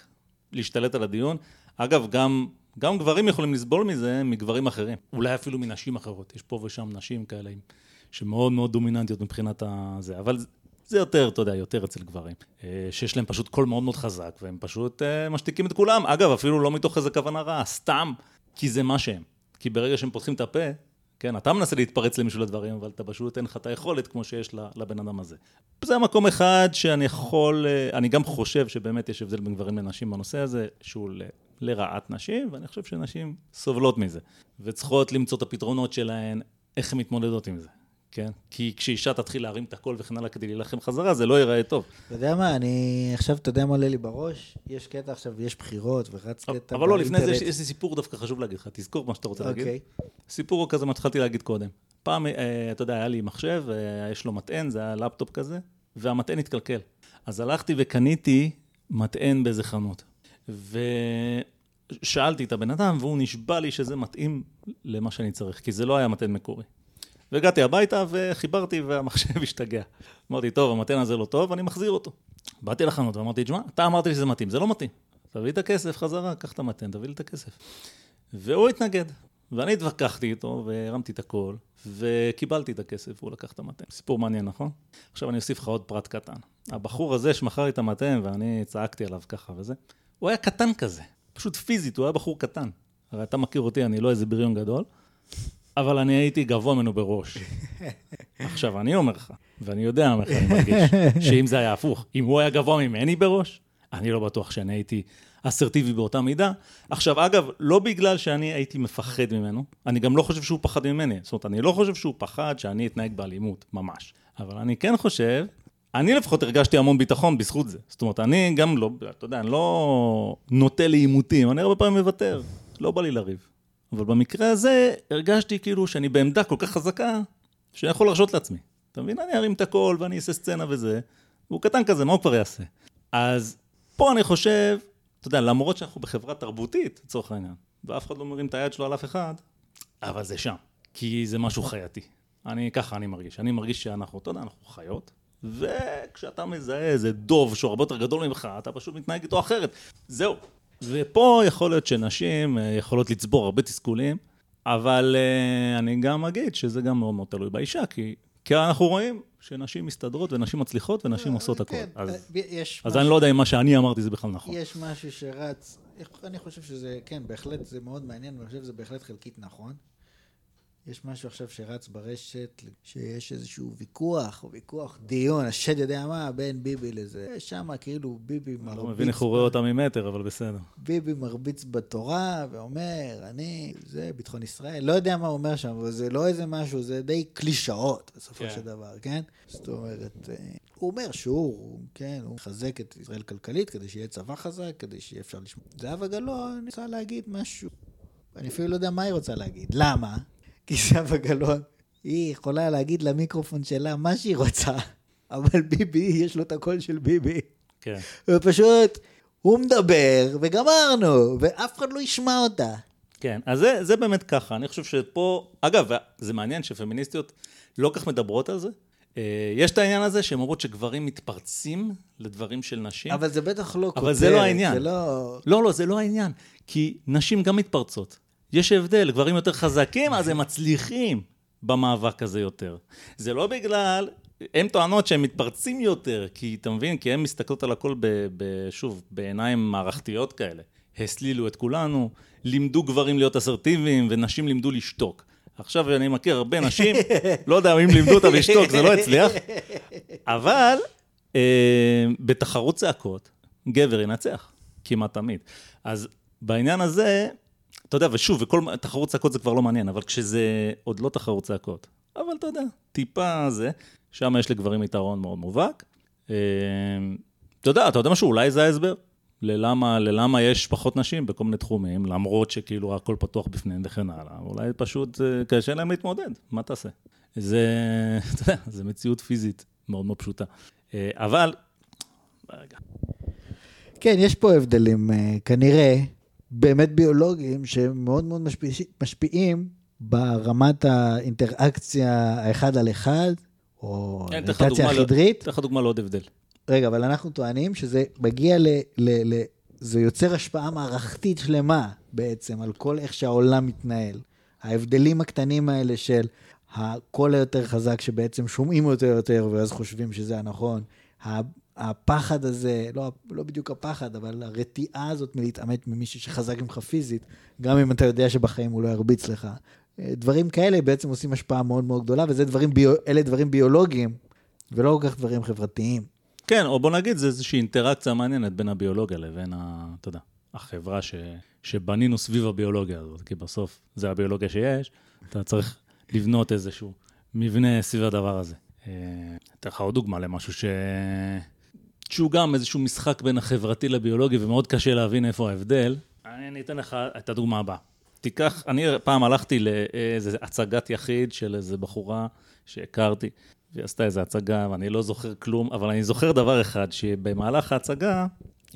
[SPEAKER 1] להשתלט על הדיון. אגב, גם, גם גברים יכולים לסבול מזה מגברים אחרים, אולי אפילו מנשים אחרות. יש פה ושם נשים כאלה שמאוד מאוד דומיננטיות מבחינת הזה, אבל זה יותר, אתה יודע, יותר אצל גברים, אה, שיש להם פשוט קול מאוד מאוד חזק, והם פשוט אה, משתיקים את כולם. אגב, אפילו לא מתוך איזה כוונה רעה, סתם, כי זה מה שהם. כי ברגע שהם פותחים את הפה, כן, אתה מנסה להתפרץ למישהו לדברים, אבל אתה פשוט אין לך את היכולת כמו שיש לבן אדם הזה. זה מקום אחד שאני יכול, אה, אני גם חושב שבאמת יש הבדל בין גברים לנשים בנושא הזה, שהוא ל, לרעת נשים, ואני חושב שנשים סובלות מזה, וצריכות למצוא את הפתרונות שלהן, איך הן מתמודדות עם זה. כן? כי כשאישה תתחיל להרים את הקול וכן הלאה כדי להילחם חזרה, זה לא ייראה טוב.
[SPEAKER 2] אתה יודע מה, אני עכשיו, אתה יודע מה עולה לי בראש? יש קטע עכשיו, יש בחירות ורץ קטע
[SPEAKER 1] אבל לא, לפני זה יש לי סיפור דווקא חשוב להגיד לך, תזכור מה שאתה רוצה להגיד. אוקיי. סיפור כזה, מה שהתחלתי להגיד קודם. פעם, אה, אתה יודע, היה לי מחשב, אה, יש לו מטען, זה היה לפטופ כזה, והמטען התקלקל. אז הלכתי וקניתי מטען באיזה חנות. ושאלתי את הבן אדם, והוא נשבע לי שזה מתאים למה שאני צריך, כי זה לא היה מטען מקורי. והגעתי הביתה וחיברתי והמחשב <laughs> השתגע. אמרתי, טוב, המתן הזה לא טוב, אני מחזיר אותו. באתי לחנות ואמרתי, תשמע, אתה אמרת לי שזה מתאים, זה לא מתאים. תביא את הכסף חזרה, קח את המתן, תביא לי את הכסף. והוא התנגד. ואני התווכחתי איתו, והרמתי את הכל, וקיבלתי את הכסף, והוא לקח את המתן. סיפור מעניין, נכון? עכשיו אני אוסיף לך עוד פרט קטן. הבחור הזה שמכר לי את המתן, ואני צעקתי עליו ככה וזה, הוא היה קטן כזה, פשוט פיזית, הוא היה בחור קטן. הרי אתה מכיר אותי, אני לא איזה בריון גדול. אבל אני הייתי גבוה ממנו בראש. <laughs> עכשיו, אני אומר לך, ואני יודע איך אני מרגיש, שאם זה היה הפוך, אם הוא היה גבוה ממני בראש, אני לא בטוח שאני הייתי אסרטיבי באותה מידה. עכשיו, אגב, לא בגלל שאני הייתי מפחד ממנו, אני גם לא חושב שהוא פחד ממני. זאת אומרת, אני לא חושב שהוא פחד שאני אתנהג באלימות, ממש. אבל אני כן חושב, אני לפחות הרגשתי המון ביטחון בזכות זה. זאת אומרת, אני גם לא, אתה יודע, אני לא נוטה לעימותים, אני הרבה פעמים מוותר, לא בא לי לריב. אבל במקרה הזה הרגשתי כאילו שאני בעמדה כל כך חזקה, שאני יכול להרשות לעצמי. אתה מבין? אני ארים את הכל ואני אעשה סצנה וזה. והוא קטן כזה, מה הוא כבר יעשה? אז פה אני חושב, אתה יודע, למרות שאנחנו בחברה תרבותית, לצורך העניין, ואף אחד לא מרים את היד שלו על אף אחד, אבל זה שם, כי זה משהו חייתי. אני, ככה אני מרגיש. אני מרגיש שאנחנו, אתה יודע, אנחנו חיות, וכשאתה מזהה איזה דוב שהוא הרבה יותר גדול ממך, אתה פשוט מתנהג איתו אחרת. זהו, ופה יכול להיות שנשים אה, יכולות לצבור הרבה תסכולים, אבל uh, אני גם אגיד שזה גם מאוד מאוד תלוי באישה, כי, כי אנחנו רואים שנשים מסתדרות ונשים מצליחות ונשים עושות הכול. כן, אז, אז משהו, אני לא יודע אם מה שאני אמרתי זה בכלל נכון.
[SPEAKER 2] יש משהו שרץ, אני חושב שזה, כן, בהחלט זה מאוד מעניין, ואני חושב שזה בהחלט חלקית נכון. יש משהו עכשיו שרץ ברשת, שיש איזשהו ויכוח, או ויכוח, דיון, השד יודע מה, בין ביבי לזה. שם כאילו ביבי מרביץ... אני
[SPEAKER 1] לא מבין איך הוא רואה אותה ממטר, אבל בסדר.
[SPEAKER 2] ביבי מרביץ בתורה ואומר, אני, זה ביטחון ישראל. לא יודע מה הוא אומר שם, אבל זה לא איזה משהו, זה די קלישאות בסופו כן. של דבר, כן? זאת אומרת, אה, הוא אומר שהוא, כן, הוא מחזק את ישראל כלכלית כדי שיהיה צבא חזק, כדי שיהיה אפשר לשמוע. זהבה גלאון, אני רוצה להגיד משהו. אני אפילו לא יודע מה היא רוצה להגיד. למה? כי זהבה גלאון, היא יכולה להגיד למיקרופון שלה מה שהיא רוצה, אבל ביבי, יש לו את הקול של ביבי.
[SPEAKER 1] כן.
[SPEAKER 2] ופשוט, הוא מדבר, וגמרנו, ואף אחד לא ישמע אותה.
[SPEAKER 1] כן, אז זה, זה באמת ככה. אני חושב שפה, אגב, זה מעניין שפמיניסטיות לא כך מדברות על זה. אה, יש את העניין הזה שהן אומרות שגברים מתפרצים לדברים של נשים.
[SPEAKER 2] אבל זה בטח לא כותב.
[SPEAKER 1] אבל זה לא העניין.
[SPEAKER 2] זה לא...
[SPEAKER 1] לא, לא, זה לא העניין. כי נשים גם מתפרצות. יש הבדל, גברים יותר חזקים, אז הם מצליחים במאבק הזה יותר. זה לא בגלל, הן טוענות שהם מתפרצים יותר, כי אתה מבין, כי הן מסתכלות על הכל, ב, ב, שוב, בעיניים מערכתיות כאלה. הסלילו את כולנו, לימדו גברים להיות אסרטיביים, ונשים לימדו לשתוק. עכשיו אני מכיר הרבה נשים, לא יודע אם לימדו אותם לשתוק, זה לא הצליח, אבל אה, בתחרות צעקות, גבר ינצח, כמעט תמיד. אז בעניין הזה, אתה יודע, ושוב, וכל תחרות צעקות זה כבר לא מעניין, אבל כשזה עוד לא תחרות צעקות, אבל אתה יודע, טיפה זה, שם יש לגברים יתרון מאוד מובהק. אה, אתה יודע, אתה יודע משהו, אולי זה ההסבר ללמה, ללמה יש פחות נשים בכל מיני תחומים, למרות שכאילו הכל פתוח בפניהם וכן הלאה. אולי פשוט אה, קשה להם להתמודד, מה תעשה? זה, <laughs> אתה יודע, זה מציאות פיזית מאוד מאוד פשוטה. אה, אבל, רגע,
[SPEAKER 2] כן, יש פה הבדלים, אה, כנראה, באמת ביולוגיים, שמאוד מאוד משפיע, משפיעים ברמת האינטראקציה האחד על אחד, או
[SPEAKER 1] כן,
[SPEAKER 2] האינטראקציה
[SPEAKER 1] ל-
[SPEAKER 2] החידרית.
[SPEAKER 1] אתן לך דוגמה לעוד הבדל.
[SPEAKER 2] רגע, אבל אנחנו טוענים שזה מגיע ל... ל, ל זה יוצר השפעה מערכתית שלמה בעצם על כל איך שהעולם מתנהל. ההבדלים הקטנים האלה של הקול היותר חזק שבעצם שומעים אותו יותר ואז חושבים שזה הנכון. הפחד הזה, לא, לא בדיוק הפחד, אבל הרתיעה הזאת מלהתעמת ממישהו שחזק ממך פיזית, גם אם אתה יודע שבחיים הוא לא ירביץ לך. אה, דברים כאלה בעצם עושים השפעה מאוד מאוד גדולה, ואלה דברים, ביו, דברים ביולוגיים, ולא כל כך דברים חברתיים.
[SPEAKER 1] כן, או בוא נגיד, זה איזושהי אינטראקציה מעניינת בין הביולוגיה לבין, ה, אתה יודע, החברה ש, שבנינו סביב הביולוגיה הזאת, כי בסוף זה הביולוגיה שיש, אתה צריך לבנות איזשהו מבנה סביב הדבר הזה. אה, אתן לך עוד דוגמה למשהו ש... שהוא גם איזשהו משחק בין החברתי לביולוגי, ומאוד קשה להבין איפה ההבדל. אני, אני אתן לך את הדוגמה הבאה. תיקח, אני פעם הלכתי לאיזו הצגת יחיד של איזו בחורה שהכרתי, והיא עשתה איזו הצגה, ואני לא זוכר כלום, אבל אני זוכר דבר אחד, שבמהלך ההצגה,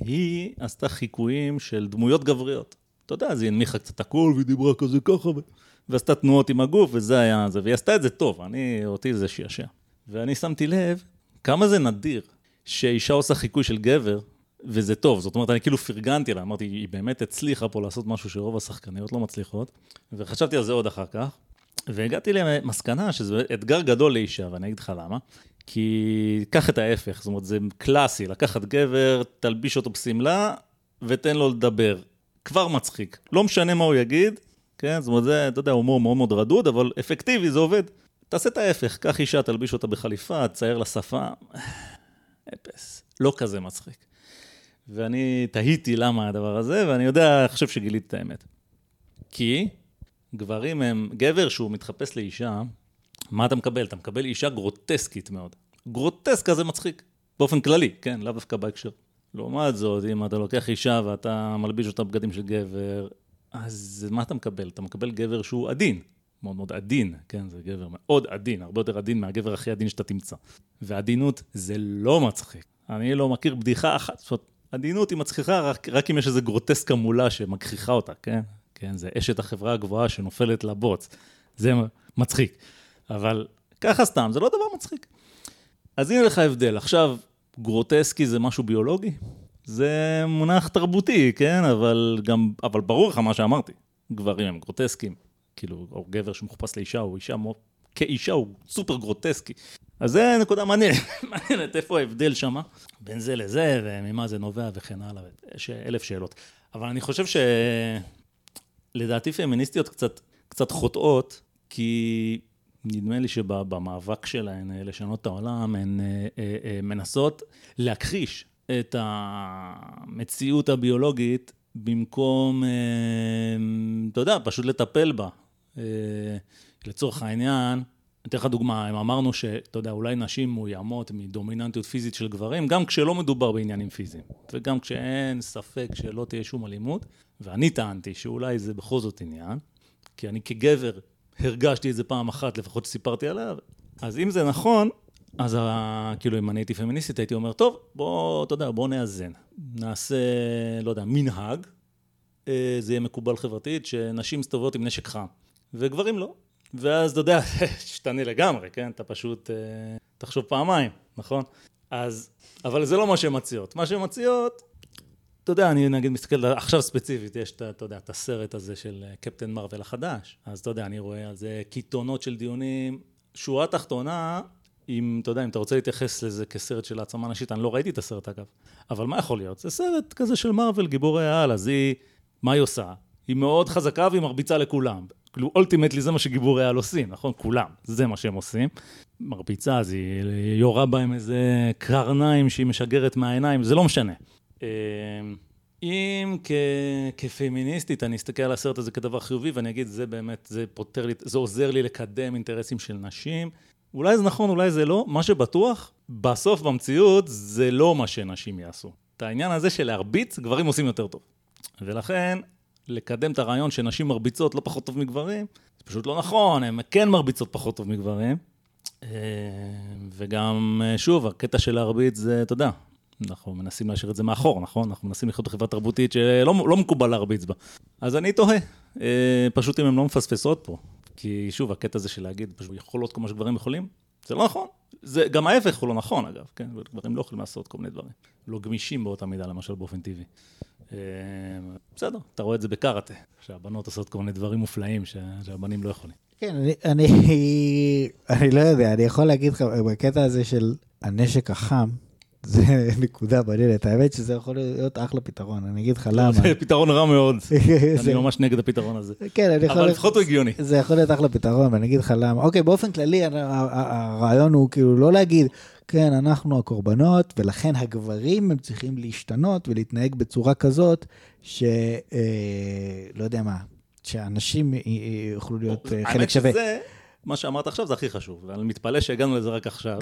[SPEAKER 1] היא עשתה חיקויים של דמויות גבריות. אתה יודע, אז היא הנמיכה קצת הכל, והיא דיברה כזה ככה, ו... ועשתה תנועות עם הגוף, וזה היה זה, והיא עשתה את זה טוב, אני, אותי זה שעשע. ואני שמתי לב כמה זה נדיר שאישה עושה חיקוי של גבר, וזה טוב. זאת אומרת, אני כאילו פרגנתי לה, אמרתי, היא באמת הצליחה פה לעשות משהו שרוב השחקניות לא מצליחות, וחשבתי על זה עוד אחר כך, והגעתי למסקנה שזה אתגר גדול לאישה, ואני אגיד לך למה. כי קח את ההפך, זאת אומרת, זה קלאסי, לקחת גבר, תלביש אותו בשמלה, ותן לו לדבר. כבר מצחיק. לא משנה מה הוא יגיד, כן? זאת אומרת, זה, אתה יודע, הומור מאוד מאוד רדוד, אבל אפקטיבי, זה עובד. תעשה את ההפך, קח אישה, תלביש אותה בחליפה, תצייר לה שפה. אפס. לא כזה מצחיק. ואני תהיתי למה הדבר הזה, ואני יודע, חושב שגיליתי את האמת. כי גברים הם, גבר שהוא מתחפש לאישה, מה אתה מקבל? אתה מקבל אישה גרוטסקית מאוד. גרוטסק כזה מצחיק, באופן כללי, כן, לאו דווקא בהקשר. לעומת זאת, אם אתה לוקח אישה ואתה מלביש אותה בגדים של גבר, אז מה אתה מקבל? אתה מקבל גבר שהוא עדין, מאוד מאוד עדין, כן, זה גבר מאוד עדין, הרבה יותר עדין מהגבר הכי עדין שאתה תמצא. ועדינות זה לא מצחיק. אני לא מכיר בדיחה אחת, זאת אומרת, עדינות היא מצחיחה רק, רק אם יש איזה גרוטסקה מולה שמגחיכה אותה, כן? כן, זה אשת החברה הגבוהה שנופלת לבוץ. זה מצחיק. אבל ככה סתם, זה לא דבר מצחיק. אז הנה לך הבדל. עכשיו, גרוטסקי זה משהו ביולוגי? זה מונח תרבותי, כן? אבל גם, אבל ברור לך מה שאמרתי. גברים הם גרוטסקים. כאילו, או גבר שמחופש לאישה, או אישה, מו... כאישה הוא סופר גרוטסקי. אז זה נקודה מעניינת, <laughs> מעניינת איפה ההבדל שם בין זה לזה, וממה זה נובע וכן הלאה. יש אלף שאלות. אבל אני חושב ש... לדעתי פמיניסטיות קצת, קצת חוטאות, כי נדמה לי שבמאבק שלהן אה, לשנות את העולם, הן אה, אה, מנסות להכחיש את המציאות הביולוגית במקום, אתה יודע, פשוט לטפל בה. לצורך העניין, אני אתן לך דוגמה, אם אמרנו שאתה יודע, אולי נשים מאוימות מדומיננטיות פיזית של גברים, גם כשלא מדובר בעניינים פיזיים, וגם כשאין ספק שלא תהיה שום אלימות, ואני טענתי שאולי זה בכל זאת עניין, כי אני כגבר הרגשתי את זה פעם אחת, לפחות שסיפרתי עליה, אז אם זה נכון, אז ה... כאילו אם אני הייתי פמיניסטית, הייתי אומר, טוב, בוא, אתה יודע, בוא נאזן. נעשה, לא יודע, מנהג, אה, זה יהיה מקובל חברתית, שנשים מסתובבות עם נשק חם, וגברים לא. ואז אתה יודע, <laughs> תשתנה לגמרי, כן? אתה פשוט אה, תחשוב פעמיים, נכון? אז, אבל זה לא מה שהן מציעות. מה שהן מציעות, אתה יודע, אני נגיד מסתכל, עכשיו ספציפית, יש, אתה יודע, את הסרט הזה של אה, קפטן מרוויל החדש, אז אתה יודע, אני רואה על זה קיתונות של דיונים. שורה תחתונה, אם, אתה יודע, אם אתה רוצה להתייחס לזה כסרט של העצמה נשית, אני לא ראיתי את הסרט אגב, אבל מה יכול להיות? זה סרט כזה של מרוויל, גיבורי העל, אז היא, מה היא עושה? היא מאוד חזקה והיא מרביצה לכולם. כאילו, אולטימטלי זה מה שגיבורי העל עושים, נכון? כולם, זה מה שהם עושים. מרביצה, אז היא יורה בהם איזה קרניים שהיא משגרת מהעיניים, זה לא משנה. אם כ... כפמיניסטית אני אסתכל על הסרט הזה כדבר חיובי ואני אגיד זה באמת, זה פותר לי, זה עוזר לי לקדם אינטרסים של נשים, אולי זה נכון, אולי זה לא, מה שבטוח, בסוף במציאות זה לא מה שנשים יעשו. את העניין הזה של להרביץ, גברים עושים יותר טוב. ולכן, לקדם את הרעיון שנשים מרביצות לא פחות טוב מגברים, זה פשוט לא נכון, הן כן מרביצות פחות טוב מגברים. אה, וגם, אה, שוב, הקטע של להרביץ זה, אתה יודע, אנחנו מנסים להשאיר את זה מאחור, נכון? אנחנו מנסים לחיות בחברה תרבותית שלא לא מקובל להרביץ בה. אז אני תוהה, אה, פשוט אם הן לא מפספסות פה. כי שוב, הקטע הזה של להגיד, פשוט יכולות כמו שגברים יכולים, זה לא נכון. זה, גם ההפך הוא לא נכון, אגב, כן? גברים לא יכולים לעשות כל מיני דברים. לא גמישים באותה מידה, למשל, באופן טבעי. אה, בסדר, אתה רואה את זה בקארטה, שהבנות עושות כל מיני דברים מופלאים שהבנים לא יכולים.
[SPEAKER 2] כן, אני, אני, <laughs> אני לא יודע, אני יכול להגיד לך, בקטע הזה של הנשק החם, זה <laughs> נקודה מעניינת. האמת שזה יכול להיות אחלה פתרון, אני אגיד לך למה.
[SPEAKER 1] זה פתרון רע מאוד, <laughs> אני ממש נגד הפתרון הזה.
[SPEAKER 2] כן, אני יכול...
[SPEAKER 1] אבל לפחות הוא הגיוני.
[SPEAKER 2] זה יכול להיות אחלה פתרון, ואני אגיד לך למה. אוקיי, באופן כללי, הרעיון הוא כאילו לא להגיד, כן, אנחנו הקורבנות, ולכן הגברים הם צריכים להשתנות ולהתנהג בצורה כזאת, ש... אה, לא יודע מה, שאנשים יוכלו להיות אה, חלק שווה.
[SPEAKER 1] האמת שזה... מה שאמרת עכשיו זה הכי חשוב, ואני מתפלא שהגענו לזה רק עכשיו,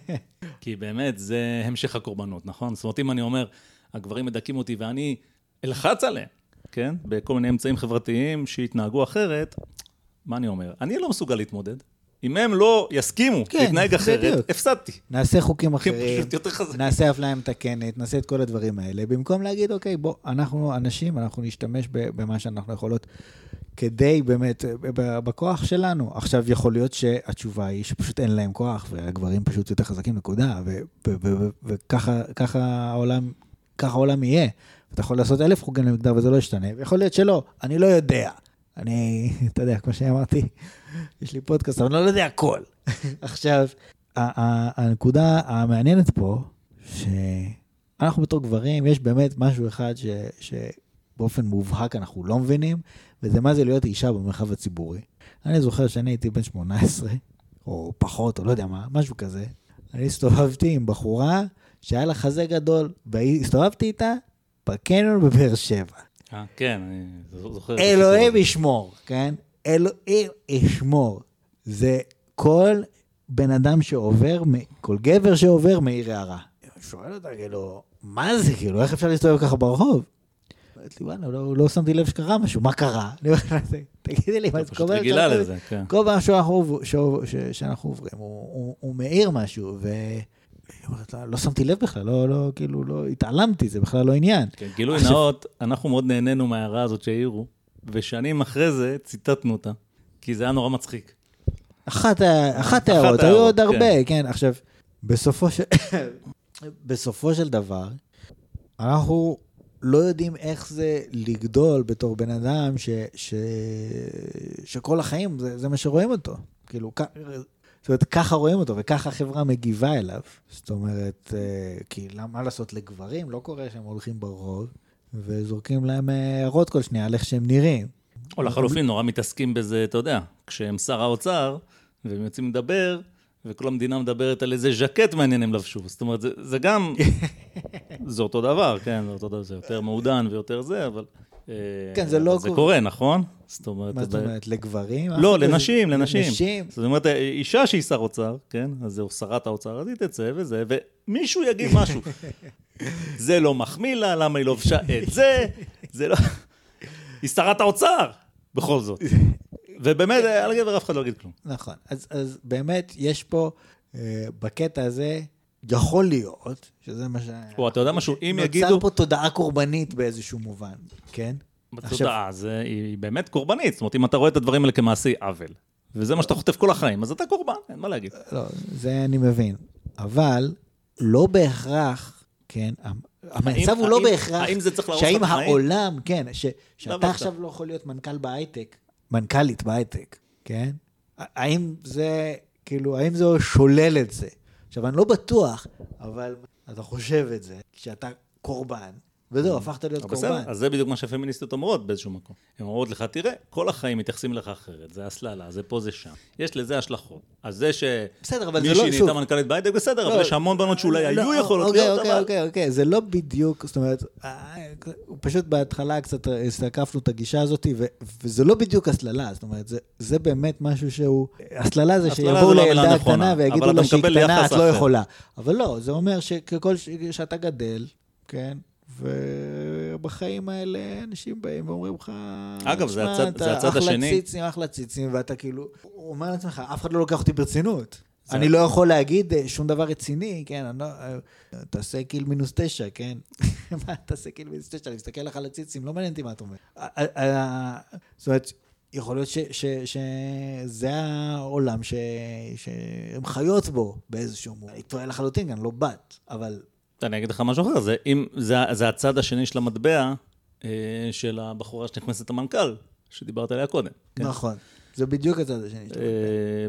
[SPEAKER 1] <laughs> כי באמת זה המשך הקורבנות, נכון? זאת אומרת, אם אני אומר, הגברים מדכאים אותי ואני אלחץ עליהם, כן? בכל מיני אמצעים חברתיים שיתנהגו אחרת, מה אני אומר? אני לא מסוגל להתמודד. אם הם לא יסכימו כן, להתנהג אחרת, בדיוק. הפסדתי.
[SPEAKER 2] נעשה חוקים אחרים, נעשה אפליה מתקנת, נעשה את כל הדברים האלה, במקום להגיד, אוקיי, בוא, אנחנו אנשים, אנחנו נשתמש במה שאנחנו יכולות כדי באמת, בכוח שלנו. עכשיו, יכול להיות שהתשובה היא שפשוט אין להם כוח, והגברים פשוט יותר חזקים, נקודה, וככה העולם, ככה העולם יהיה. אתה יכול לעשות אלף חוגים למגדר וזה לא ישתנה, ויכול להיות שלא, אני לא יודע. אני, <laughs> אתה יודע, כמו שאמרתי, יש לי פודקאסט, אבל אני לא יודע הכל. <laughs> עכשיו, הנקודה המעניינת פה, שאנחנו בתור גברים, יש באמת משהו אחד ש, שבאופן מובהק אנחנו לא מבינים, וזה מה זה להיות אישה במרחב הציבורי. אני זוכר שאני הייתי בן 18, או פחות, או לא יודע מה, משהו כזה. אני הסתובבתי עם בחורה שהיה לה חזה גדול, והסתובבתי איתה בקניון בבאר שבע.
[SPEAKER 1] אה, כן, אני זוכר.
[SPEAKER 2] אלוהים ישמור, כן? אלוהים ישמור. זה כל בן אדם שעובר, כל גבר שעובר, מעיר הערה. שואל אותה, כאילו, מה זה, כאילו, איך אפשר להסתובב ככה ברחוב? אומרת לי, וואלה, לא, לא שמתי לב שקרה משהו, מה קרה? <laughs> תגידי לי, מה זה
[SPEAKER 1] קורה? רגילה לזה, כן.
[SPEAKER 2] כל פעם שאנחנו עוברים, הוא מעיר משהו, ו... לא שמתי לב בכלל, לא, לא, כאילו, לא, התעלמתי, זה בכלל לא עניין.
[SPEAKER 1] כן, גילוי נאות, אנחנו מאוד נהנינו מההערה הזאת שהעירו, ושנים אחרי זה ציטטנו אותה, כי זה היה נורא מצחיק.
[SPEAKER 2] אחת ההערות, היו עוד הרבה, כן. כן. עכשיו, בסופו של... <laughs> בסופו של דבר, אנחנו לא יודעים איך זה לגדול בתור בן אדם ש, ש, שכל החיים זה, זה מה שרואים אותו. כאילו, זאת אומרת, ככה רואים אותו וככה החברה מגיבה אליו. זאת אומרת, אה, כי מה לעשות לגברים? לא קורה שהם הולכים ברחוב וזורקים להם הערות כל שנייה על איך שהם נראים.
[SPEAKER 1] או לחלופין, נורא מתעסקים בזה, אתה יודע, כשהם שר האוצר והם יוצאים לדבר, וכל המדינה מדברת על איזה ז'קט מעניין הם לבשו. זאת אומרת, זה, זה גם, <laughs> זה אותו דבר, כן, זה אותו דבר, זה יותר מעודן ויותר זה, אבל...
[SPEAKER 2] אה, כן, זה לא...
[SPEAKER 1] זה קורה, נכון? זאת אומרת...
[SPEAKER 2] מה זאת אומרת, לגברים?
[SPEAKER 1] לא, לנשים, לנשים. לנשים. זאת אומרת, אישה שהיא שר אוצר, כן? אז זהו, שרת האוצר, אז היא תצא וזה, ומישהו יגיד משהו. <laughs> זה לא מחמיא לה, למה היא לובשה את זה? זה לא... היא שרת האוצר, בכל זאת. ובאמת, על גבר אף אחד לא יגיד כלום.
[SPEAKER 2] נכון. אז, אז באמת, יש פה, אה, בקטע הזה, יכול להיות, שזה מה ש...
[SPEAKER 1] או, אתה יודע משהו, אם יגידו...
[SPEAKER 2] נוצר פה תודעה קורבנית באיזשהו מובן, כן?
[SPEAKER 1] תודעה, זה, היא באמת קורבנית. זאת אומרת, אם אתה רואה את הדברים האלה כמעשי עוול, וזה מה שאתה חוטף כל החיים, אז אתה קורבן, אין מה להגיד.
[SPEAKER 2] לא, זה אני מבין. אבל לא בהכרח, כן, המצב הוא לא בהכרח,
[SPEAKER 1] האם זה צריך להרוס
[SPEAKER 2] שהאם העולם, כן, שאתה עכשיו לא יכול להיות מנכ"ל בהייטק, מנכ"לית בהייטק, כן? האם זה, כאילו, האם זה שולל את זה? עכשיו, אני לא בטוח, אבל אתה חושב את זה, כשאתה קורבן, וזהו, הפכת להיות קורבן. בסדר,
[SPEAKER 1] אז זה בדיוק מה שהפמיניסטיות אומרות באיזשהו מקום. הן אומרות לך, תראה, כל החיים מתייחסים אליך אחרת, זה הסללה, זה פה, זה שם. יש לזה השלכות. אז זה שמישהי לא, נהייתה מנכ"לית בהייטק, בסדר, אבל לא. יש המון בנות שאולי לא, היו יכולות
[SPEAKER 2] אוקיי, להיות, אוקיי, אבל... אוקיי, אוקיי, זה לא בדיוק, זאת אומרת, אה, פשוט בהתחלה קצת הסתקפנו את הגישה הזאת, וזה לא בדיוק הסללה, זאת אומרת, זה באמת משהו שהוא... הסללה זה שיבואו לילדה הקטנה ויגידו לה שהיא קטנה, את לא יכולה. אבל לא, זה אומר שככל שאתה גדל, כן? ובחיים האלה אנשים באים ואומרים לך,
[SPEAKER 1] אגב, זה הצד, זה הצד
[SPEAKER 2] אחלה
[SPEAKER 1] השני.
[SPEAKER 2] אחלה ציצים, אחלה ציצים, ואתה כאילו, הוא אומר לעצמך, אף אחד לא לוקח אותי ברצינות.
[SPEAKER 1] זה-
[SPEAKER 2] אני לא יכול להגיד אה, שום דבר רציני, כן, אני לא... אה, תעשה קיל מינוס תשע, כן? <laughs> מה, תעשה קיל מינוס תשע, אני מסתכל לך על הציצים, לא מעניין אותי מה אתה אומר. זאת אומרת, יכול להיות שזה העולם שהן חיות בו באיזשהו מובן. אני טועה לחלוטין, אני לא בת, אבל...
[SPEAKER 1] אני אגיד לך משהו אחר, זה, אם, זה, זה הצד השני של המטבע אה, של הבחורה שנכנסת למנכ"ל, שדיברת עליה קודם. כן?
[SPEAKER 2] נכון. זה בדיוק הצד השני. שלו.
[SPEAKER 1] אה,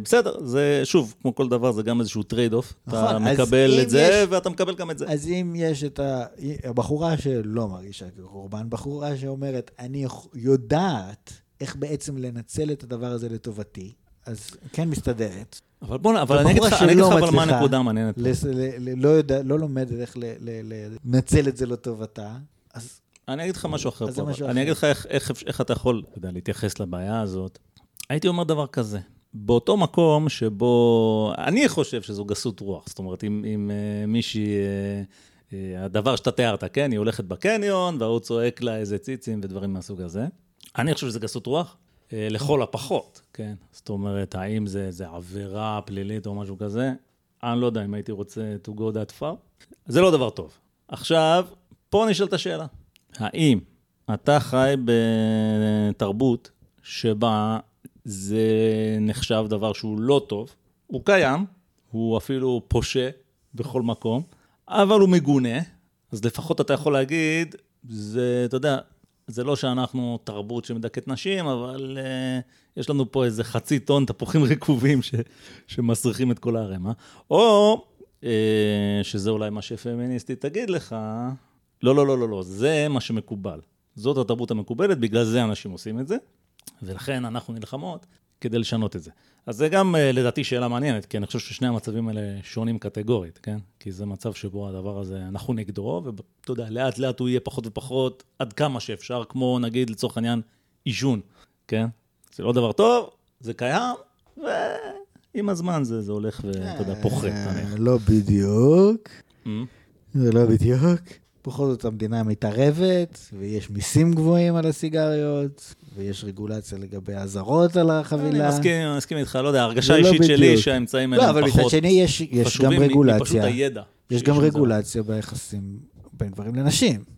[SPEAKER 1] בסדר, זה שוב, כמו כל דבר, זה גם איזשהו trade off. אתה
[SPEAKER 2] נכון, אז
[SPEAKER 1] מקבל את זה,
[SPEAKER 2] יש-
[SPEAKER 1] ואתה מקבל גם את זה.
[SPEAKER 2] אז אם יש את ה- הבחורה שלא מרגישה כקורבן, בחורה שאומרת, אני יודעת איך בעצם לנצל את הדבר הזה לטובתי, אז כן מסתדרת.
[SPEAKER 1] אבל בוא, נ- אבל אני אגיד לך, אני אגיד לך אבל מה הנקודה המעניינת.
[SPEAKER 2] לא יודע- לא לומדת איך לנצל את זה לטובתה, אז
[SPEAKER 1] אני אגיד לך משהו אחר פה, אני. אגיד לך איך, אתה יכול, אתה יודע, להתייחס לבעיה הזאת. הייתי אומר דבר כזה, באותו מקום שבו, אני חושב שזו גסות רוח, זאת אומרת, אם, אם uh, מישהי, uh, uh, הדבר שאתה תיארת, כן, היא הולכת בקניון, וההוא צועק לה איזה ציצים ודברים מהסוג הזה, אני חושב שזה גסות רוח, לכל הפחות, כן? זאת אומרת, האם זה, זה עבירה פלילית או משהו כזה? אני לא יודע אם הייתי רוצה to go that far. זה לא דבר טוב. עכשיו, פה נשאלת השאלה. האם אתה חי בתרבות שבה זה נחשב דבר שהוא לא טוב, הוא קיים, הוא אפילו פושה בכל מקום, אבל הוא מגונה, אז לפחות אתה יכול להגיד, זה, אתה יודע, זה לא שאנחנו תרבות שמדכאת נשים, אבל uh, יש לנו פה איזה חצי טון תפוחים <laughs> רקובים ש, שמסריחים את כל הערימה. או, uh, שזה אולי מה שפמיניסטית תגיד לך, לא, לא, לא, לא, לא, זה מה שמקובל. זאת התרבות המקובלת, בגלל זה אנשים עושים את זה, ולכן אנחנו נלחמות כדי לשנות את זה. אז זה גם אה, לדעתי שאלה מעניינת, כי אני חושב ששני המצבים האלה שונים קטגורית, כן? כי זה מצב שבו הדבר הזה, אנחנו נגדו, ואתה יודע, לאט לאט הוא יהיה פחות ופחות, עד כמה שאפשר, כמו נגיד לצורך העניין עישון, כן? זה לא דבר טוב, זה קיים, ועם הזמן זה, זה הולך ואתה יודע, פוחת. נניח.
[SPEAKER 2] אה, לא בדיוק,
[SPEAKER 1] Mm.
[SPEAKER 2] זה לא בדיוק. בכל זאת המדינה מתערבת, ויש מיסים גבוהים על הסיגריות, ויש רגולציה לגבי אזהרות על
[SPEAKER 1] אני
[SPEAKER 2] החבילה.
[SPEAKER 1] מסכים, אני מסכים איתך, לא יודע, הרגשה
[SPEAKER 2] זה לא
[SPEAKER 1] שלי. שהאמצעים האלה
[SPEAKER 2] לא,
[SPEAKER 1] הם
[SPEAKER 2] אבל מצד
[SPEAKER 1] פחות
[SPEAKER 2] שני יש, יש גם רגולציה.
[SPEAKER 1] הידע.
[SPEAKER 2] יש גם. רגולציה ביחסים בין גברים לנשים.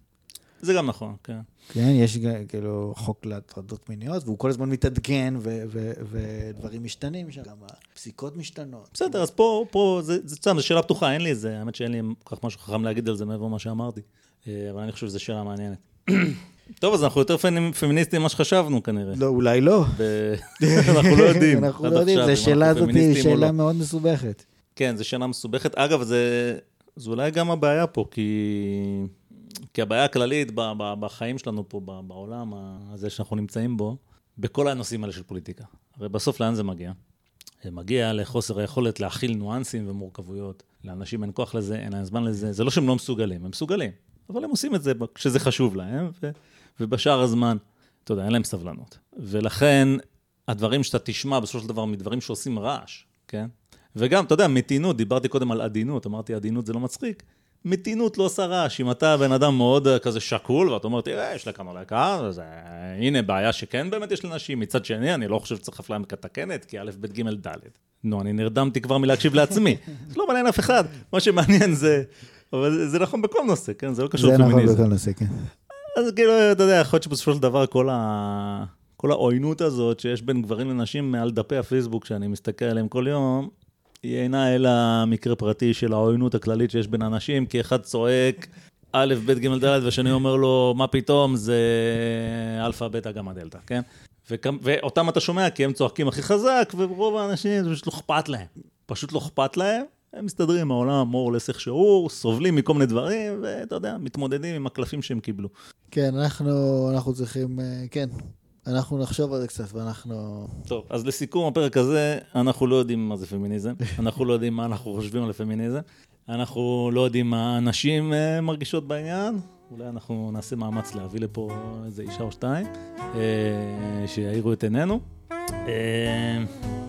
[SPEAKER 1] זה גם נכון, כן.
[SPEAKER 2] כן, יש כאילו חוק להטרדות מיניות, והוא כל הזמן מתעדכן, ודברים משתנים שם, גם הפסיקות משתנות.
[SPEAKER 1] בסדר, אז פה, פה, זה, זה סתם, זו שאלה פתוחה, אין לי איזה, האמת שאין לי כל כך משהו חכם להגיד על זה מעבר למה שאמרתי, אה, אבל אני חושב שזו שאלה מעניינת. <clears throat> טוב, אז אנחנו יותר פמיני- פמיניסטים ממה שחשבנו כנראה.
[SPEAKER 2] לא, אולי לא. <laughs>
[SPEAKER 1] אנחנו לא יודעים.
[SPEAKER 2] אנחנו לא יודעים, זו שאלה הזאת שאלה
[SPEAKER 1] לא.
[SPEAKER 2] מאוד מסובכת.
[SPEAKER 1] כן, זו שאלה מסובכת. אגב, זה, אולי גם הבעיה פה, כי, כי הבעיה הכללית בחיים שלנו פה, בעולם הזה שאנחנו נמצאים בו, בכל הנושאים האלה של פוליטיקה. הרי בסוף לאן זה מגיע? זה מגיע לחוסר היכולת להכיל ניואנסים ומורכבויות. לאנשים אין כוח לזה, אין להם זמן לזה. זה לא שהם לא מסוגלים, הם מסוגלים. אבל הם עושים את זה כשזה חשוב להם, ו, ובשאר הזמן, אתה יודע, אין להם סבלנות. ולכן, הדברים שאתה תשמע בסופו של דבר מדברים שעושים רעש, כן? וגם, אתה יודע, מתינות, דיברתי קודם על עדינות, אמרתי עדינות זה לא מצחיק. מתינות לא עושה רעש. אם אתה בן אדם מאוד אה, כזה שקול, ואתה אומר, תראה, יש לכאן אולי קהל, אז אה, הנה בעיה שכן באמת יש לנשים. מצד שני, אני לא חושב שצריך אפליה מתקנת, כי א', ב', ג', ד'. נו, אני נרדמתי כבר מלהקשיב לעצמי. זה <laughs> לא מעניין אף אחד. מה שמעניין זה... אבל זה- נכון בכל נושא, כן? זה לא קשור
[SPEAKER 2] זה נכון
[SPEAKER 1] לפמיניזם.
[SPEAKER 2] בכל נושא, כן.
[SPEAKER 1] אז כאילו, אתה יודע, יכול להיות שבסופו של דבר כל, ה... כל העוינות הזאת שיש בין גברים לנשים מעל דפי הפייסבוק שאני מסתכל עליהם כל יום, היא אינה אלא מקרה פרטי של העוינות הכללית שיש בין אנשים, כי אחד צועק א', ב', ג', ד', והשני אומר לו, מה פתאום, זה אלפא, בטא, גמא, דלתא, כן? וכם, ואותם אתה שומע כי הם צועקים הכי חזק, ורוב האנשים זה פשוט לא אכפת להם. פשוט לא אכפת להם, הם מסתדרים עם העולם, less איך שהוא, סובלים מכל מיני דברים, ואתה יודע, מתמודדים עם הקלפים שהם קיבלו.
[SPEAKER 2] כן, אנחנו, אנחנו צריכים, אה, כן, אנחנו נחשוב על זה קצת, ואנחנו...
[SPEAKER 1] טוב, אז לסיכום הפרק הזה, אנחנו לא יודעים מה זה פמיניזם, <laughs> אנחנו לא יודעים מה אנחנו חושבים על הפמיניזם, אנחנו לא יודעים מה הנשים אה, מרגישות בעניין, אולי אנחנו נעשה מאמץ להביא לפה איזה אישה או שתיים, אה, שיאירו את עינינו. אה,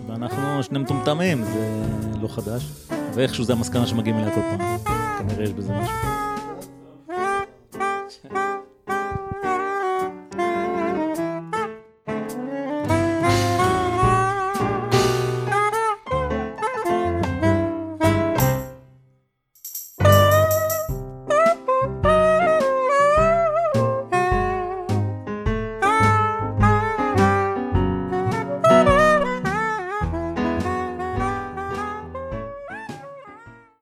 [SPEAKER 1] ואנחנו שני מטומטמים, זה לא חדש, ואיכשהו זה המסקנה שמגיעים אליה כל פעם, כנראה יש בזה משהו.